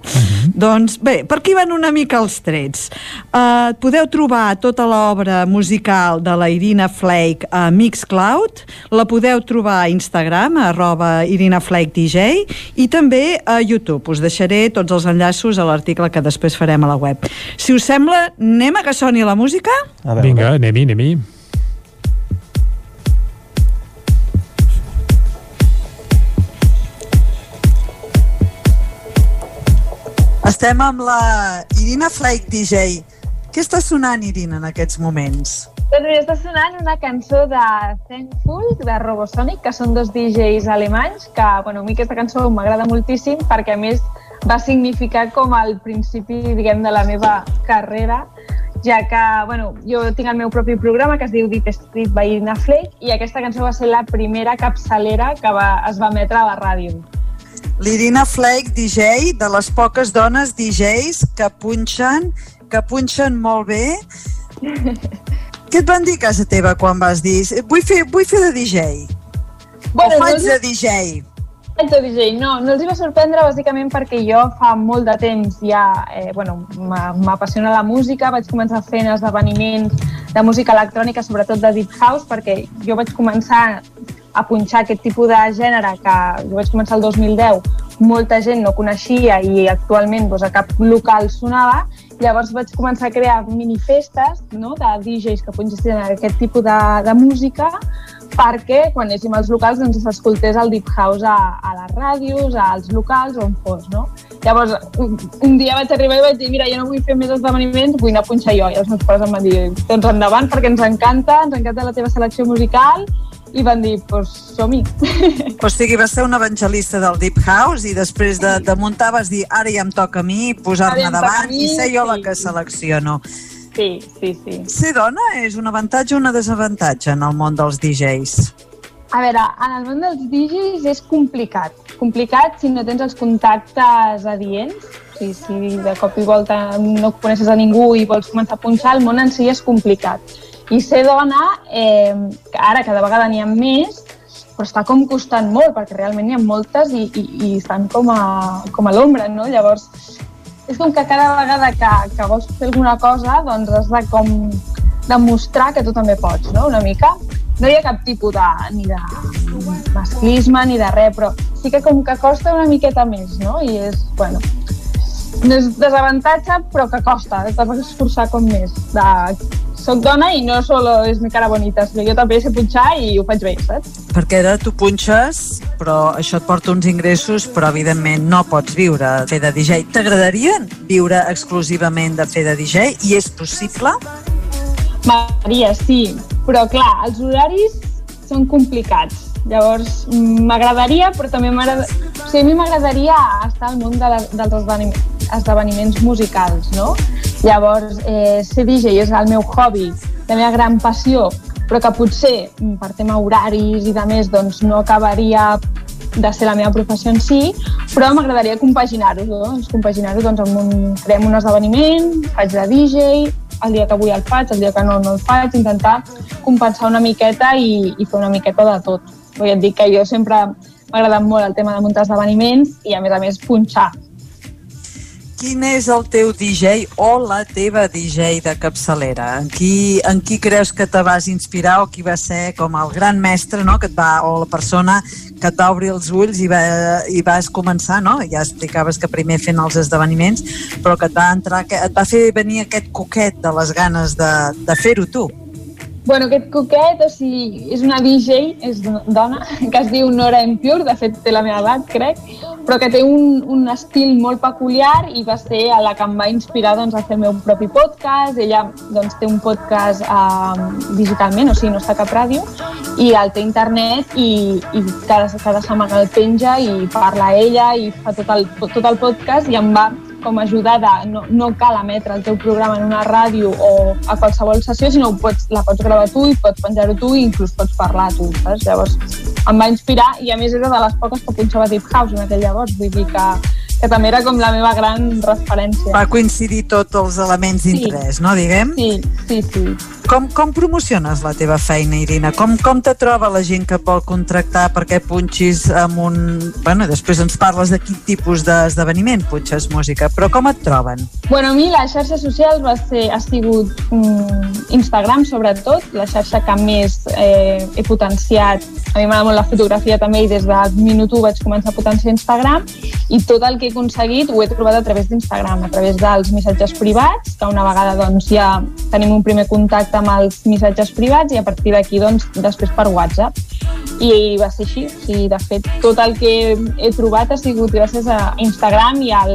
Doncs bé, per aquí van una mica els trets. Uh, podeu trobar tota l'obra musical de la Irina Flake a Mixcloud, la podeu trobar a Instagram, a arroba Irina Flake DJ, i també a YouTube. Us deixaré tots els enllaços a l'article que després farem a la web. Si us sembla, anem a que soni la música? A veure. Vinga, anem-hi, anem-hi. Estem amb la Irina Flake DJ. Què està sonant, Irina, en aquests moments? Doncs mira, està sonant una cançó de Thankful, de Robosonic, que són dos DJs alemanys, que bueno, a mi aquesta cançó m'agrada moltíssim perquè a més va significar com el principi, diguem, de la meva carrera, ja que, bueno, jo tinc el meu propi programa que es diu Deep Street by Irina Flake i aquesta cançó va ser la primera capçalera que va, es va emetre a la ràdio. L'Irina Flake DJ, de les poques dones DJs que punxen, que punxen molt bé. Què et van dir a casa teva quan vas dir vull fer, vull fer de DJ? Bueno, o faig no- de DJ? Faig de no, no els va sorprendre bàsicament perquè jo fa molt de temps ja, eh, bueno, m'a- m'apassiona la música, vaig començar fent esdeveniments de música electrònica, sobretot de Deep House, perquè jo vaig començar a punxar aquest tipus de gènere que jo vaig començar el 2010, molta gent no coneixia i actualment doncs, a cap local sonava, llavors vaig començar a crear minifestes no, de DJs que punxessin aquest tipus de, de música perquè quan anéssim als locals doncs s'escoltés el Deep House a, a les ràdios, als locals, on fos, no? Llavors, un, un dia vaig arribar i vaig dir, mira, jo no vull fer més esdeveniments, vull anar a punxar jo. I els meus pares em van dir, doncs endavant, perquè ens encanta, ens encanta la teva selecció musical, i van dir, doncs som-hi. O sigui, vas ser un evangelista del Deep House i després de, de muntar vas dir ara ja em toca a mi posar-me davant mi, i ser jo la sí. que selecciono. Sí, sí, sí. Ser dona és un avantatge o un desavantatge en el món dels DJs? A veure, en el món dels DJs és complicat. Complicat si no tens els contactes adients. O sigui, si de cop i volta no coneixes a ningú i vols començar a punxar, el món en si és complicat. I ser dona, eh, ara cada vegada n'hi ha més, però està com costant molt, perquè realment n'hi ha moltes i, i, i estan com a, com a l'ombra, no? Llavors, és com que cada vegada que, que vols fer alguna cosa, doncs has de com demostrar que tu també pots, no? Una mica. No hi ha cap tipus de, ni de masclisme ni de res, però sí que com que costa una miqueta més, no? I és, bueno, no és desavantatge, però que costa, t'has d'esforçar com més. De, soc dona i no solo és mi cara bonita, sinó jo també sé punxar i ho faig bé, saps? Perquè ara tu punxes, però això et porta uns ingressos, però evidentment no pots viure fer de DJ. T'agradaria viure exclusivament de fer de DJ? I és possible? Maria, sí, però clar, els horaris són complicats. Llavors, m'agradaria, però també m'agrada... O sigui, a mi m'agradaria estar al món de la, dels esdeveniments, musicals, no? Llavors, eh, ser DJ és el meu hobby, la meva gran passió, però que potser, mm, per tema horaris i de més, doncs no acabaria de ser la meva professió en si, però m'agradaria compaginar-ho, doncs, compaginar-ho doncs, amb un, creem un esdeveniment, faig de DJ, el dia que vull el faig, el dia que no, no el faig, intentar compensar una miqueta i, i fer una miqueta de tot. Vull dic que jo sempre m'ha agradat molt el tema de muntar esdeveniments i, a més a més, punxar. Quin és el teu DJ o la teva DJ de capçalera? En qui, en qui creus que te vas inspirar o qui va ser com el gran mestre no? que et va, o la persona que et va obrir els ulls i, va, i vas començar, no? ja explicaves que primer fent els esdeveniments, però que et va, entrar, que et va fer venir aquest coquet de les ganes de, de fer-ho tu. Bueno, aquest coquet, o sigui, és una DJ, és do- dona, que es diu Nora Impure, de fet té la meva edat, crec, però que té un, un estil molt peculiar i va ser a la que em va inspirar doncs, a fer el meu propi podcast. Ella doncs, té un podcast eh, digitalment, o sigui, no està cap ràdio, i el té internet i, i cada, cada setmana el penja i parla ella i fa tot el, tot el podcast i em va com a ajuda de... No, no cal emetre el teu programa en una ràdio o a qualsevol sessió, sinó pots, la pots gravar tu i pots penjar-ho tu i inclús pots parlar tu, saps? Llavors em va inspirar i a més era de les poques que punxava Deep House en aquell llavors, vull dir que, que també era com la meva gran referència. Va coincidir tots els elements d'interès, Sí. no, diguem? Sí, sí, sí. Com, com promociones la teva feina, Irina? Com, com te troba la gent que et vol contractar perquè punxis amb un... Bueno, després ens parles de quin tipus d'esdeveniment punxes música, però com et troben? Bueno, a mi la xarxa social va ser, ha sigut mm, Instagram, sobretot, la xarxa que més eh, he potenciat. A mi m'agrada molt la fotografia també i des del minut 1 vaig començar a potenciar Instagram i tot el que he aconseguit ho he trobat a través d'Instagram, a través dels missatges privats, que una vegada doncs, ja tenim un primer contacte amb els missatges privats i a partir d'aquí doncs, després per WhatsApp. I va ser així. O sigui, de fet, tot el que he trobat ha sigut gràcies a Instagram i al,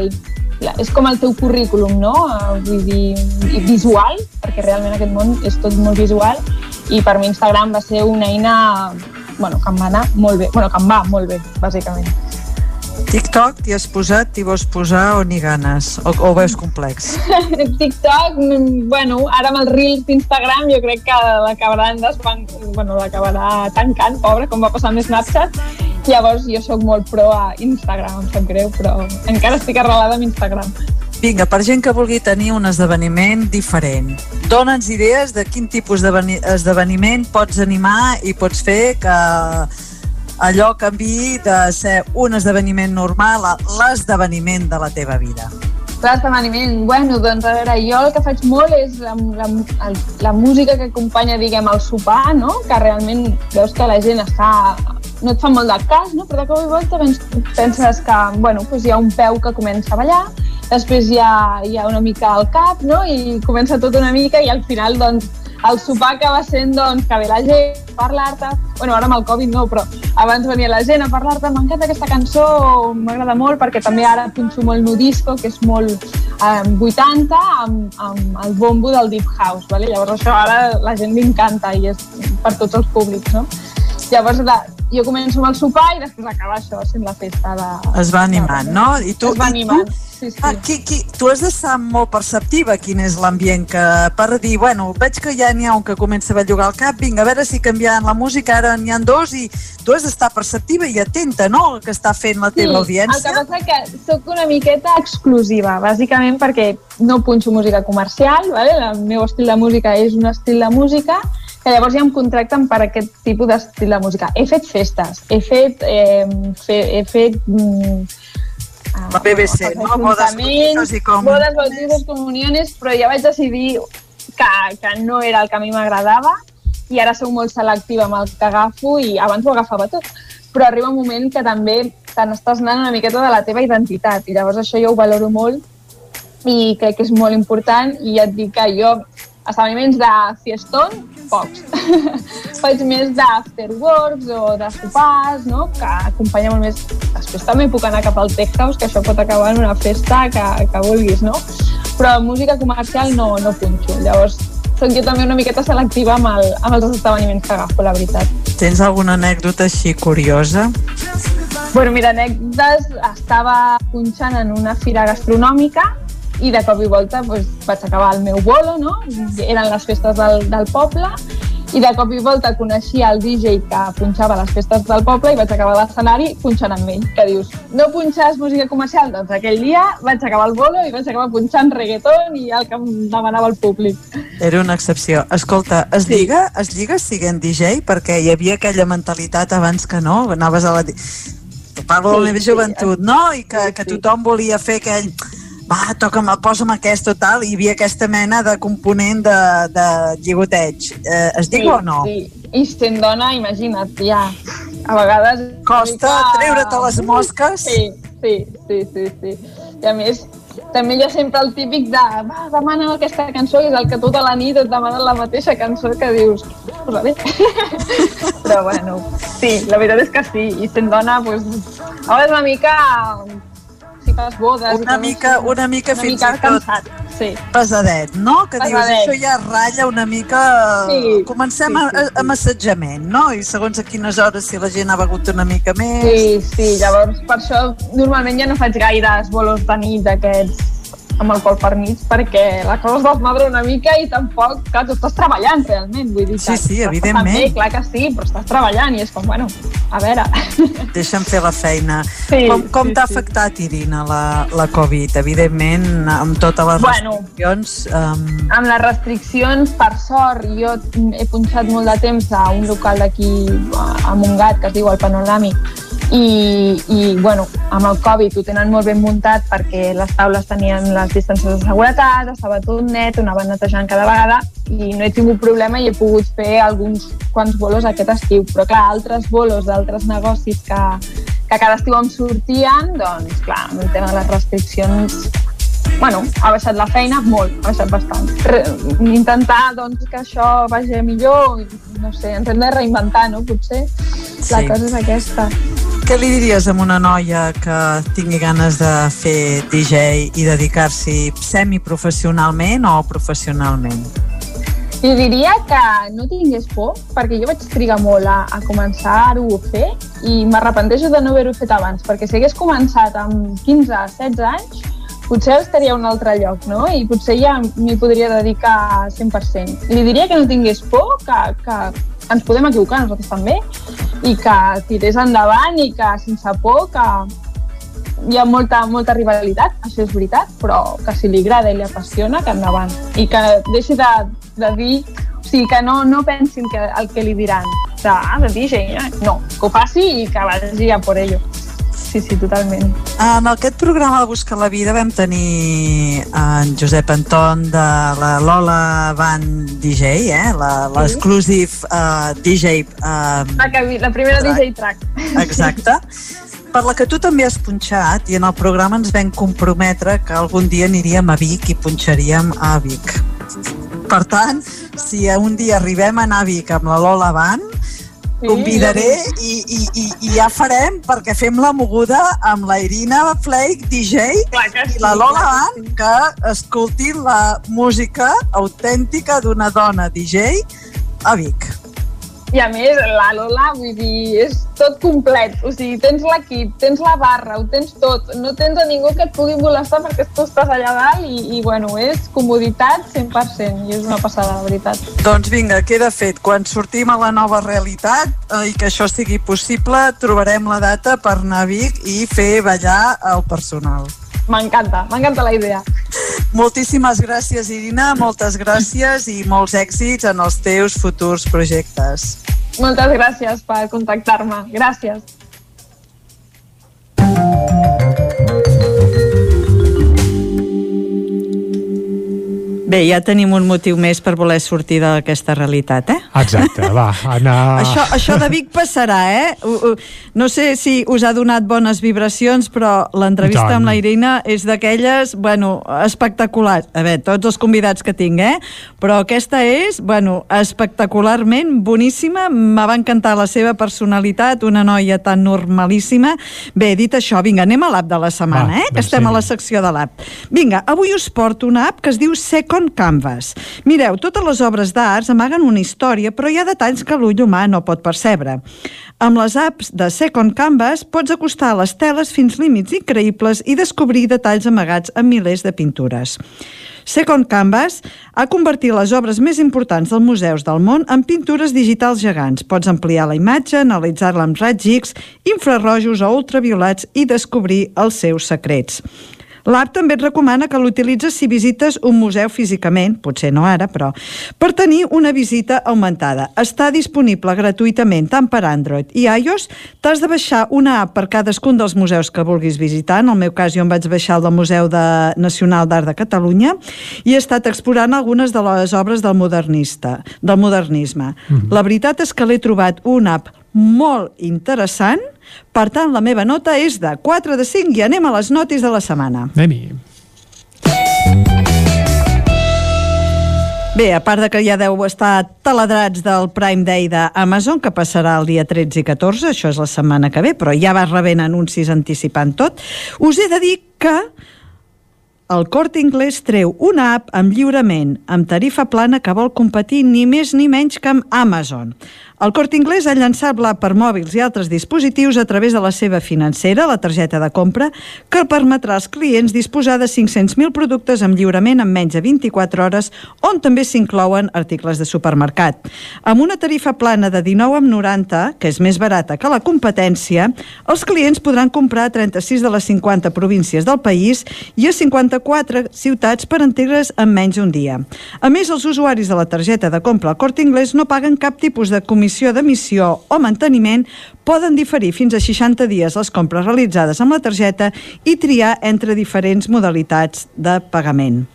és com el teu currículum, no? Eh, Vull dir, visual, perquè realment aquest món és tot molt visual, i per mi Instagram va ser una eina bueno, que em va anar molt bé, bueno, que em va molt bé, bàsicament. TikTok t'hi has posat, t'hi vols posar o ni ganes? O, o ho veus complex? TikTok, mm, bueno, ara amb els Reels d'Instagram jo crec que l'acabaran desban... bueno, l'acabarà tancant, pobre, com va passar amb Snapchat. Llavors jo sóc molt pro a Instagram, em sap greu, però encara estic arrelada amb Instagram. Vinga, per gent que vulgui tenir un esdeveniment diferent, dona'ns idees de quin tipus d'esdeveniment pots animar i pots fer que allò canvi de ser un esdeveniment normal a l'esdeveniment de la teva vida. L'esdeveniment, bueno, doncs a veure, jo el que faig molt és la, la, la música que acompanya, diguem, el sopar, no? Que realment veus que la gent està no et fa molt de cas, no? però de cop i volta penses que bueno, doncs hi ha un peu que comença a ballar, després hi ha, hi ha una mica al cap no? i comença tot una mica i al final doncs, el sopar acaba sent doncs, que ve la gent a parlar-te, bueno, ara amb el Covid no, però abans venia la gent a parlar-te, m'encanta aquesta cançó, m'agrada molt perquè també ara punxo molt nudisco, que és molt eh, 80, amb, amb el bombo del Deep House, vale? llavors això ara la gent li encanta i és per tots els públics, no? Llavors, la, jo començo amb el sopar i després acaba això, sent la festa de... Es va animant, no? I tu, Es va animant, tu, sí, sí. Ah, qui, qui, tu has d'estar molt perceptiva quin és l'ambient que per dir, bueno, veig que ja n'hi ha un que comença a bellugar el cap, vinga, a veure si canviant la música, ara n'hi ha dos i tu has d'estar perceptiva i atenta, no?, el que està fent la teva el que audiència. passa que sóc una miqueta exclusiva, bàsicament perquè no punxo música comercial, vale? el meu estil de música és un estil de música que llavors ja em contracten per aquest tipus d'estil de música. He fet festes, he fet... Eh, fe, he fet mm, La BBC, no? Bodes, bautizos i com... bodes, bautizos, comuniones, però ja vaig decidir que, que no era el que a mi m'agradava i ara sóc molt selectiva amb el que agafo i abans ho agafava tot. Però arriba un moment que també te n'estàs anant una miqueta de la teva identitat i llavors això jo ho valoro molt i crec que és molt important i ja et dic que jo esdeveniments de fiestón, pocs. Faig més d'afterworks o de sopars, no? que acompanya molt més... Després també puc anar cap al tech house, que això pot acabar en una festa que, que vulguis, no? Però música comercial no, no punxo. Llavors, soc jo també una miqueta selectiva amb, el, amb els esdeveniments que agafo, la veritat. Tens alguna anècdota així curiosa? Bueno, mira, anècdotes, estava punxant en una fira gastronòmica i de cop i volta doncs, vaig acabar el meu bolo, no? Eren les festes del, del poble i de cop i volta coneixia el DJ que punxava a les festes del poble i vaig acabar l'escenari punxant amb ell. Que dius, no punxes música comercial? Doncs aquell dia vaig acabar el bolo i vaig acabar punxant reggaeton i el que em demanava el públic. Era una excepció. Escolta, es lliga, es lliga siguent DJ? Perquè hi havia aquella mentalitat abans que no, anaves a la... Parlo de la Sí, meva sí, joventut, no? I que, que tothom volia fer aquell va, toca'm, posa'm aquest o tal, i hi havia aquesta mena de component de, de lligoteig. Eh, es diga o no? Sí, i sent dona, imagina't, ja, a vegades... Costa treure-te les mosques? Sí, sí, sí, sí, sí. I a més, també hi ha sempre el típic de va, demana aquesta cançó i és el que tota la nit et demanen la mateixa cançó que dius, pues bé. Però bueno, sí, la veritat és que sí, i sent dona, pues, a vegades una mica fas bodes... Una mica, una mica una fins mica i tot cansat, sí. pesadet, no? Que dius, Pesadet. això ja ratlla una mica... Sí, Comencem sí, a, sí, a, amb assetjament, no? I segons a quines hores, si la gent ha begut una mica més... Sí, sí, llavors per això normalment ja no faig gaires bolos de nit d'aquests amb el col per mig perquè la cosa es desmadra una mica i tampoc, clar, tu estàs treballant realment, vull dir, Sí, sí, evidentment. Bé, clar que sí, però estàs treballant i és com, bueno, a veure... Deixa'm fer la feina. Sí, com com sí, t'ha sí. afectat, Irina, la, la Covid? Evidentment, amb totes les Bueno. restriccions... Um, amb les restriccions, per sort, jo he punxat molt de temps a un local d'aquí a Montgat, que es diu el Panoràmic, i, i bueno, amb el Covid ho tenen molt ben muntat perquè les taules tenien les distàncies de seguretat, estava tot net, ho anaven netejant cada vegada i no he tingut problema i he pogut fer alguns quants bolos aquest estiu. Però clar, altres bolos d'altres negocis que, que cada estiu em sortien, doncs clar, amb el tema de les restriccions bueno, ha baixat la feina molt, ha baixat bastant. Re, intentar doncs, que això vagi millor, no sé, ens hem de reinventar, no? Potser la Sí. cosa és aquesta. Què li diries a una noia que tingui ganes de fer DJ i dedicar-s'hi semiprofessionalment o professionalment? I diria que no tingués por, perquè jo vaig trigar molt a, a començar-ho a fer i m'arrepenteixo de no haver-ho fet abans, perquè si hagués començat amb 15-16 anys, potser estaria a un altre lloc, no? I potser ja m'hi podria dedicar 100%. Li diria que no tingués por, que, que ens podem equivocar nosaltres també, i que tirés endavant i que sense por, que hi ha molta, molta rivalitat, això és veritat, però que si li agrada i li apassiona, que endavant. I que deixi de, de dir, o sigui, que no, no pensin que el que li diran de, ah, de DJ, eh? no, que ho faci i que vagi a por ello. Sí, sí, totalment. En aquest programa de Busca la Vida vam tenir en Josep Anton de la Lola Band DJ, eh? la- l'exclusive uh, DJ uh, La, que, la primera DJ track. Exacte. Per la que tu també has punxat i en el programa ens vam comprometre que algun dia aniríem a Vic i punxaríem a Vic. Per tant, si un dia arribem a anar a Vic amb la Lola Band, convidaré i, i, i, i ja farem perquè fem la moguda amb la Irina Flake, DJ, i la Lola Band, que escoltin la música autèntica d'una dona DJ a Vic. I a més, la Lola, vull dir, és tot complet. O sigui, tens l'equip, tens la barra, ho tens tot. No tens a ningú que et pugui molestar perquè tu estàs allà dalt i, i bueno, és comoditat 100% i és una passada, la veritat. Doncs vinga, queda fet. Quan sortim a la nova realitat eh, i que això sigui possible, trobarem la data per anar a Vic i fer ballar el personal. M'encanta, m'encanta la idea. Moltíssimes gràcies, Irina, moltes gràcies i molts èxits en els teus futurs projectes. Moltes gràcies per contactar-me. Gràcies. Bé, ja tenim un motiu més per voler sortir d'aquesta realitat, eh? Exacte, va, anar... Això, això de Vic passarà, eh? No sé si us ha donat bones vibracions, però l'entrevista amb la Irina és d'aquelles, bueno, espectaculars. A veure, tots els convidats que tinc, eh? Però aquesta és, bueno, espectacularment boníssima. Me va encantar la seva personalitat, una noia tan normalíssima. Bé, dit això, vinga, anem a l'app de la setmana, Va, eh? Que doncs estem a vinga. la secció de l'app. Vinga, avui us porto una app que es diu Second Canvas. Mireu, totes les obres d'arts amaguen una història, però hi ha detalls que l'ull humà no pot percebre. Amb les apps de Second Canvas pots acostar les teles fins límits increïbles i descobrir detalls amagats en milers de pintures. Second Canvas ha convertit les obres més importants dels museus del món en pintures digitals gegants. Pots ampliar la imatge, analitzar-la amb raigs X, infrarrojos o ultraviolats i descobrir els seus secrets. L'app també et recomana que l'utilitzes si visites un museu físicament, potser no ara, però, per tenir una visita augmentada. Està disponible gratuïtament tant per Android i iOS. T'has de baixar una app per cadascun dels museus que vulguis visitar. En el meu cas, jo em vaig baixar el del Museu de Nacional d'Art de Catalunya i he estat explorant algunes de les obres del modernista, del modernisme. La veritat és que l'he trobat una app molt interessant, per tant, la meva nota és de 4 de 5 i anem a les notis de la setmana. Anem-hi. Bé, a part de que ja deu estar taladrats del Prime Day d'Amazon, que passarà el dia 13 i 14, això és la setmana que ve, però ja vas rebent anuncis anticipant tot, us he de dir que el Corte Inglés treu una app amb lliurament, amb tarifa plana que vol competir ni més ni menys que amb Amazon. El Corte Inglés ha llançat l'app per mòbils i altres dispositius a través de la seva financera, la targeta de compra, que permetrà als clients disposar de 500.000 productes amb lliurament en menys de 24 hores, on també s'inclouen articles de supermercat. Amb una tarifa plana de 19,90, que és més barata que la competència, els clients podran comprar a 36 de les 50 províncies del país i a 54 ciutats per entendre's en menys d'un dia. A més, els usuaris de la targeta de compra al Corte Inglés no paguen cap tipus de comissió comissió d'emissió o manteniment poden diferir fins a 60 dies les compres realitzades amb la targeta i triar entre diferents modalitats de pagament.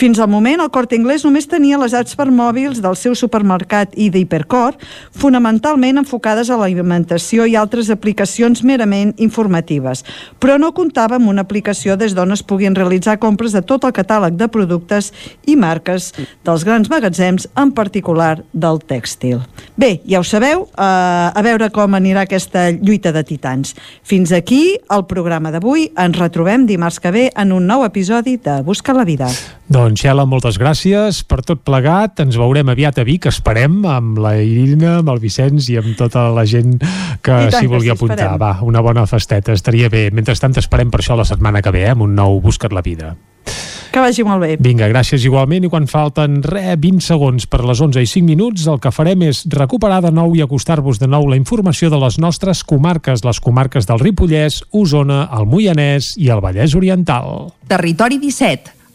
Fins al moment, el Corte Inglés només tenia les apps per mòbils del seu supermercat i d'Hipercor, fonamentalment enfocades a l'alimentació i altres aplicacions merament informatives, però no comptava amb una aplicació des d'on es puguin realitzar compres de tot el catàleg de productes i marques dels grans magatzems, en particular del tèxtil. Bé, ja ho sabeu, eh, a veure com anirà aquesta lluita de titans. Fins aquí el programa d'avui. Ens retrobem dimarts que ve en un nou episodi de Busca la Vida. Doncs, Xela, moltes gràcies per tot plegat. Ens veurem aviat a Vic, esperem, amb la Irina, amb el Vicenç i amb tota la gent que s'hi vulgui apuntar. esperem. Va, una bona festeta, estaria bé. Mentrestant, esperem per això la setmana que ve, eh, amb un nou Busca't la vida. Que vagi molt bé. Vinga, gràcies igualment i quan falten re, 20 segons per les 11 i 5 minuts el que farem és recuperar de nou i acostar-vos de nou la informació de les nostres comarques, les comarques del Ripollès, Osona, el Moianès i el Vallès Oriental. Territori 17,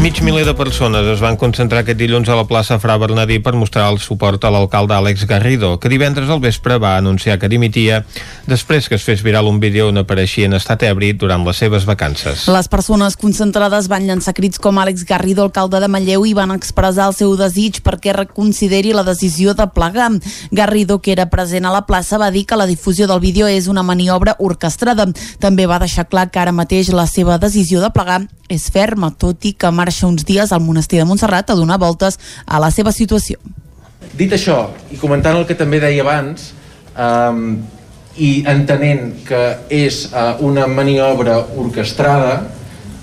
Mig miler de persones es van concentrar aquest dilluns a la plaça Fra Bernadí per mostrar el suport a l'alcalde Àlex Garrido, que divendres al vespre va anunciar que dimitia després que es fes viral un vídeo on apareixia en estat ebri durant les seves vacances. Les persones concentrades van llançar crits com Àlex Garrido, alcalde de Manlleu, i van expressar el seu desig perquè reconsideri la decisió de plegar. Garrido, que era present a la plaça, va dir que la difusió del vídeo és una maniobra orquestrada. També va deixar clar que ara mateix la seva decisió de plegar és ferma, tot i que marxa uns dies al monestir de Montserrat a donar voltes a la seva situació. Dit això, i comentant el que també deia abans, um, i entenent que és uh, una maniobra orquestrada,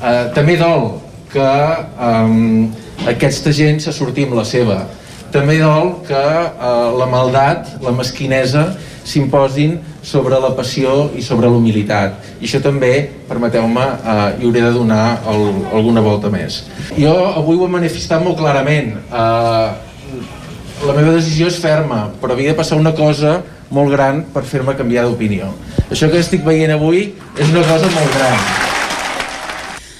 uh, també dol que um, aquesta gent se sortim la seva. També dol que uh, la maldat, la mesquinesa, s'imposin sobre la passió i sobre l'humilitat. I això també, permeteu-me, eh, hi hauré de donar el, alguna volta més. Jo avui ho he manifestat molt clarament. Eh, la meva decisió és ferma, però havia de passar una cosa molt gran per fer-me canviar d'opinió. Això que estic veient avui és una cosa molt gran.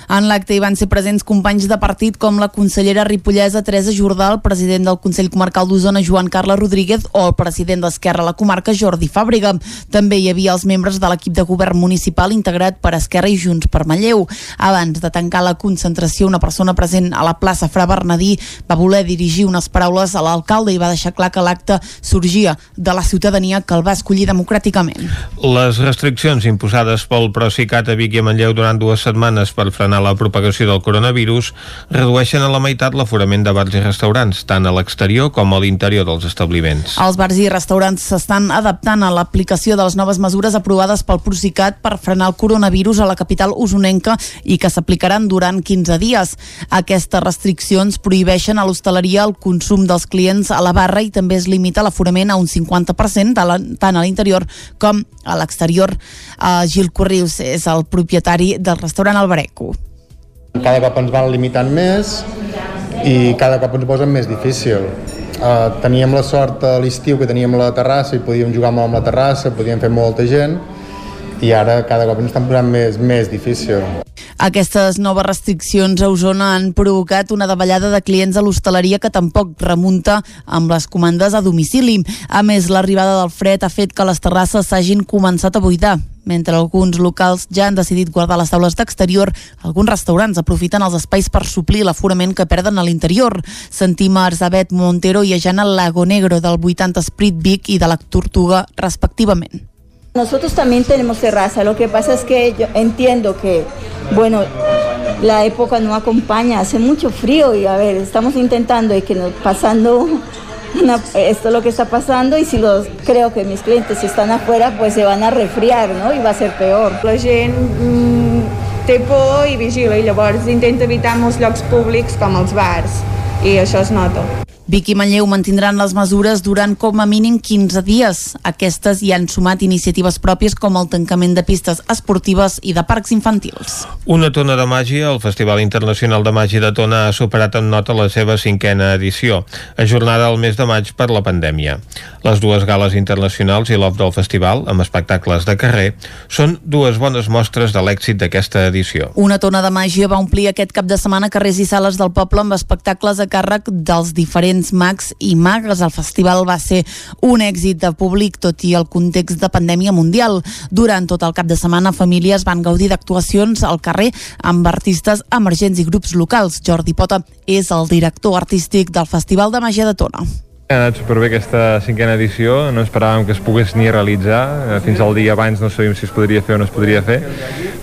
En l'acte hi van ser presents companys de partit com la consellera ripollesa Teresa Jordà, el president del Consell Comarcal d'Osona Joan Carles Rodríguez o el president d'Esquerra a la comarca Jordi Fàbrega. També hi havia els membres de l'equip de govern municipal integrat per Esquerra i Junts per Manlleu. Abans de tancar la concentració, una persona present a la plaça Fra Bernadí va voler dirigir unes paraules a l'alcalde i va deixar clar que l'acte sorgia de la ciutadania que el va escollir democràticament. Les restriccions imposades pel Procicat a Vic i a Manlleu durant dues setmanes per frenar la propagació del coronavirus redueixen a la meitat l'aforament de bars i restaurants, tant a l'exterior com a l'interior dels establiments. Els bars i restaurants s'estan adaptant a l'aplicació de les noves mesures aprovades pel Procicat per frenar el coronavirus a la capital usonenca i que s'aplicaran durant 15 dies. Aquestes restriccions prohibeixen a l'hostaleria el consum dels clients a la barra i també es limita l'aforament a un 50% de la, tant a l'interior com a l'exterior. Uh, Gil Corrius és el propietari del restaurant Albareco. Cada cop ens van limitant més i cada cop ens posen més difícil. Uh, teníem la sort a l'estiu que teníem la terrassa i podíem jugar molt amb la terrassa, podíem fer molta gent i ara cada cop ens estan posant més, més difícil. Aquestes noves restriccions a Osona han provocat una davallada de clients a l'hostaleria que tampoc remunta amb les comandes a domicili. A més, l'arribada del fred ha fet que les terrasses s'hagin començat a buidar. Mentre alguns locals ja han decidit guardar les taules d'exterior, alguns restaurants aprofiten els espais per suplir l'aforament que perden a l'interior. Sentim a Arzabet Montero i a Jana Lago Negro del 80 Sprit Vic i de la Tortuga, respectivament. Nosotros también tenemos terraza, lo que pasa es que yo entiendo que, bueno, la época no acompaña, hace mucho frío y a ver, estamos intentando y que nos pasando una, esto es lo que está pasando y si los creo que mis clientes están afuera pues se van a resfriar, ¿no? Y va a ser peor. La gent mm, té por i vigila, i llavors intenta evitar molts llocs públics com els bars, i això es nota. Vic i Manlleu mantindran les mesures durant com a mínim 15 dies. Aquestes hi han sumat iniciatives pròpies com el tancament de pistes esportives i de parcs infantils. Una tona de màgia, el Festival Internacional de Màgia de Tona ha superat en nota la seva cinquena edició, ajornada al mes de maig per la pandèmia. Les dues gales internacionals i l'off del festival, amb espectacles de carrer, són dues bones mostres de l'èxit d'aquesta edició. Una tona de màgia va omplir aquest cap de setmana carrers i sales del poble amb espectacles a càrrec dels diferents mags i magues. El festival va ser un èxit de públic, tot i el context de pandèmia mundial. Durant tot el cap de setmana, famílies van gaudir d'actuacions al carrer amb artistes emergents i grups locals. Jordi Pota és el director artístic del Festival de Màgia de Tona. Ha anat superbé aquesta cinquena edició, no esperàvem que es pogués ni realitzar, eh, fins al dia abans no sabíem si es podria fer o no es podria fer,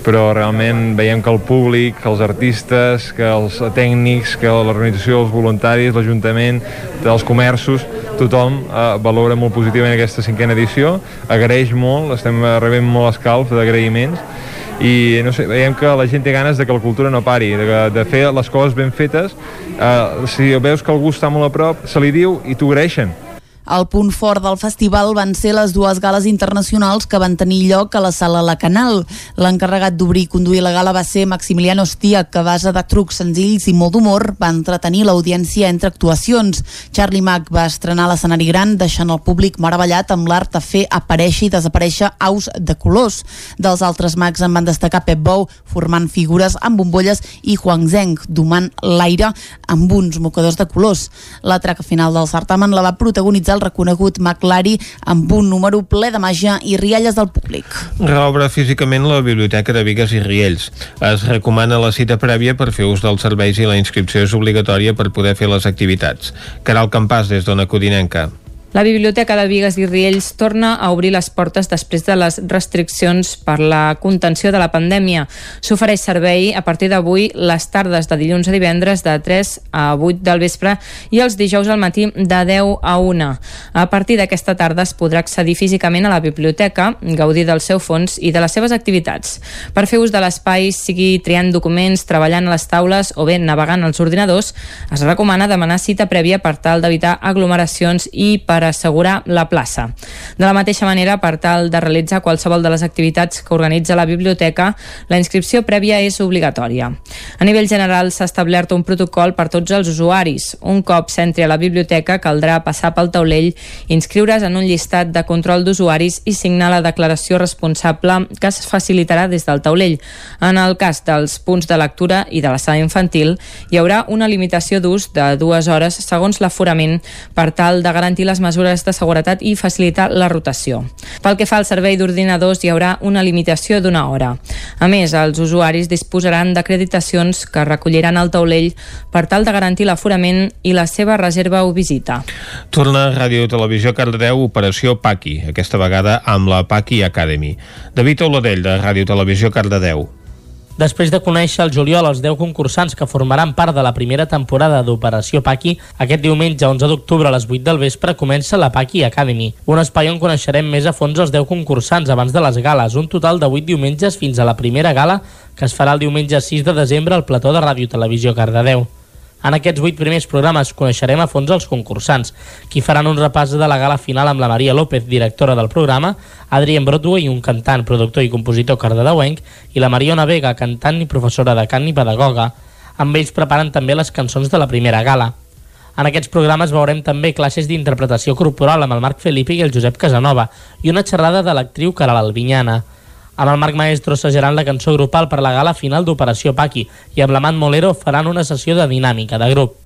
però realment veiem que el públic, que els artistes, que els tècnics, que l'organització, els voluntaris, l'Ajuntament, els comerços, tothom eh, valora molt positivament aquesta cinquena edició, agraeix molt, estem rebent molt escalf d'agraïments, i no sé, veiem que la gent té ganes de que la cultura no pari, de, de fer les coses ben fetes. Uh, si veus que algú està molt a prop se li diu i t'ho agraeixen el punt fort del festival van ser les dues gales internacionals que van tenir lloc a la sala La Canal. L'encarregat d'obrir i conduir la gala va ser Maximiliano Ostia, que a base de trucs senzills i molt d'humor va entretenir l'audiència entre actuacions. Charlie Mack va estrenar l'escenari gran, deixant el públic meravellat amb l'art de fer aparèixer i desaparèixer aus de colors. Dels altres mags en van destacar Pep Bou, formant figures amb bombolles, i Huang Zheng, domant l'aire amb uns mocadors de colors. La traca final del certamen la va protagonitzar el reconegut McLari amb un número ple de màgia i rialles del públic. Reobre físicament la Biblioteca de Vigues i Riells. Es recomana la cita prèvia per fer ús dels serveis i la inscripció és obligatòria per poder fer les activitats. Caral Campàs, des d'Ona Codinenca. La Biblioteca de Vigues i Riells torna a obrir les portes després de les restriccions per la contenció de la pandèmia. S'ofereix servei a partir d'avui les tardes de dilluns a divendres de 3 a 8 del vespre i els dijous al matí de 10 a 1. A partir d'aquesta tarda es podrà accedir físicament a la biblioteca, gaudir del seu fons i de les seves activitats. Per fer ús de l'espai, sigui triant documents, treballant a les taules o bé navegant als ordinadors, es recomana demanar cita prèvia per tal d'evitar aglomeracions i per assegurar la plaça. De la mateixa manera, per tal de realitzar qualsevol de les activitats que organitza la biblioteca, la inscripció prèvia és obligatòria. A nivell general s'ha establert un protocol per tots els usuaris. Un cop s'entri a la biblioteca caldrà passar pel taulell, inscriure's en un llistat de control d'usuaris i signar la declaració responsable que es facilitarà des del taulell. En el cas dels punts de lectura i de la sala infantil, hi haurà una limitació d'ús de dues hores segons l'aforament per tal de garantir les mesures de seguretat i facilitar la rotació. Pel que fa al servei d'ordinadors, hi haurà una limitació d'una hora. A més, els usuaris disposaran d'acreditacions que recolliran al taulell per tal de garantir l'aforament i la seva reserva o visita. Torna a Ràdio Televisió Cardedeu Operació Paqui, aquesta vegada amb la Paqui Academy. David Oladell, de Ràdio Televisió Cardedeu. Després de conèixer el juliol els 10 concursants que formaran part de la primera temporada d'Operació Paqui, aquest diumenge 11 d'octubre a les 8 del vespre comença la Paqui Academy, un espai on coneixerem més a fons els 10 concursants abans de les gales, un total de 8 diumenges fins a la primera gala que es farà el diumenge 6 de desembre al plató de Ràdio Televisió Cardedeu. En aquests vuit primers programes coneixerem a fons els concursants, qui faran un repàs de la gala final amb la Maria López, directora del programa, Adrien Broadway, un cantant, productor i compositor cardedeuenc, i la Mariona Vega, cantant i professora de cant i pedagoga. Amb ells preparen també les cançons de la primera gala. En aquests programes veurem també classes d'interpretació corporal amb el Marc Felipe i el Josep Casanova i una xerrada de l'actriu Caral Albinyana. Amb el Marc Maestro assajaran la cançó grupal per la gala final d'Operació Paqui i amb l'Amant Molero faran una sessió de dinàmica de grup.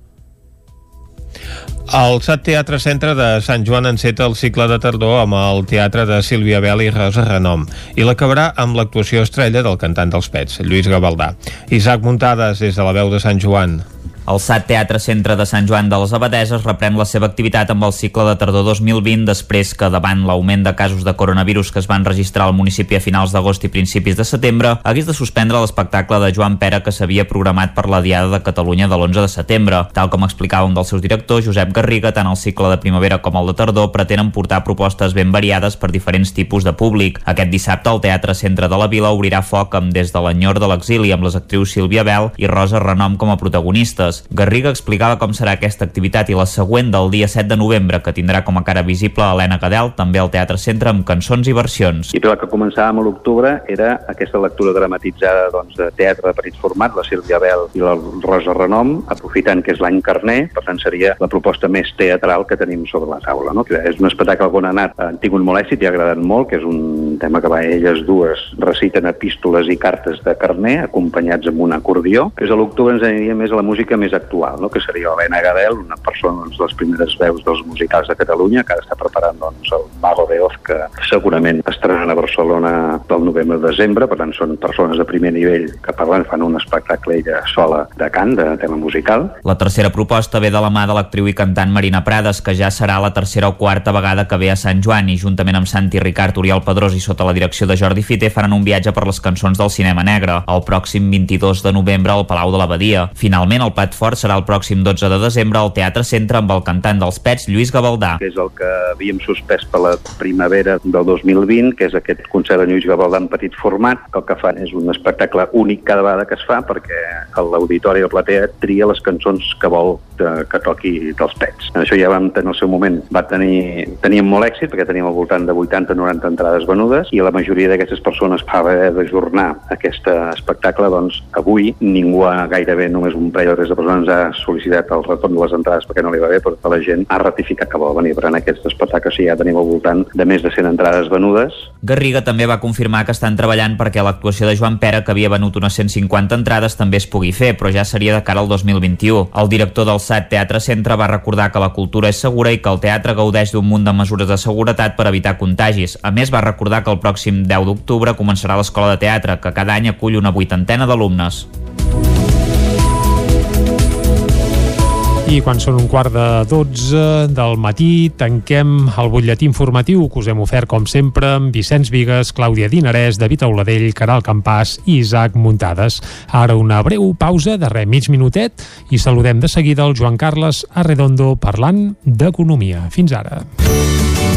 El SAT Teatre Centre de Sant Joan enceta el cicle de tardor amb el teatre de Sílvia Bel i Rosa Renom i l'acabarà amb l'actuació estrella del cantant dels Pets, Lluís Gavaldà. Isaac Muntades, des de la veu de Sant Joan. El SAT Teatre Centre de Sant Joan de les Abadeses reprèn la seva activitat amb el cicle de tardor 2020 després que davant l'augment de casos de coronavirus que es van registrar al municipi a finals d'agost i principis de setembre hagués de suspendre l'espectacle de Joan Pera que s'havia programat per la Diada de Catalunya de l'11 de setembre. Tal com explicava un dels seus directors, Josep Garriga, tant el cicle de primavera com el de tardor pretenen portar propostes ben variades per diferents tipus de públic. Aquest dissabte el Teatre Centre de la Vila obrirà foc amb Des de l'enyor de l'exili amb les actrius Sílvia Bel i Rosa Renom com a protagonistes. Garriga explicava com serà aquesta activitat i la següent del dia 7 de novembre, que tindrà com a cara visible Helena Gadel, també al Teatre Centre amb cançons i versions. I el que començàvem a l'octubre era aquesta lectura dramatitzada doncs, de teatre de petit format, la Sílvia Bel i la Rosa Renom, aprofitant que és l'any carner, per tant seria la proposta més teatral que tenim sobre la taula. No? Que és un espectacle on ha anat, han tingut molt èxit i ha agradat molt, que és un tema que va elles dues reciten epístoles i cartes de carner, acompanyats amb un acordió. Des de l'octubre ens aniria més a la música més actual, no? que seria Helena Gadel, una persona doncs, de les primeres veus dels musicals de Catalunya, que ara està preparant doncs, el Mago de Oz, que segurament estaran a Barcelona del novembre-desembre, per tant són persones de primer nivell que parlen, fan un espectacle ella sola de cant, de tema musical. La tercera proposta ve de la mà de l'actriu i cantant Marina Prades, que ja serà la tercera o quarta vegada que ve a Sant Joan i juntament amb Santi Ricard, Oriol Pedrós i sota la direcció de Jordi Fité faran un viatge per les cançons del cinema negre el pròxim 22 de novembre al Palau de l'Abadia. Finalment, el plat fort serà el pròxim 12 de desembre al Teatre Centre amb el cantant dels Pets, Lluís Gavaldà. És el que havíem suspès per la primavera del 2020, que és aquest concert de Lluís Gavaldà en petit format, que el que fan és un espectacle únic cada vegada que es fa perquè l'auditori o platea tria les cançons que vol que toqui dels Pets. Això ja vam tenir el seu moment, va tenir, teníem molt èxit perquè teníem al voltant de 80-90 entrades venudes i la majoria d'aquestes persones va haver d'ajornar aquest espectacle, doncs avui ningú ha gairebé només un parell o tres de persones ha sol·licitat el retorn de les entrades perquè no li va bé, però tota la gent ha ratificat que vol venir per en aquest espectacle, si ja tenim al voltant de més de 100 entrades venudes. Garriga també va confirmar que estan treballant perquè l'actuació de Joan Pera, que havia venut unes 150 entrades, també es pugui fer, però ja seria de cara al 2021. El director del SAT Teatre Centre va recordar que la cultura és segura i que el teatre gaudeix d'un munt de mesures de seguretat per evitar contagis. A més, va recordar que el pròxim 10 d'octubre començarà l'Escola de Teatre, que cada any acull una vuitantena d'alumnes. I quan són un quart de 12 del matí, tanquem el butlletí informatiu que us hem ofert, com sempre, amb Vicenç Vigues, Clàudia Dinarès, David Auladell, Caral Campàs i Isaac Muntades. Ara una breu pausa de res, mig minutet, i saludem de seguida el Joan Carles Arredondo parlant d'economia. Fins ara.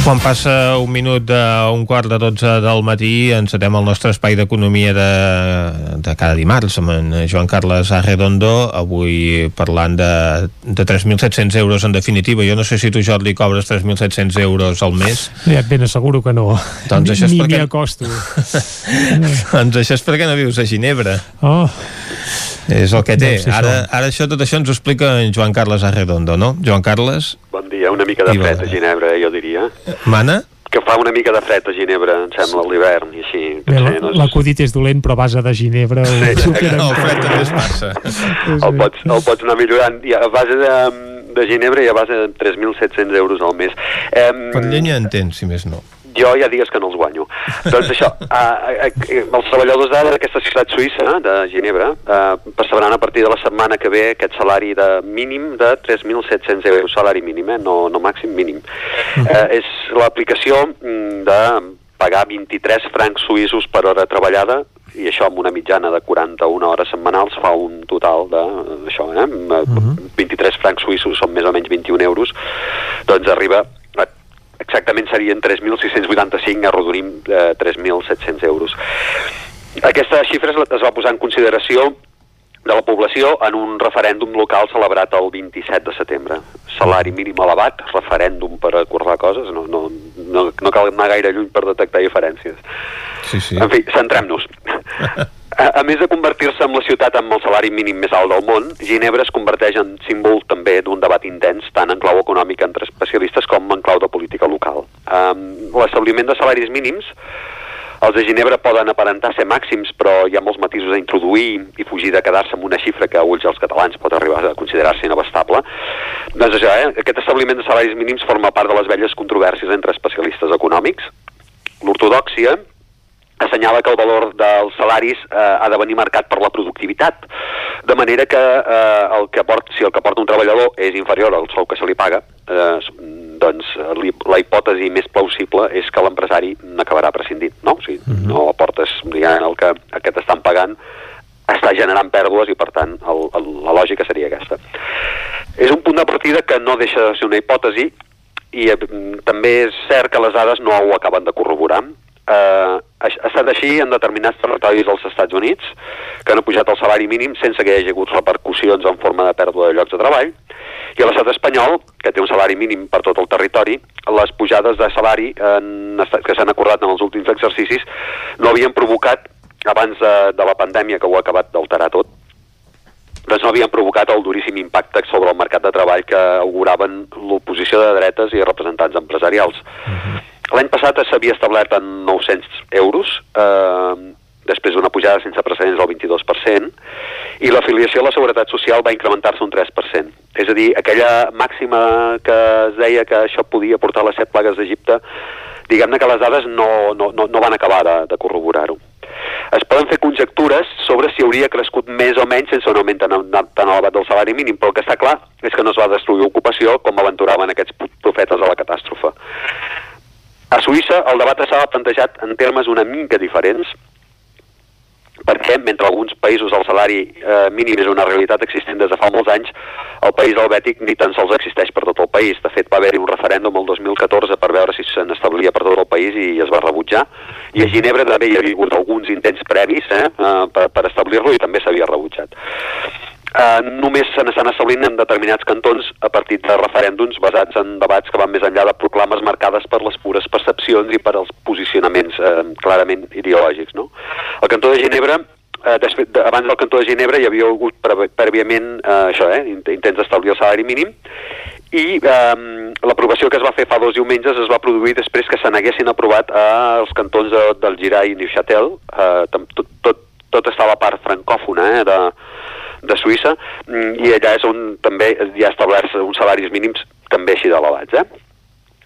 Quan passa un minut d'un quart de 12 del matí, encetem el nostre espai d'economia de, de cada dimarts amb en Joan Carles Arredondo, avui parlant de, de 3.700 euros en definitiva. Jo no sé si tu, Jordi, cobres 3.700 euros al mes. Ja et ben asseguro que no. Doncs això és Ni perquè- m'hi acosto. doncs això és perquè no vius a Ginebra. Oh. És el que té. Deu ser Ara, ara això, tot això ens ho explica en Joan Carles Arredondo, no? Joan Carles, Bon dia, una mica de fred a Ginebra, jo diria. mana? Que fa una mica de fred a Ginebra, em sembla, a l'hivern, i així. No l'acudit és dolent, però a base de ginebra ho Sí, supera el fred també es passa. El pots, el pots anar millorant. I a base de, de Ginebra i a base de 3.700 euros al mes. Eh, Per llenya en tens, si més no. Jo ja digues que no els guanyo. doncs això, eh, eh, els treballadors d'ara d'aquesta ciutat suïssa, de Ginebra, eh, percebran a partir de la setmana que ve aquest salari de mínim de 3.700 euros, salari mínim, eh? no, no màxim, mínim. Eh, és l'aplicació mm, de pagar 23 francs suïssos per hora treballada i això amb una mitjana de 41 hores setmanals fa un total de això, eh? Uh 23 francs suïssos són més o menys 21 euros doncs arriba a exactament serien 3.685, arrodonim eh, 3.700 euros. Aquesta xifra es, va posar en consideració de la població en un referèndum local celebrat el 27 de setembre. Salari mínim elevat, referèndum per acordar coses, no, no, no, no cal anar gaire lluny per detectar diferències. Sí, sí. En fi, centrem-nos. A, a més de convertir-se en la ciutat amb el salari mínim més alt del món, Ginebra es converteix en símbol també d'un debat intens, tant en clau econòmic entre especialistes com en clau de política local. Um, L'establiment de salaris mínims els de Ginebra poden aparentar ser màxims, però hi ha molts matisos a introduir i fugir de quedar-se amb una xifra que a ulls dels catalans pot arribar a considerar-se inabastable. Doncs això, eh? aquest establiment de salaris mínims forma part de les velles controvèrsies entre especialistes econòmics. L'ortodoxia assenyala que el valor dels salaris eh, ha de venir marcat per la productivitat, de manera que eh, el que port, si el que porta un treballador és inferior al sou que se li paga, eh, doncs li, la hipòtesi més plausible és que l'empresari n'acabarà prescindint, no? O sigui, -huh. no aportes diguem, el que, el que t'estan pagant està generant pèrdues i, per tant, el, el, la lògica seria aquesta. És un punt de partida que no deixa de ser una hipòtesi i eh, també és cert que les dades no ho acaben de corroborar. Eh, ha estat així en determinats territoris dels Estats Units, que han pujat el salari mínim sense que hi hagi hagut repercussions en forma de pèrdua de llocs de treball, i a l'estat espanyol, que té un salari mínim per tot el territori, les pujades de salari en, que s'han acordat en els últims exercicis no havien provocat, abans de, de la pandèmia que ho ha acabat d'alterar tot, doncs no havien provocat el duríssim impacte sobre el mercat de treball que auguraven l'oposició de dretes i representants empresarials. Uh -huh. L'any passat s'havia establert en 900 euros, eh, després d'una pujada sense precedents del 22%, i l'afiliació a la Seguretat Social va incrementar-se un 3%. És a dir, aquella màxima que es deia que això podia portar les set plagues d'Egipte, diguem-ne que les dades no, no, no, no van acabar de, de corroborar-ho. Es poden fer conjectures sobre si hauria crescut més o menys sense un augment tan, tan elevat del salari mínim, però el que està clar és que no es va destruir ocupació com aventuraven aquests profetes a la catàstrofe. A Suïssa el debat s'ha plantejat en termes una mica diferents, perquè mentre alguns països el salari eh, mínim és una realitat existent des de fa molts anys, el país helvètic ni tan sols existeix per tot el país. De fet, va haver-hi un referèndum el 2014 per veure si se n'establia per tot el país i es va rebutjar. I a Ginebra també hi havia hagut alguns intents previs eh, per, per establir-lo i també s'havia rebutjat. Uh, només se n'estan establint en determinats cantons a partir de referèndums basats en debats que van més enllà de proclames marcades per les pures percepcions i per als posicionaments uh, clarament ideològics. No? El cantó de Ginebra Uh, després, de, abans del cantó de Ginebra hi havia hagut prèviament uh, això, eh, intents d'establir el salari mínim i um, l'aprovació que es va fer fa dos diumenges es va produir després que se n'haguessin aprovat els cantons de, del Girai i Neuchâtel uh, tot, tot, tot està a la part francòfona eh, de, de Suïssa i allà és on també hi ha establerts uns salaris mínims també així d'elevats. Eh?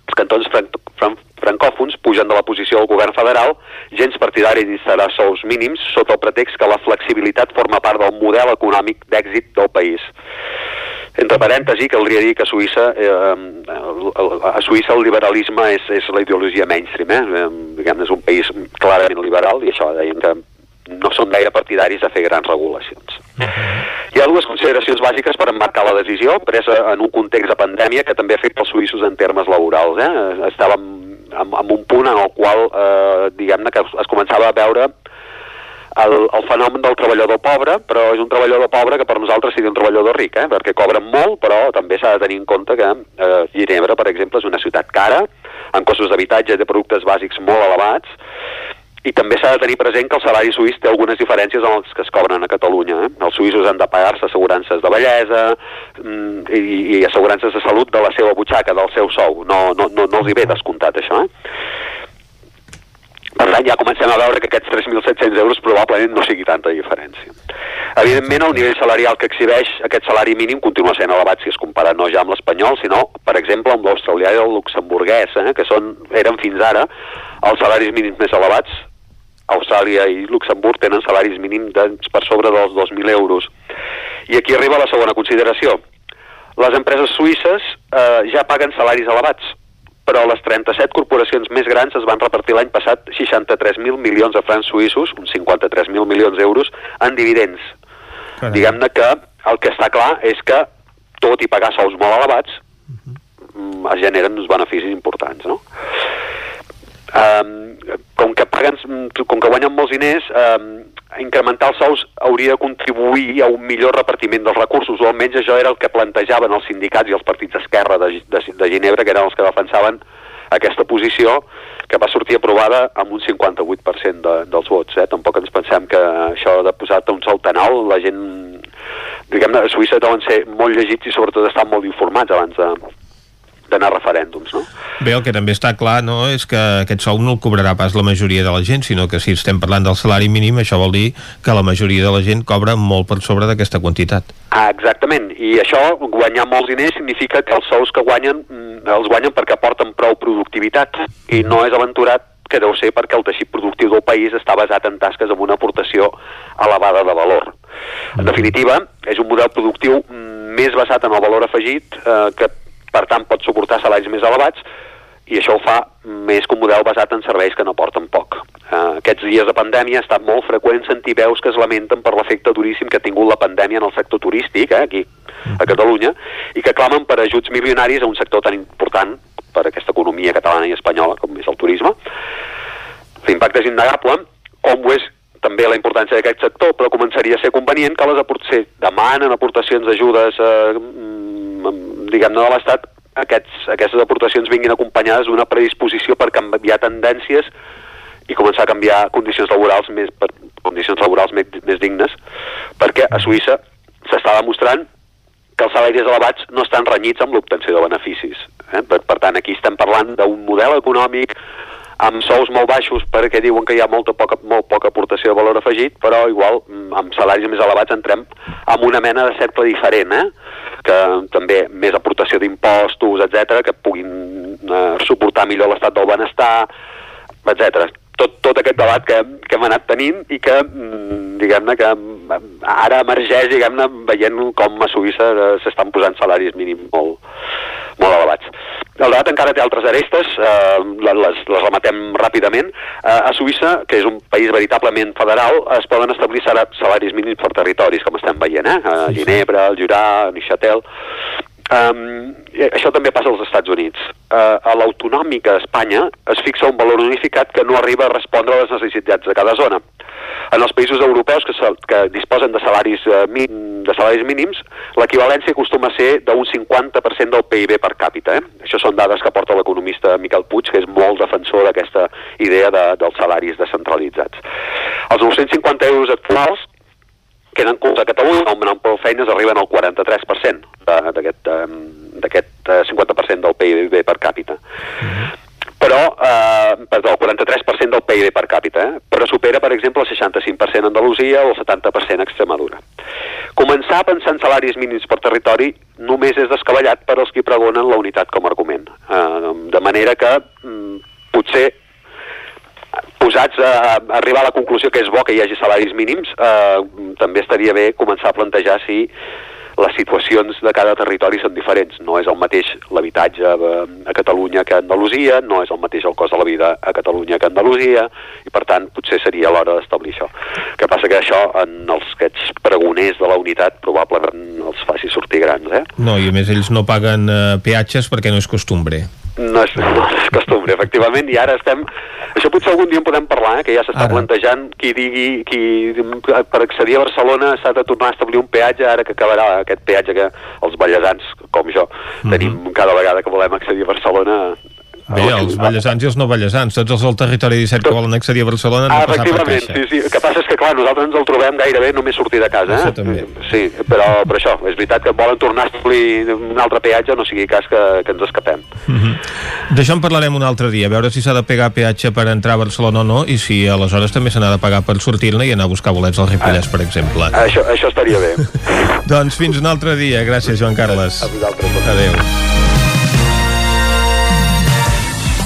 Els cantons fran fran francòfons pugen de la posició del govern federal gens partidari d'instal·lar sous mínims sota el pretext que la flexibilitat forma part del model econòmic d'èxit del país. Entre parèntesi, caldria dir que a Suïssa, eh, a Suïssa el liberalisme és, és la ideologia mainstream, eh? diguem és un país clarament liberal i això deien que no són gaire partidaris de fer grans regulacions. Hi ha dues consideracions bàsiques per emmarcar la decisió, presa en un context de pandèmia que també afecta els suïssos en termes laborals. Eh? Estàvem en, en un punt en el qual, eh, diguem-ne, que es, començava a veure el, el fenomen del treballador pobre, però és un treballador pobre que per nosaltres sigui un treballador ric, eh? perquè cobren molt, però també s'ha de tenir en compte que eh, Ginebra, per exemple, és una ciutat cara, amb costos d'habitatge i de productes bàsics molt elevats, i també s'ha de tenir present que el salari suís té algunes diferències amb els que es cobren a Catalunya. Eh? Els suïssos han de pagar-se assegurances de bellesa mm, i, i assegurances de salut de la seva butxaca, del seu sou. No, no, no, no els hi ve descomptat, això. Eh? Per tant, ja comencem a veure que aquests 3.700 euros probablement no sigui tanta diferència. Evidentment, el nivell salarial que exhibeix aquest salari mínim continua sent elevat si es compara no ja amb l'espanyol, sinó, per exemple, amb l'australià i el luxemburguès, eh, que són, eren fins ara els salaris mínims més elevats Austràlia i Luxemburg tenen salaris mínims per sobre dels 2.000 euros. I aquí arriba la segona consideració. Les empreses suïsses eh, ja paguen salaris elevats, però les 37 corporacions més grans es van repartir l'any passat 63.000 milions de francs suïssos, uns 53.000 milions d'euros, en dividends. Diguem-ne que el que està clar és que, tot i pagar sous molt elevats, uh -huh. es generen uns beneficis importants, no? Um, com que paguen, com que guanyen molts diners, um, incrementar els sous hauria de contribuir a un millor repartiment dels recursos, o almenys això era el que plantejaven els sindicats i els partits d'esquerra de, de, de Ginebra, que eren els que defensaven aquesta posició, que va sortir aprovada amb un 58% de, dels vots. Eh? Tampoc ens pensem que això de posar-te un sou tan alt, la gent, diguem-ne, a Suïssa deuen ser molt llegits i sobretot estan molt informats abans de, d'anar a referèndums, no? Bé, el que també està clar no, és que aquest sou no el cobrarà pas la majoria de la gent, sinó que si estem parlant del salari mínim, això vol dir que la majoria de la gent cobra molt per sobre d'aquesta quantitat. Ah, exactament, i això, guanyar molts diners, significa que els sous que guanyen mm, els guanyen perquè aporten prou productivitat, i no és aventurat que deu ser perquè el teixit productiu del país està basat en tasques amb una aportació elevada de valor. En definitiva, és un model productiu mm, més basat en el valor afegit eh, que per tant pot suportar salaris més elevats i això ho fa més que un model basat en serveis que no porten poc. Uh, aquests dies de pandèmia ha estat molt freqüent sentir veus que es lamenten per l'efecte duríssim que ha tingut la pandèmia en el sector turístic, eh, aquí a Catalunya, i que clamen per ajuts milionaris a un sector tan important per a aquesta economia catalana i espanyola com és el turisme. L'impacte és innegable, com ho és també la importància d'aquest sector, però començaria a ser convenient que les aportacions demanen aportacions d'ajudes eh, diguem-ne, de l'Estat, aquests, aquestes aportacions vinguin acompanyades d'una predisposició per canviar tendències i començar a canviar condicions laborals més, per, condicions laborals més, més dignes, perquè a Suïssa s'està demostrant que els salaris elevats no estan renyits amb l'obtenció de beneficis. Eh? Per, per tant, aquí estem parlant d'un model econòmic amb sous molt baixos perquè diuen que hi ha molta poca, molt poca aportació de valor afegit, però igual mm, amb salaris més elevats entrem en una mena de cercle diferent, eh? que també més aportació d'impostos, etc que puguin eh, suportar millor l'estat del benestar, etc. Tot, tot aquest debat que, que hem anat tenint i que, mm, diguem-ne, que ara emergeix, diguem-ne, veient com a Suïssa eh, s'estan posant salaris mínims molt, molt elevats. El debat encara té altres arestes, eh, les, les rematem ràpidament. Eh, a Suïssa, que és un país veritablement federal, es poden establir salaris mínims per territoris, com estem veient, eh? A Ginebra, el Jurà, Neuchâtel... Um, això també passa als Estats Units. Uh, a l'autonòmica a Espanya es fixa un valor unificat que no arriba a respondre a les necessitats de cada zona. En els països europeus que, que disposen de salaris, uh, de salaris mínims, l'equivalència acostuma a ser d'un 50% del PIB per càpita. Eh? Això són dades que porta l'economista Miquel Puig, que és molt defensor d'aquesta idea de, dels salaris descentralitzats. Els 950 euros actuals queden curts a Catalunya, on prou feines arriben al 43% d'aquest 50% del PIB per càpita. Però, eh, perdó, el 43% del PIB per càpita, eh? però supera, per exemple, el 65% a Andalusia o el 70% a Extremadura. Començar a pensar en salaris mínims per territori només és descabellat per als qui pregonen la unitat com a argument. Eh, de manera que mm, potser posats a, arribar a la conclusió que és bo que hi hagi salaris mínims, eh, també estaria bé començar a plantejar si les situacions de cada territori són diferents. No és el mateix l'habitatge a Catalunya que a Andalusia, no és el mateix el cost de la vida a Catalunya que a Andalusia, i per tant potser seria l'hora d'establir això. que passa que això en els aquests pregoners de la unitat probablement els faci sortir grans, eh? No, i a més ells no paguen eh, peatges perquè no és costumbre. No és, no és costumbre, efectivament, i ara estem... Això potser algun dia en podem parlar, eh, que ja s'està plantejant qui digui, qui per accedir a Barcelona s'ha de tornar a establir un peatge, ara que acabarà aquest peatge que els ballesans, com jo, mm -hmm. tenim cada vegada que volem accedir a Barcelona Bé, els ballesans i els no ballesans, tots els del territori 17 que volen accedir a Barcelona no ah, efectivament, sí, sí. El que passa és que, clar, nosaltres ens el trobem gairebé només sortir de casa. Això eh? també. Sí, però, però això, és veritat que volen tornar a establir un altre peatge, no sigui cas que, que ens escapem. Mm -hmm. D'això en parlarem un altre dia, a veure si s'ha de pegar peatge per entrar a Barcelona o no, i si aleshores també se n'ha de pagar per sortir-ne i anar a buscar bolets al Ripollès, ah, per exemple. Això, això estaria bé. doncs fins un altre dia. Gràcies, Joan Carles. A vosaltres. Adéu.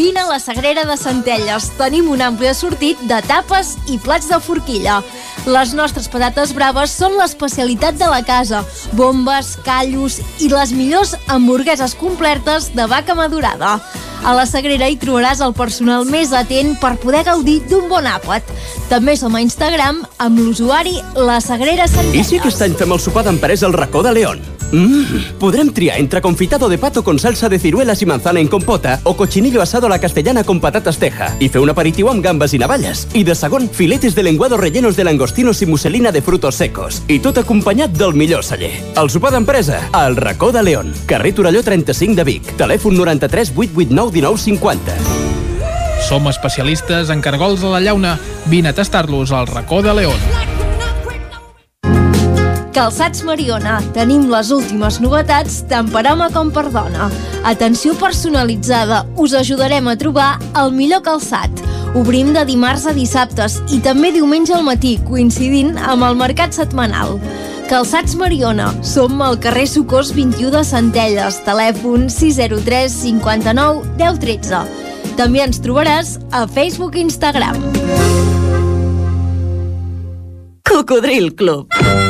Vine a la Sagrera de Centelles. Tenim un ampli assortit de tapes i plats de forquilla. Les nostres patates braves són l'especialitat de la casa. Bombes, callos i les millors hamburgueses completes de vaca madurada. A la Sagrera hi trobaràs el personal més atent per poder gaudir d'un bon àpat. També som a Instagram amb l'usuari La Sagrera Centelles. I si aquest any fem el sopar d'empresa al racó de León? Mmm, podrem triar entre confitado de pato con salsa de ciruelas y manzana en compota o cochinillo asado la castellana con patatas teja i fer un aperitiu amb gambes i navalles. I de segon, filetes de lenguado rellenos de langostinos i musselina de frutos secos. I tot acompanyat del millor celler. El sopar d'empresa, al racó de León. Carrer Torelló 35 de Vic. Telèfon 93 889 1950. Som especialistes en cargols a la llauna. Vine a tastar-los al racó de León. Calçats Mariona. Tenim les últimes novetats tant per home com per dona. Atenció personalitzada. Us ajudarem a trobar el millor calçat. Obrim de dimarts a dissabtes i també diumenge al matí, coincidint amb el mercat setmanal. Calçats Mariona. Som al carrer Socors 21 de Centelles. Telèfon 603 59 10 13. També ens trobaràs a Facebook i Instagram. Cocodril Club.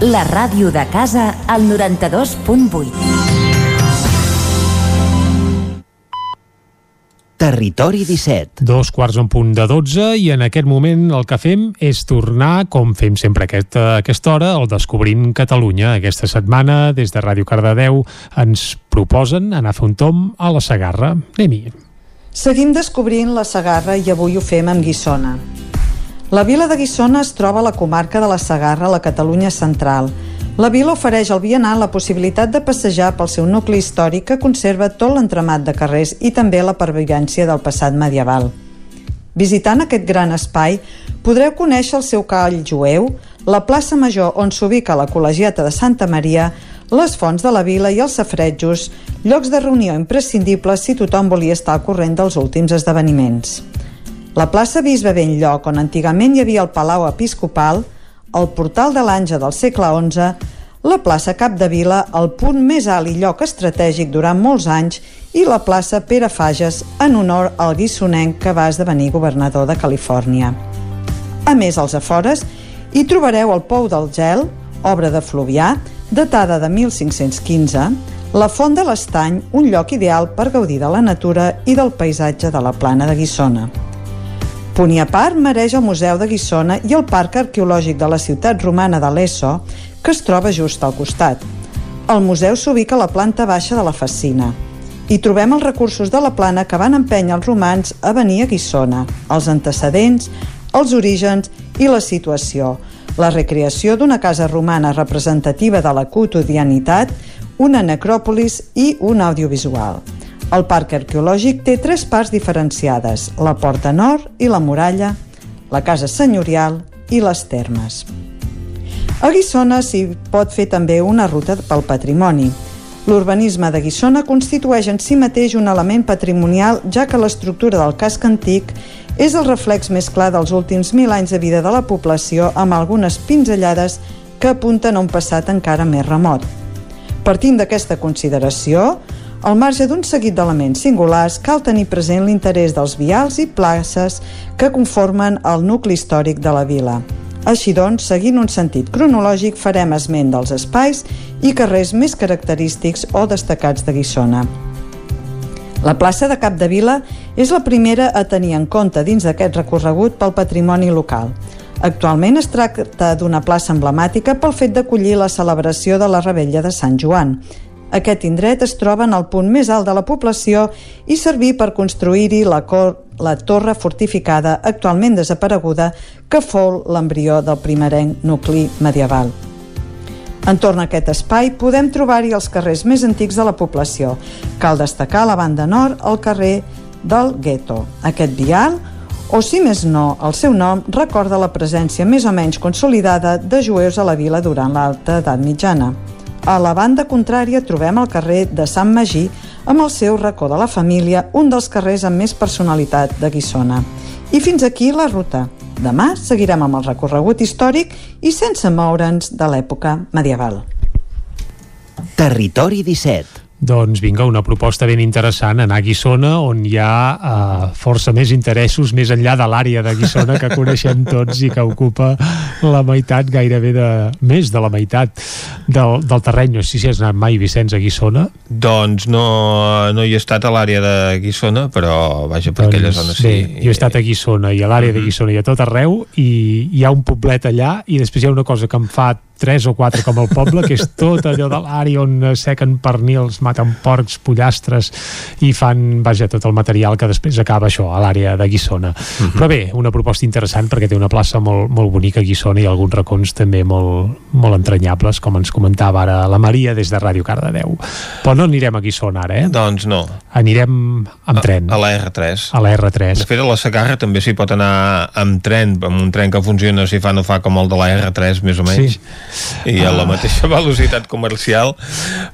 la ràdio de casa, al 92.8. Territori 17. Dos quarts en punt de 12 i en aquest moment el que fem és tornar, com fem sempre aquesta, a aquesta hora, al Descobrint Catalunya. Aquesta setmana, des de Ràdio Cardedeu, ens proposen anar a fer un tom a la Sagarra. Anem-hi. Seguim descobrint la Sagarra i avui ho fem amb Guissona. La vila de Guissona es troba a la comarca de la Sagarra, a la Catalunya central. La vila ofereix al vianant la possibilitat de passejar pel seu nucli històric que conserva tot l'entramat de carrers i també la pervivència del passat medieval. Visitant aquest gran espai, podreu conèixer el seu call jueu, la plaça Major on s'ubica la col·legiata de Santa Maria, les fonts de la vila i els safretjos, llocs de reunió imprescindibles si tothom volia estar al corrent dels últims esdeveniments. La plaça Bisbe Benlloc, on antigament hi havia el Palau Episcopal, el portal de l'Anja del segle XI, la plaça Capdevila, el punt més alt i lloc estratègic durant molts anys, i la plaça Pere Fages, en honor al guissonenc que va esdevenir governador de Califòrnia. A més, als afores, hi trobareu el Pou del Gel, obra de Fluvià, datada de 1515, la Font de l'Estany, un lloc ideal per gaudir de la natura i del paisatge de la plana de Guissona. Punt i a part mereix el Museu de Guissona i el Parc Arqueològic de la ciutat romana de l'Esso, que es troba just al costat. El museu s'ubica a la planta baixa de la Facina. Hi trobem els recursos de la plana que van empènyer els romans a venir a Guissona, els antecedents, els orígens i la situació, la recreació d'una casa romana representativa de la quotidianitat, una necròpolis i un audiovisual. El parc arqueològic té tres parts diferenciades, la Porta Nord i la Muralla, la Casa Senyorial i les Termes. A Guissona s'hi pot fer també una ruta pel patrimoni. L'urbanisme de Guissona constitueix en si mateix un element patrimonial, ja que l'estructura del casc antic és el reflex més clar dels últims mil anys de vida de la població amb algunes pinzellades que apunten a un passat encara més remot. Partint d'aquesta consideració, al marge d'un seguit d'elements singulars, cal tenir present l'interès dels vials i places que conformen el nucli històric de la vila. Així doncs, seguint un sentit cronològic, farem esment dels espais i carrers més característics o destacats de Guissona. La plaça de Capdevila és la primera a tenir en compte dins d'aquest recorregut pel patrimoni local. Actualment es tracta d'una plaça emblemàtica pel fet d'acollir la celebració de la Rebella de Sant Joan. Aquest indret es troba en el punt més alt de la població i servir per construir-hi la, la torre fortificada actualment desapareguda que fou l'embrió del primerenc nucli medieval. Entorn a aquest espai podem trobar-hi els carrers més antics de la població. Cal destacar a la banda nord el carrer del Gueto. Aquest vial, o si més no, el seu nom recorda la presència més o menys consolidada de jueus a la vila durant l'alta edat mitjana. A la banda contrària trobem el carrer de Sant Magí amb el seu racó de la família, un dels carrers amb més personalitat de Guissona. I fins aquí la ruta. Demà seguirem amb el recorregut històric i sense moure'ns de l'època medieval. Territori 17 doncs vinga, una proposta ben interessant, anar a Guissona, on hi ha uh, força més interessos més enllà de l'àrea de Guissona que coneixem tots i que ocupa la meitat, gairebé de més de la meitat del, del terreny. No sé si has anat mai, Vicenç, a Guissona. Doncs no, no hi he estat a l'àrea de Guissona, però vaja, per doncs, aquella zona sí. Bé, jo he estat a Guissona i a l'àrea de mhm. Guissona i a tot arreu i hi ha un poblet allà i després hi ha una cosa que em fa tres o quatre com el poble, que és tot allò de l'àrea on sequen pernils, maten porcs, pollastres i fan, vaja, tot el material que després acaba això, a l'àrea de Guissona. Uh mhm. -huh. Però bé, una proposta interessant perquè té una plaça molt, molt bonica a Guissona i alguns racons també molt, molt entranyables, com ens comentava ara la Maria des de Ràdio Cardedeu. Però no anirem a Guissona ara, eh? Doncs no. Anirem amb a, tren. A la R3. A la R3. De fet, a la Sagarra també s'hi pot anar amb tren, amb un tren que funciona si fa no fa com el de la R3, més o menys. Sí i a la mateixa velocitat comercial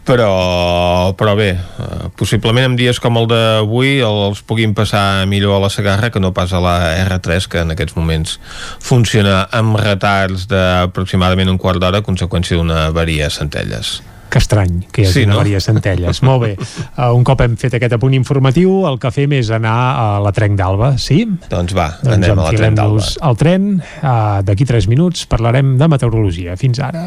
però, però bé eh, possiblement en dies com el d'avui els puguin passar millor a la Sagarra que no pas a la R3 que en aquests moments funciona amb retards d'aproximadament un quart d'hora a conseqüència d'una avaria a Centelles que estrany que hi hagi sí, una no? Maria Centelles. Molt bé. Uh, un cop hem fet aquest apunt informatiu, el que fem és anar a la Trenc d'Alba, sí? Doncs va, doncs anem a la Trenc d'Alba. al tren, uh, d'aquí 3 minuts parlarem de meteorologia. Fins ara.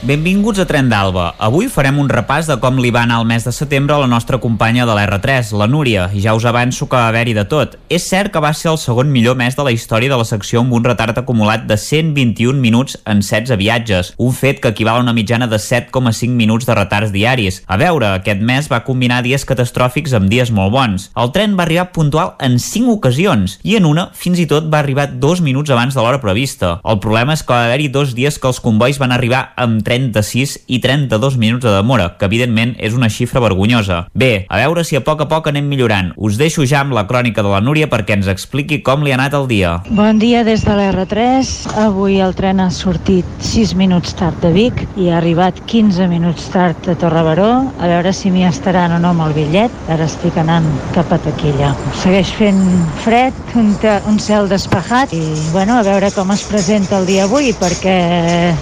Benvinguts a Tren d'Alba. Avui farem un repàs de com li va anar el mes de setembre a la nostra companya de l'R3, la Núria, i ja us avanço que va haver-hi de tot. És cert que va ser el segon millor mes de la història de la secció amb un retard acumulat de 121 minuts en 16 viatges, un fet que equival a una mitjana de 7,5 minuts de retards diaris. A veure, aquest mes va combinar dies catastròfics amb dies molt bons. El tren va arribar puntual en 5 ocasions, i en una fins i tot va arribar dos minuts abans de l'hora prevista. El problema és que va haver-hi dos dies que els convois van arribar amb 36 i 32 minuts de demora, que evidentment és una xifra vergonyosa. Bé, a veure si a poc a poc anem millorant. Us deixo ja amb la crònica de la Núria perquè ens expliqui com li ha anat el dia. Bon dia des de l'R3. Avui el tren ha sortit 6 minuts tard de Vic i ha arribat 15 minuts tard a Torrebaró. A veure si m'hi estaran o no amb el bitllet. Ara estic anant cap a Taquilla. Segueix fent fred, un, un cel despejat i bueno, a veure com es presenta el dia avui perquè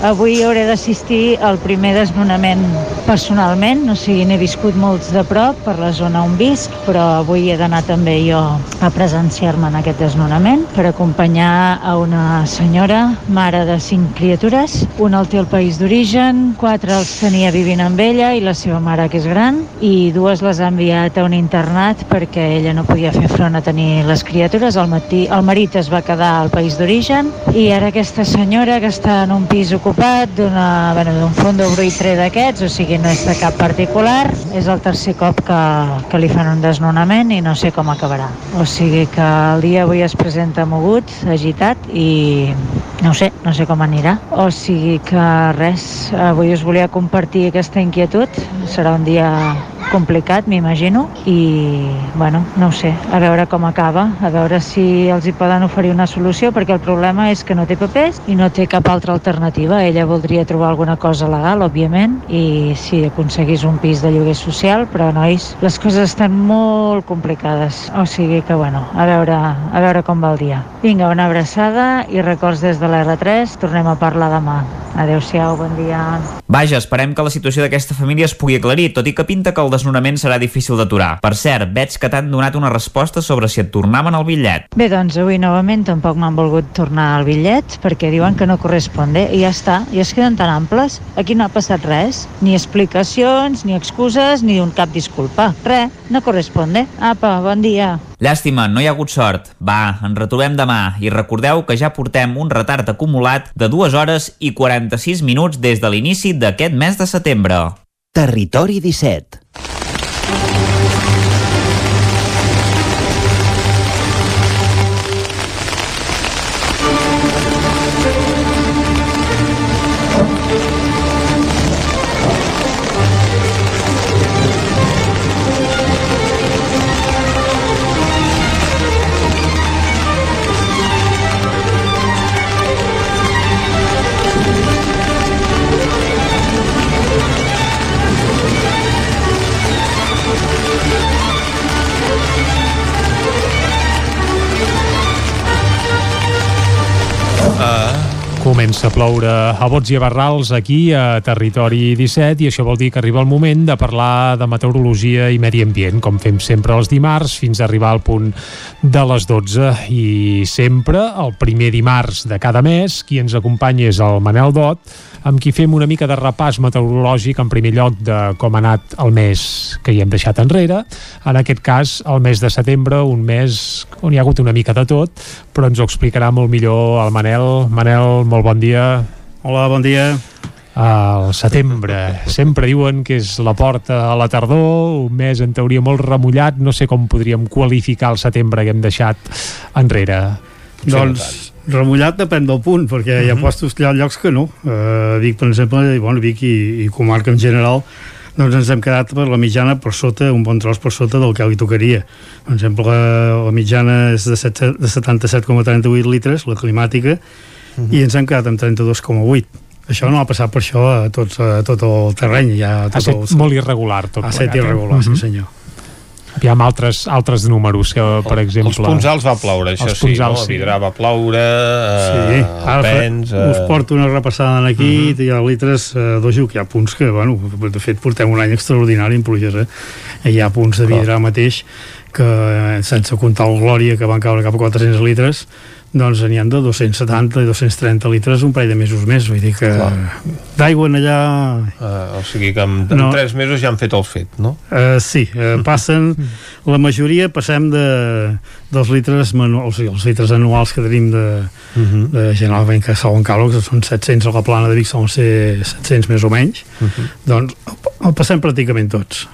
avui hauré d'assistir assistir al primer desnonament personalment, o sigui, n'he viscut molts de prop per la zona on visc, però avui he d'anar també jo a presenciar-me en aquest desnonament per acompanyar a una senyora, mare de cinc criatures. Una el té al país d'origen, quatre els tenia vivint amb ella i la seva mare, que és gran, i dues les ha enviat a un internat perquè ella no podia fer front a tenir les criatures. El, matí, el marit es va quedar al país d'origen i ara aquesta senyora que està en un pis ocupat d'una bueno, d'un fons bruitre d'aquests, o sigui, no és de cap particular. És el tercer cop que, que li fan un desnonament i no sé com acabarà. O sigui que el dia avui es presenta mogut, agitat i no sé, no sé com anirà. O sigui que res, avui us volia compartir aquesta inquietud. Serà un dia complicat, m'imagino, i, bueno, no ho sé, a veure com acaba, a veure si els hi poden oferir una solució, perquè el problema és que no té papers i no té cap altra alternativa. Ella voldria trobar alguna cosa legal, òbviament, i si aconseguís un pis de lloguer social, però, nois, les coses estan molt complicades. O sigui que, bueno, a veure, a veure com va el dia. Vinga, una abraçada i records des de l'R3. Tornem a parlar demà. Adéu-siau, bon dia. Vaja, esperem que la situació d'aquesta família es pugui aclarir, tot i que pinta que el desnonament serà difícil d'aturar. Per cert, veig que t'han donat una resposta sobre si et tornaven el bitllet. Bé, doncs avui novament tampoc m'han volgut tornar el bitllet perquè diuen que no corresponde i ja està, i es queden tan amples. Aquí no ha passat res, ni explicacions, ni excuses, ni un cap disculpa. Res, no corresponde. Apa, bon dia. Llàstima, no hi ha hagut sort. Va, ens retrobem demà i recordeu que ja portem un retard acumulat de 2 hores i 46 minuts des de l'inici d'aquest mes de setembre. Territori 17. A ploure a bots i a barrals aquí a Territori 17 i això vol dir que arriba el moment de parlar de meteorologia i medi ambient, com fem sempre els dimarts, fins a arribar al punt de les 12. I sempre, el primer dimarts de cada mes, qui ens acompanya és el Manel Dot, amb qui fem una mica de repàs meteorològic en primer lloc de com ha anat el mes que hi hem deixat enrere. En aquest cas, el mes de setembre, un mes on hi ha hagut una mica de tot, però ens ho explicarà molt millor el Manel. Manel, molt bon dia. Hola, bon dia. Al setembre. Sempre diuen que és la porta a la tardor, un mes en teoria molt remullat. No sé com podríem qualificar el setembre que hem deixat enrere. Doncs remullat depèn del punt, perquè hi ha postos hi ha llocs que no. Uh, Vic, per exemple, i, bueno, Vic i, i comarca en general, doncs ens hem quedat per la mitjana per sota, un bon tros per sota del que li tocaria. Per exemple, la, la mitjana és de, 7, de 77,38 litres, la climàtica, i ens hem quedat amb 32,8. Això no ha passat per això a, tots, a tot el terreny. Ja, a tot el, molt irregular tot ha plegat, set eh? irregular, Mhm. sí senyor. Hi ha altres, altres números que, per exemple... Els punts alts va ploure, això Els sí, punts no? sí. Vidrà va ploure, Sí, eh, ara Pens... us porto una repassada aquí, uh -huh. hi ha litres eh, d'ojo, que hi ha punts que, bueno, de fet portem un any extraordinari en pluges, eh? I hi ha punts de vidre mateix que, eh, sense comptar el Glòria, que van caure cap a 400 litres, doncs n'hi ha de 270 i 230 litres un parell de mesos més, vull dir que d'aigua en allà... Uh, o sigui que en, en No. tres mesos ja han fet el fet, no? Uh, sí, uh, passen la majoria passem de, dels litres manuals, o sigui, els litres anuals que tenim de, uh -huh. de generalment que solen caure, que són 700 a la plana de Vic solen ser 700 més o menys uh -huh. doncs el passem pràcticament tots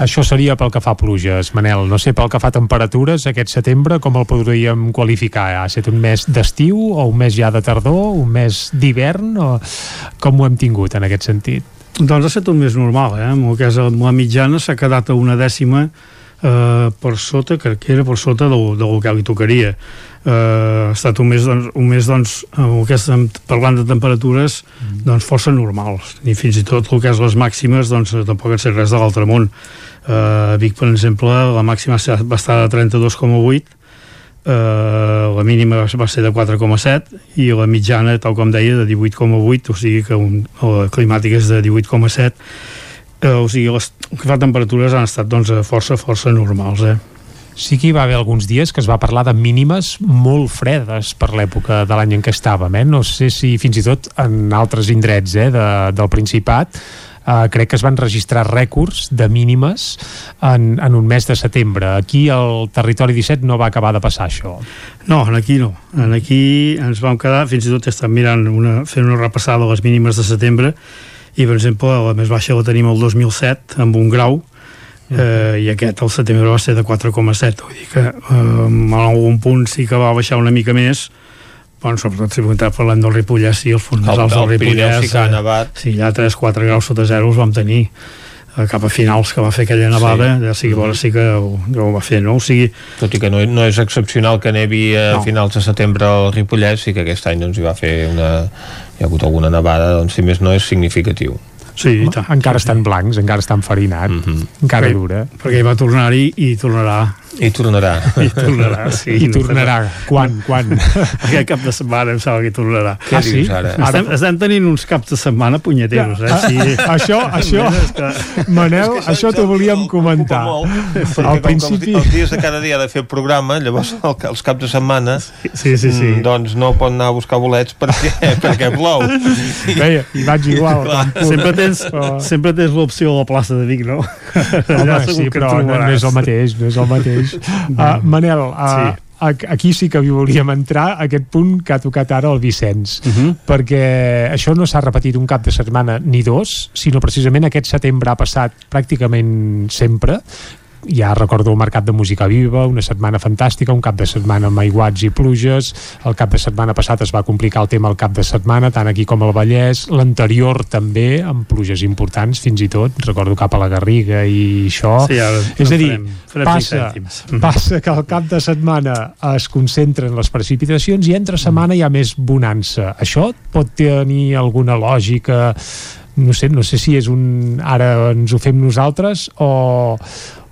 Això seria pel que fa a pluges, Manel. No sé, pel que fa a temperatures, aquest setembre, com el podríem qualificar? Ha estat un mes d'estiu o un mes ja de tardor, un mes d'hivern? O com ho hem tingut en aquest sentit? doncs ha estat un mes normal, eh? el que és la mitjana s'ha quedat a una dècima eh, per sota, crec que era per sota del, del que li tocaria eh, ha estat un mes, doncs, un mes doncs, el que estem parlant de temperatures doncs força normals i fins i tot el que és les màximes doncs tampoc en sé res de l'altre món eh, Vic per exemple la màxima va estar de 32,8 Uh, la mínima va ser de 4,7 i la mitjana, tal com deia, de 18,8 o sigui que un, la climàtica és de 18,7 uh, o sigui, les que fa temperatures han estat doncs, força, força normals eh? Sí que hi va haver alguns dies que es va parlar de mínimes molt fredes per l'època de l'any en què estàvem, eh? No sé si fins i tot en altres indrets eh, de, del Principat eh, crec que es van registrar rècords de mínimes en, en un mes de setembre. Aquí al territori 17 no va acabar de passar això. No, aquí no. Aquí ens vam quedar, fins i tot estem mirant una, fent una repassada de les mínimes de setembre i, per exemple, la més baixa la tenim el 2007 amb un grau eh, i aquest al setembre va ser de 4,7 vull dir que eh, en algun punt sí que va baixar una mica més bueno, sobretot si parlant del Ripollès sí, els alts del el Pirineu Ripollès sí que eh, nevat. sí, allà 3-4 graus sota zero els vam tenir eh, cap a finals que va fer aquella nevada sí. ja sigui, bueno, sí que ho, ho va fer no? o sigui, Tot i que no, no és excepcional que nevi a No. finals de setembre al Ripollès, sí que aquest any doncs, hi va fer una... hi ha hagut alguna nevada, doncs si més no és significatiu. Sí, Home, encara estan blancs, encara estan farinat, Mhm. encara Perquè- dura. perquè hi va tornar-hi i tornarà I tornarà. I tornarà, sí. I tornarà. Quan, quan? Aquest cap de setmana em sembla que hi tornarà. Què ah, dius ara? Estem, estem tenint uns caps de setmana punyeteros, eh? Sí. Això, això, Manel, això t'ho volíem comentar. Perquè Al principi... els, dies de cada dia ha de fer programa, llavors el, els caps de setmana sí, sí, sí. mm, doncs no pot anar a buscar bolets perquè, perquè plou. Veia, i vaig igual. Sempre tens, sempre tens l'opció a la plaça de Vic, no? Home, sí, que però no, no és el mateix, no és el mateix. Uh, Manel, uh, Sí. aquí sí que hi volíem entrar, aquest punt que ha tocat ara el Vicenç, Uh -huh. perquè això no s'ha repetit un cap de setmana ni dos, sinó precisament aquest setembre ha passat pràcticament sempre, ja recordo el Mercat de Música Viva, una setmana fantàstica, un cap de setmana amb aiguats i pluges, el cap de setmana passat es va complicar el tema el cap de setmana, tant aquí com al Vallès, l'anterior també, amb pluges importants fins i tot, recordo cap a la Garriga i això. Sí, ara És a no dir, farem- farem passa. Mhm. passa que al cap de setmana es concentren les precipitacions i entre setmana hi ha més bonança. Això pot tenir alguna lògica no sé, no sé si és un ara ens ho fem nosaltres o,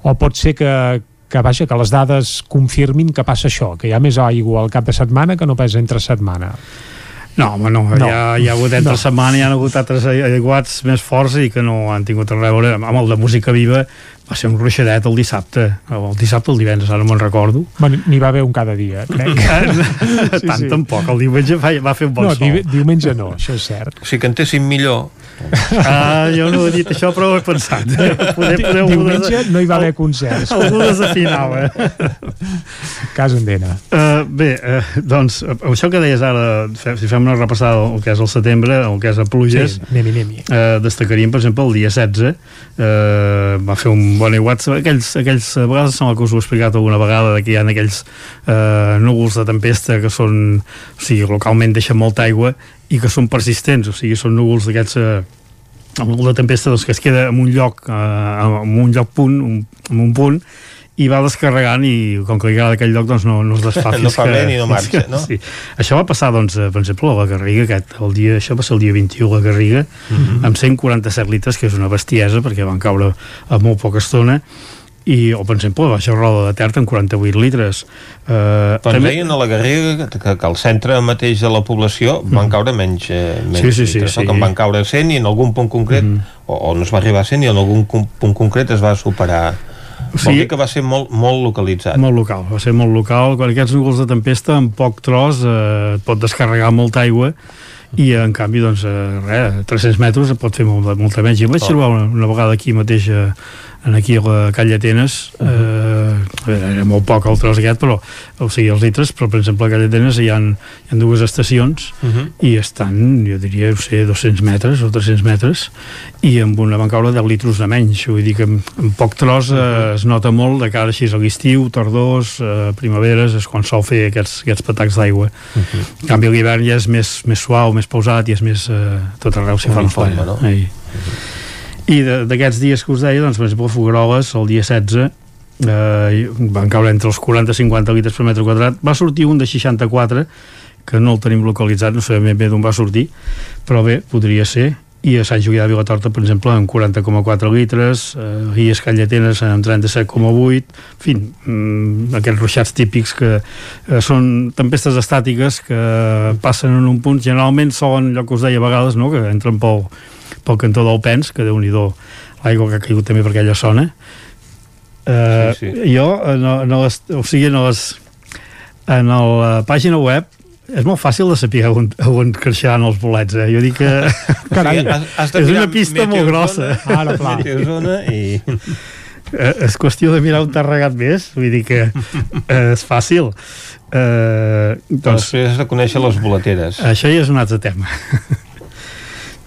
o pot ser que, que vaja, que les dades confirmin que passa això, que hi ha més aigua al cap de setmana que no pas entre setmana. No, home, no, No. no. Ja, hi ha hagut entre no. setmana, hi ha hagut altres aiguats més forts i que no han tingut res a veure amb el de música viva va ser un ruixadet el dissabte el dissabte o el divendres, ara no me'n recordo Bueno, N'hi va haver un cada dia, crec. sí, tant sí. tampoc, el diumenge va, va fer un bon no, sol di diumenge no, això és cert. O sigui, cantéssim millor. ah, jo no he dit això però ho he pensat poder, poder, Diumenge no hi va haver concerts. algú desafinava Cas Endena. Uh, bé, uh, doncs això que deies ara, si fem una repassada el que és el setembre, el que és a pluges Sí, anem-hi, anem-hi. uh, destacaríem per exemple el dia 16 uh, va fer un bon aiguat aquells, aquells, vegades sembla que us ho he explicat alguna vegada de que hi ha aquells uh, núvols de tempesta que són o sigui, localment deixen molta aigua i que són persistents, o sigui, són núvols d'aquests uh, amb la tempesta doncs, que es queda en un lloc uh, en un lloc punt, un, en un punt i va descarregant i com que li agrada aquell lloc doncs no, no es desfà No fa que, bé ni no marxa, que- no? Sí. Això va passar doncs, eh, per exemple a la Garriga aquest, el dia, això va ser el dia 21 a la Garriga Mhm. amb 147 litres que és una bestiesa perquè van caure a molt poca estona i, o per exemple, la Baixa Roda de Ter amb 48 litres eh, Doncs deien a la Garriga que, que al centre mateix de la població van caure menys, eh, menys Mhm. Sí, sí, sí, litres, sí. Mhm. que en van caure 100 i en algun punt concret, o, o no es va arribar a 100 i en algun punt concret es va superar. Vol dir que va ser molt, molt localitzat. Molt local, va ser molt local. Quan aquests núvols de tempesta, en poc tros, eh, et pot descarregar molta aigua i en canvi, doncs, eh, res, a 300 metres et pot fer molta, molta menys. Em vaig trobar una, una vegada aquí mateix eh, en aquí a la Calla Atenes eh, era molt poc el tros aquest però, o sigui, els litres, però per exemple a Calla Atenes hi ha, hi ha dues estacions Uh -huh. i estan, jo diria, no sé, 200 metres o 300 metres i amb una van caure 10 litros de menys. Vull dir que en, en poc tros eh, es nota molt de cara així a l'estiu, tardors eh, primaveres, és quan sol fer aquests, aquests patacs d'aigua. En canvi l'hivern ja és més, més suau, més pausat i és més, eh, tot arreu s'hi fa Uniforme, l'ampolla no? Ei. I d'aquests dies que us deia, doncs per exemple Fogueroles el dia 16 eh, van caure entre els 40 i 50 litres per metre quadrat va sortir un de 64 que no el tenim localitzat, no sabem bé d'on va sortir però bé, podria ser i a Sant Julià de Vilatorta, per exemple, amb 40,4 litres, eh, i a Escallatenes amb 37,8, en fi, mm, aquests ruixats típics que eh, són tempestes estàtiques que passen en un punt, generalment solen, allò que us deia a vegades, no?, que entren pel, pel cantó del Pens, que déu nhi l'aigua que ha caigut també per aquella zona. Eh, Sí, sí. Jo, en, en les, o sigui, en, les, en la pàgina web és molt fàcil de saber on, on creixeran els bolets, eh? Jo dic que... Carai, has, has és una pista molt grossa. Ara, clar. Meteozona i... Eh, és qüestió de mirar un terregat més, vull dir que eh, és fàcil. Eh, Doncs doncs, després has de conèixer les boleteres. això ja és un altre tema.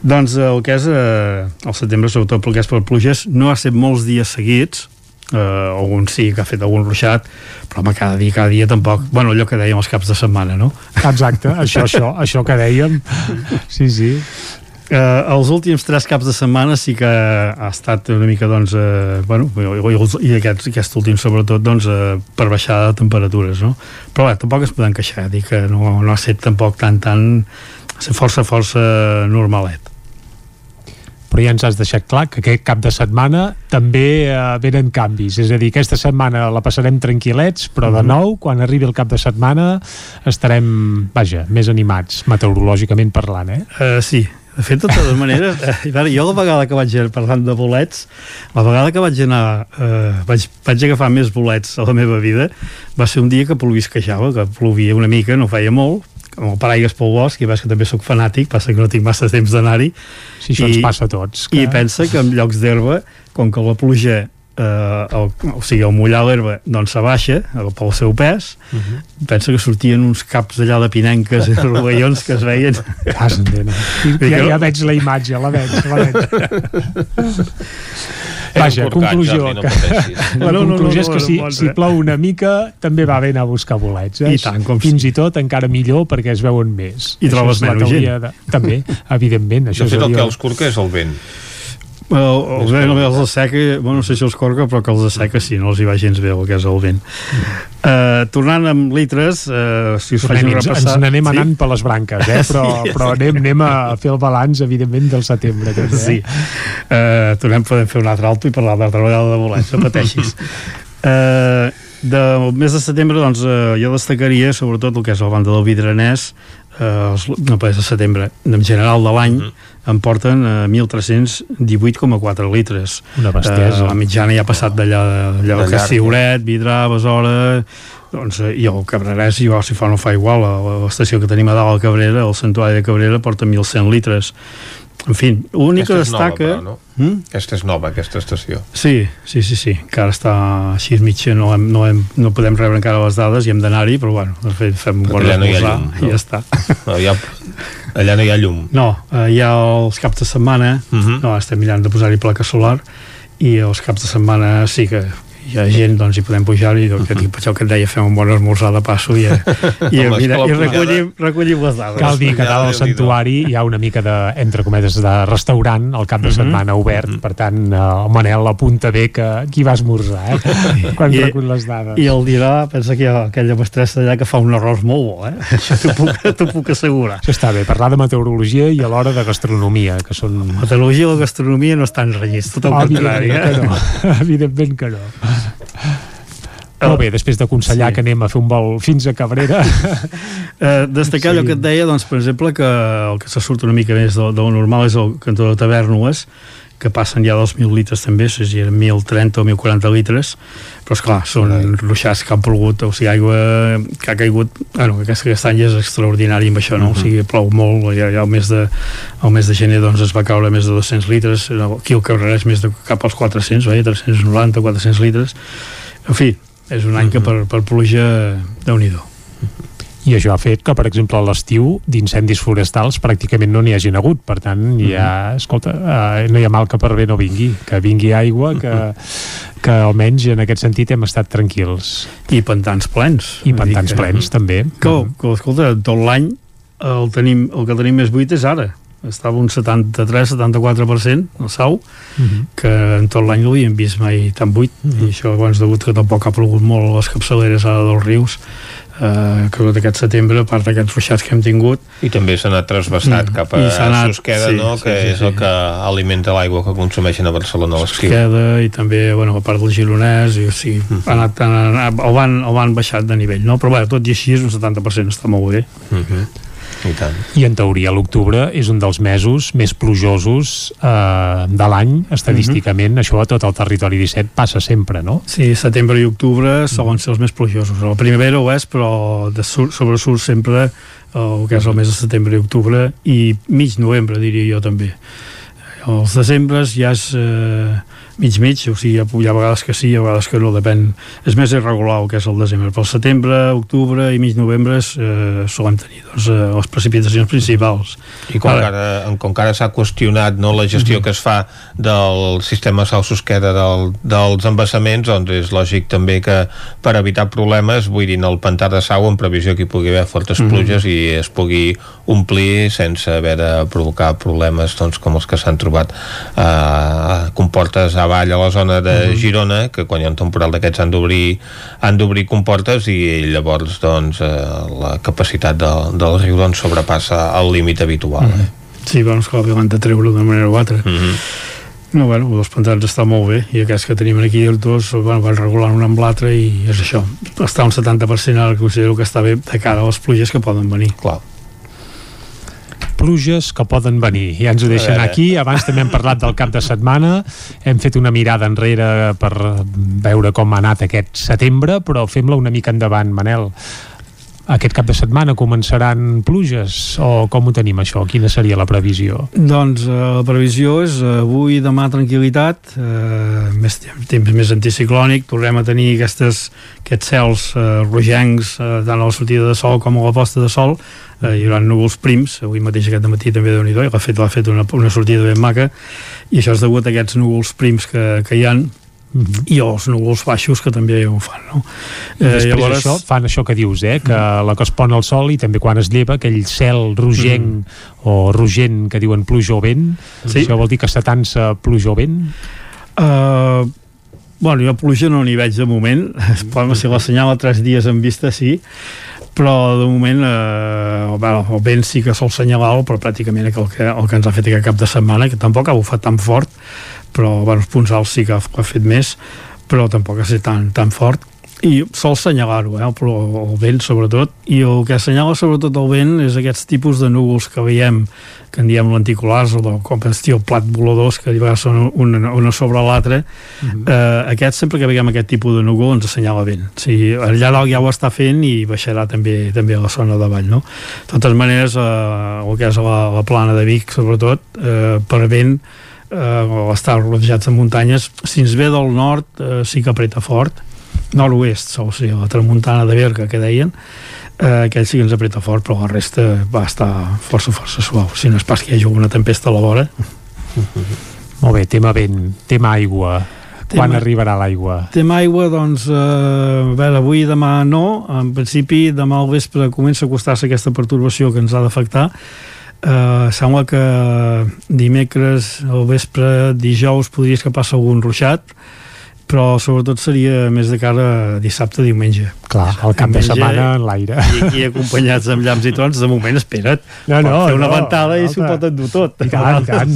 Doncs eh, el que és eh, el setembre, sobretot pel que és per pluges, no ha estat molts dies seguits, eh, algun sí que ha fet algun ruixat, però home, cada dia, cada dia tampoc, bueno, allò que dèiem els caps de setmana, no? Exacte, això, això, això que dèiem. Sí, sí. Eh, els últims tres caps de setmana sí que ha estat una mica doncs, eh, bueno, i, i aquest, aquest últim sobretot doncs, eh, per baixada de temperatures no? però bé, tampoc es poden queixar dir que no, no ha estat tampoc tan tan força força normalet però ja ens has deixat clar que aquest cap de setmana també eh, venen canvis, és a dir, aquesta setmana la passarem tranquil·lets, però de Mhm. nou, quan arribi el cap de setmana, estarem, vaja, més animats, meteorològicament parlant, eh? Uh, sí, de fet, de totes maneres, eh, jo la vegada que vaig parlant de bolets, la vegada que vaig anar, eh, vaig, vaig agafar més bolets a la meva vida, va ser un dia que plovisquejava, que plovia una mica, no feia molt, amb el paraigues pel bosc, i veus que també sóc fanàtic, passa que no tinc massa temps d'anar-hi. Sí, això ens passa a tots, que- I pensa que en llocs d'herba, com que la pluja eh, el, o sigui, el mullar l'herba doncs s'abaixa pel seu pes Uh -huh. pensa que sortien uns caps allà de pinenques i rovellons que es veien Cas. Ja, ja veig la imatge, la veig, la veig. Vaja, conclusió. Jordi, no que, la No, no, no, conclusió és no, que no si, si plou una mica també va bé anar a buscar bolets. Eh? I tant, com Fins i tot encara millor perquè es veuen més. I Això trobes menys gent. De, també, evidentment. Això De fet, el que els corca és el vent. El, el vent els asseca, bueno, no sé si els corca, però que els asseca sí, no els hi va gens bé el que és el vent. Uh, tornant amb litres, uh, si us faig repassar... ens n'anem anant per les branques, eh? però, Sí, però anem, anem a fer el balanç, evidentment, del setembre. També, eh? Sí. Uh, tornem, podem fer un altre alto i parlar d'altra vegada de bolets, no pateixis. Uh, del mes de setembre, doncs, uh, jo destacaria sobretot el que és la banda del Vidranès, uh, els, no pas de setembre, en general de l'any, em porten uh, 1.318,4 litres. Una bestiesa. Uh, la mitjana ja ha passat d'allà allò De que Ciuret, Vidrà, Besora doncs, eh, i el Cabrerès igual si fa no fa igual. A l'estació que tenim a dalt al Cabrera el Santuari de Cabrera porta 1.100 litres en fi, l'únic que és nova, destaca però, no? Mm? Aquesta és nova, aquesta estació. Sí, sí, sí, sí, encara està així mitja, no, hem, no, hem, no podem rebre encara les dades i hem d'anar-hi, però bueno, de fet fem un bon allà no hi ha i no? ja està. No, ja, allà no hi ha llum. No, eh, hi ha els caps de setmana, uh Mhm. -huh. no, estem mirant de posar-hi placa solar, i els caps de setmana sí que hi ha gent, doncs hi podem pujar-hi, doncs, que, això que et deia, fem un bon esmorzar de passo i, i, Home, mira, i recollim, recollim les dades. Cal dir que a dalt del santuari hi ha una mica de, entre cometes, de restaurant al cap de setmana obert, per tant, eh, el Manel apunta bé que aquí va esmorzar, eh? quan I- recull les dades. I el dirà, pensa que hi ha aquella mestressa allà que fa un arròs molt bo, eh? Això t'ho puc, puc assegurar. Això està bé, parlar de meteorologia i alhora de gastronomia, que són... La meteorologia i la gastronomia no estan renyits, tot el Ah, contrari, evidentment que eh? no. evidentment que no. Molt bé, després d'aconsellar Sí. que anem a fer un vol fins a Cabrera, Eh, destacar allò Sí. que et deia, doncs, per exemple, que el que se surt una mica més del, del normal és el cantó de Tavernoes, que passen ja dels 1.000 litres també, o sigui, eren 1.030 o 1.040 litres, però és clar, són ruixats que han plogut, o sigui, aigua que ha caigut, bueno, aquest, aquest any és extraordinari amb això, no? O sigui, plou molt, ja, ja el, mes de, el mes de gener doncs, es va caure més de 200 litres, aquí el Cabrera és més de cap als 400, veia, 390, 400 litres, en fi, és un any que per, per pluja, déu nhi i això ha fet que, per exemple, a l'estiu d'incendis forestals pràcticament no n'hi hagin hagut. Per tant, hi ha, escolta, eh, no hi ha mal que per bé no vingui. Que vingui aigua, que, que almenys en aquest sentit hem estat tranquils. I pantans plens. I pantans que- plens, també. Que, que escolta, tot l'any el, tenim, el que tenim més buit és ara. Estava un 73-74% el sau, Mhm. que en tot l'any no l'havíem vist mai tan buit. I això abans degut que tampoc ha plogut molt a les capçaleres ara dels rius, eh, que tot aquest setembre, a part d'aquests ruixats que hem tingut, I també s'ha anat transversat Mm. cap a anat- Susqueda, sí, no? sí, que sí, és sí. el que alimenta l'aigua que consumeixen a Barcelona a l'estiu. queda i també bueno, a part del Gironès i, o sigui, ha anat, ha anat, el, van, el van baixat de nivell no? però bé, tot i així és un 70% està molt bé Mhm. I tant. I en teoria l'octubre és un dels mesos més plujosos eh, de l'any, estadísticament. Això a tot el territori 17 passa sempre, no? Sí, setembre i octubre solen ser els més plujosos. La primavera ho és, però de sur, sobresurt sempre el que és el mes de setembre i octubre i mig novembre, diria jo també. Els decembres ja és eh, mig-mig, o sigui, hi ha, vegades que sí, hi ha vegades que no, depèn. És més irregular el que és el desembre. Pel setembre, octubre i mig novembre eh, solem tenir doncs, eh, les precipitacions principals. I com que ara, com que ara s'ha qüestionat no, la gestió Mhm. que es fa del sistema Sau-Susqueda del, dels embassaments, doncs és lògic també que per evitar problemes buidin el pantà de Sau en previsió que hi pugui haver fortes Mhm. pluges i es pugui omplir sense haver de provocar problemes doncs, com els que s'han trobat a eh, comportes avall a la zona de Mhm. Girona, que quan hi ha un temporal d'aquests han d'obrir han d'obrir comportes i llavors doncs, eh, la capacitat de, del riu doncs, sobrepassa el límit habitual. Eh? Sí, bueno, esclar, l'han de treure d'una manera o altra. Mm -hmm. No, bueno, els pantans està molt bé i aquests que tenim aquí els dos bueno, van regulant un amb l'altre i és això està un 70% ara que considero que està bé de cara a les pluges que poden venir Clar pluges que poden venir. Ja ens ho deixen aquí. Abans també hem parlat del cap de setmana. Hem fet una mirada enrere per veure com ha anat aquest setembre, però fem-la una mica endavant, Manel aquest cap de setmana començaran pluges o com ho tenim això? Quina seria la previsió? Doncs eh, la previsió és eh, avui demà tranquil·litat eh, més temps, temps més anticiclònic tornem a tenir aquestes, aquests cels eh, rogencs eh, tant a la sortida de sol com a la posta de sol eh, hi haurà núvols prims, avui mateix aquest matí també de nhi l'ha fet, fet una, una sortida ben maca i això és degut a aquests núvols prims que, que hi han Mm -hmm. i els núvols baixos que també ho fan no? eh, llavors això, fan això que dius eh? que mm. la que es pon al sol i també quan es lleva aquell cel rogenc mm. o rogent que diuen pluja o vent sí. això vol dir que s'atansa pluja o vent uh, bueno, jo pluja no n'hi veig de moment mm. si l'assenyala tres dies en vista sí però de moment eh, bueno, el vent sí que sol senyalar però pràcticament el que, el que ens ha fet aquest cap de setmana que tampoc ha bufat tan fort però bueno, els punts alts sí que ha, ha fet més però tampoc ha estat tan, tan fort i sol assenyalar-ho, eh, el, el vent sobretot, i el que assenyala sobretot el vent és aquests tipus de núvols que veiem, que en diem lenticulars o com es diu plat voladors que són una, una sobre l'altra uh mhm. -huh. eh, aquest, sempre que veiem aquest tipus de núvol ens assenyala vent o sigui, allà dalt ja ho està fent i baixarà també també a la zona de vall no? de totes maneres, eh, el que és la, la plana de Vic sobretot, eh, per vent eh, o estar rodejats de muntanyes. Si ens ve del nord eh, sí que apreta fort. Nord-oest, o sigui, la tramuntana de Berga que deien eh, aquell sí que ens apreta fort però la resta va estar força força suau. Si no és pas que hi hagi alguna tempesta a la vora. Molt bé, tema vent, tema aigua. Tema, quan arribarà l'aigua? Tema aigua, doncs, eh, a veure, avui i demà no, en principi demà al vespre comença a acostar-se aquesta perturbació que ens ha d'afectar Uh, sembla que dimecres al vespre, dijous podria escapar-se algun ruixat però sobretot seria més de cara a dissabte, diumenge. Clar, el cap de setmana en l'aire. I aquí acompanyats amb llamps i trons, de moment, espera't. No, no, fer una no, ventada i s'ho pot endur tot. I tant, i tant.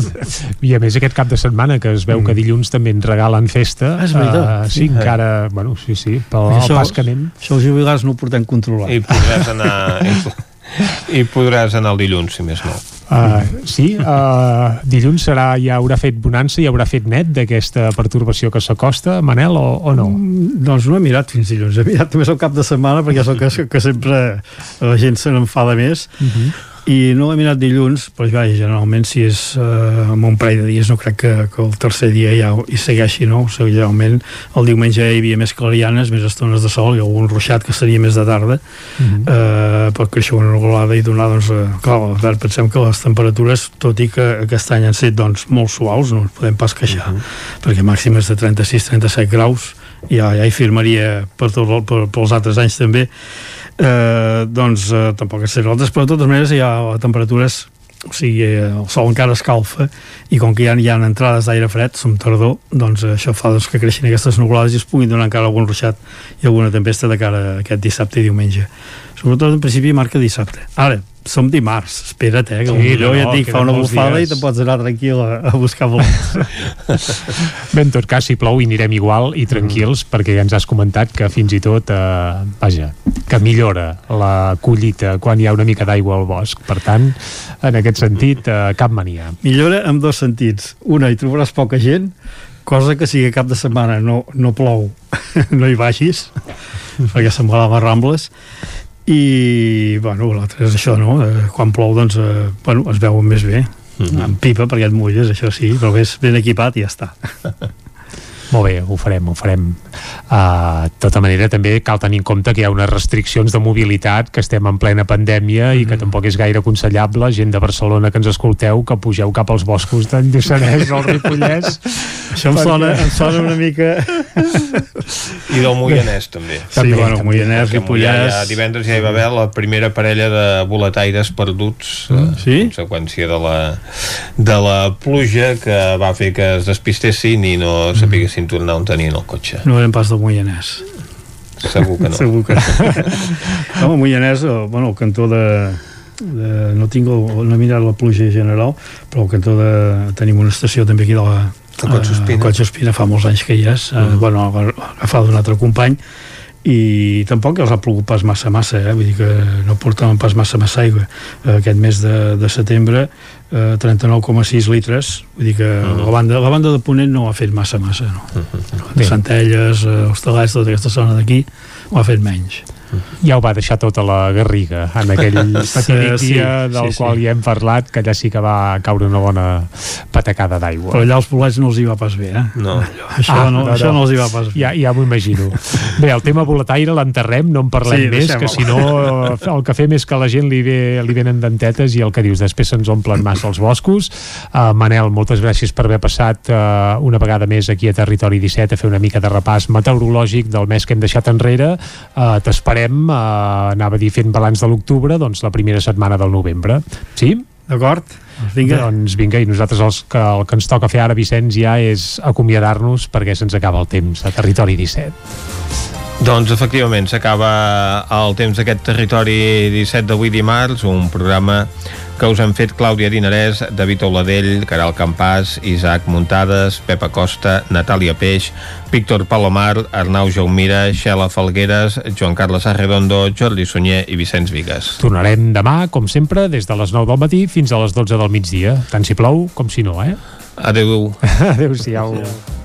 I a més aquest cap de setmana, que es veu mm. que dilluns també ens regalen festa. Ah, és veritat. Uh, sí, encara, bueno, sí, sí, però el pas que anem... Això els jubilats no ho portem controlat. I podràs anar... I podràs anar el dilluns, si més no. Uh, sí, uh, dilluns serà, ja haurà fet bonança, ja haurà fet net d'aquesta pertorbació que s'acosta, Manel, o, o no? Mm, doncs no he mirat fins dilluns, he mirat només el cap de setmana perquè és el que, que sempre la gent se n'enfada més. Uh mhm. -huh i no he mirat dilluns, però ja, generalment si és eh, amb un parell de dies no crec que, que el tercer dia ja hi segueixi, no? O sigui, generalment el diumenge hi havia més clarianes, més estones de sol i algun ruixat que seria més de tarda mhm. -huh. eh, pot créixer una regulada i donar, doncs, eh, clar, pensem que les temperatures, tot i que aquest any han set doncs, molt suaus, no ens podem pas queixar, mhm. -huh. perquè màximes de 36-37 graus ja, ja hi firmaria per, tot, per, per els altres anys també eh, doncs eh, tampoc és ser altres, però de totes maneres hi ha temperatures o sigui, eh, el sol encara escalfa i com que ja hi ha entrades d'aire fred, som tardor, doncs això fa doncs, que creixin aquestes nuvolades i es puguin donar encara algun ruixat i alguna tempesta de cara a aquest dissabte i diumenge. Sobretot en principi marca dissabte. Ara, som dimarts, espera't, eh, que sí, no, ja et dic, fa una bufada dies. i te pots anar tranquil a, a buscar volants. Bé, en tot cas, si plou hi anirem igual i tranquils, mm. perquè ja ens has comentat que fins i tot, eh, vaja, que millora la collita quan hi ha una mica d'aigua al bosc. Per tant, en aquest sentit, eh, cap mania. Millora en dos sentits. Una, hi trobaràs poca gent, cosa que si cap de setmana no, no plou, no hi vagis, perquè semblava Rambles, i bueno, l'altre és això no? Eh, quan plou doncs eh, bueno, es veuen més bé mm -hmm. amb pipa perquè et mulles, això sí però ves ben equipat i ja està Molt bé, ho farem, ho farem. Uh, de tota manera, també cal tenir en compte que hi ha unes restriccions de mobilitat, que estem en plena pandèmia mm -hmm. i que mm. tampoc és gaire aconsellable, gent de Barcelona que ens escolteu, que pugeu cap als boscos d'en Lluçanès o el Ripollès. Això em, perquè... sona, em sona una mica... I del Moianès, també. Sí, també, bueno, també, Moianès, Ripollès... Ja, divendres ja hi va haver la primera parella de boletaires perduts mm, sí? a conseqüència de la, de la pluja que va fer que es despistessin i no sapiguessin poguessin tornar on tenien el cotxe. No eren pas del Moianès. Segur que no. Segur que no. no el Moianès, bueno, el cantó de, de, no tinc el, no he mirat la pluja general però al cantó de, tenim una estació també aquí de la a Collsospina. a Collsospina fa molts anys que hi és uh Mm. -huh. bueno, agafada d'un altre company i tampoc els ha plogut pas massa massa eh? vull dir que no portaven pas massa massa aigua Eh, aquest mes de, de setembre eh, 39,6 litres vull dir que uh Mm. -huh. la, banda, la banda de Ponent no ho ha fet massa massa no? uh -huh. Bé. Centelles, eh, Hostalets tota aquesta zona d'aquí ho ha fet menys ja ho va deixar tota la Garriga en aquell fatídic Sí, dia del sí, sí. qual ja hem parlat que allà sí que va caure una bona patacada d'aigua. Però allà els bolets no els hi va pas bé eh? No. això, no, això no. els hi va pas bé. Ja, ja m'ho imagino. Bé, el tema boletaire l'enterrem, no en parlem Sí, més que si no el que fem és que la gent li, ve, li venen dentetes i el que dius, després se'ns omplen massa els boscos. Uh, Manel, moltes gràcies per haver passat uh, una vegada més aquí a Territori 17 a fer una mica de repàs meteorològic del mes que hem deixat enrere. Uh, t'esperem, uh, anava a dir fent balanç de l'octubre, doncs la primera setmana del novembre sí? D'acord, vinga. Doncs vinga, i nosaltres els que, el que ens toca fer ara, Vicenç, ja és acomiadar-nos perquè se'ns acaba el temps a Territori 17. Doncs efectivament s'acaba el temps d'aquest territori 17 d'avui dimarts, un programa que us han fet Clàudia Dinarès, David Oladell, Caral Campàs, Isaac Muntades, Pepa Costa, Natàlia Peix, Víctor Palomar, Arnau Jaumira, Xela Falgueres, Joan Carles Arredondo, Jordi Sunyer i Vicenç Vigues. Tornarem demà, com sempre, des de les 9 del matí fins a les 12 del migdia, tant si plou com si no, eh? Adéu. Adéu-siau.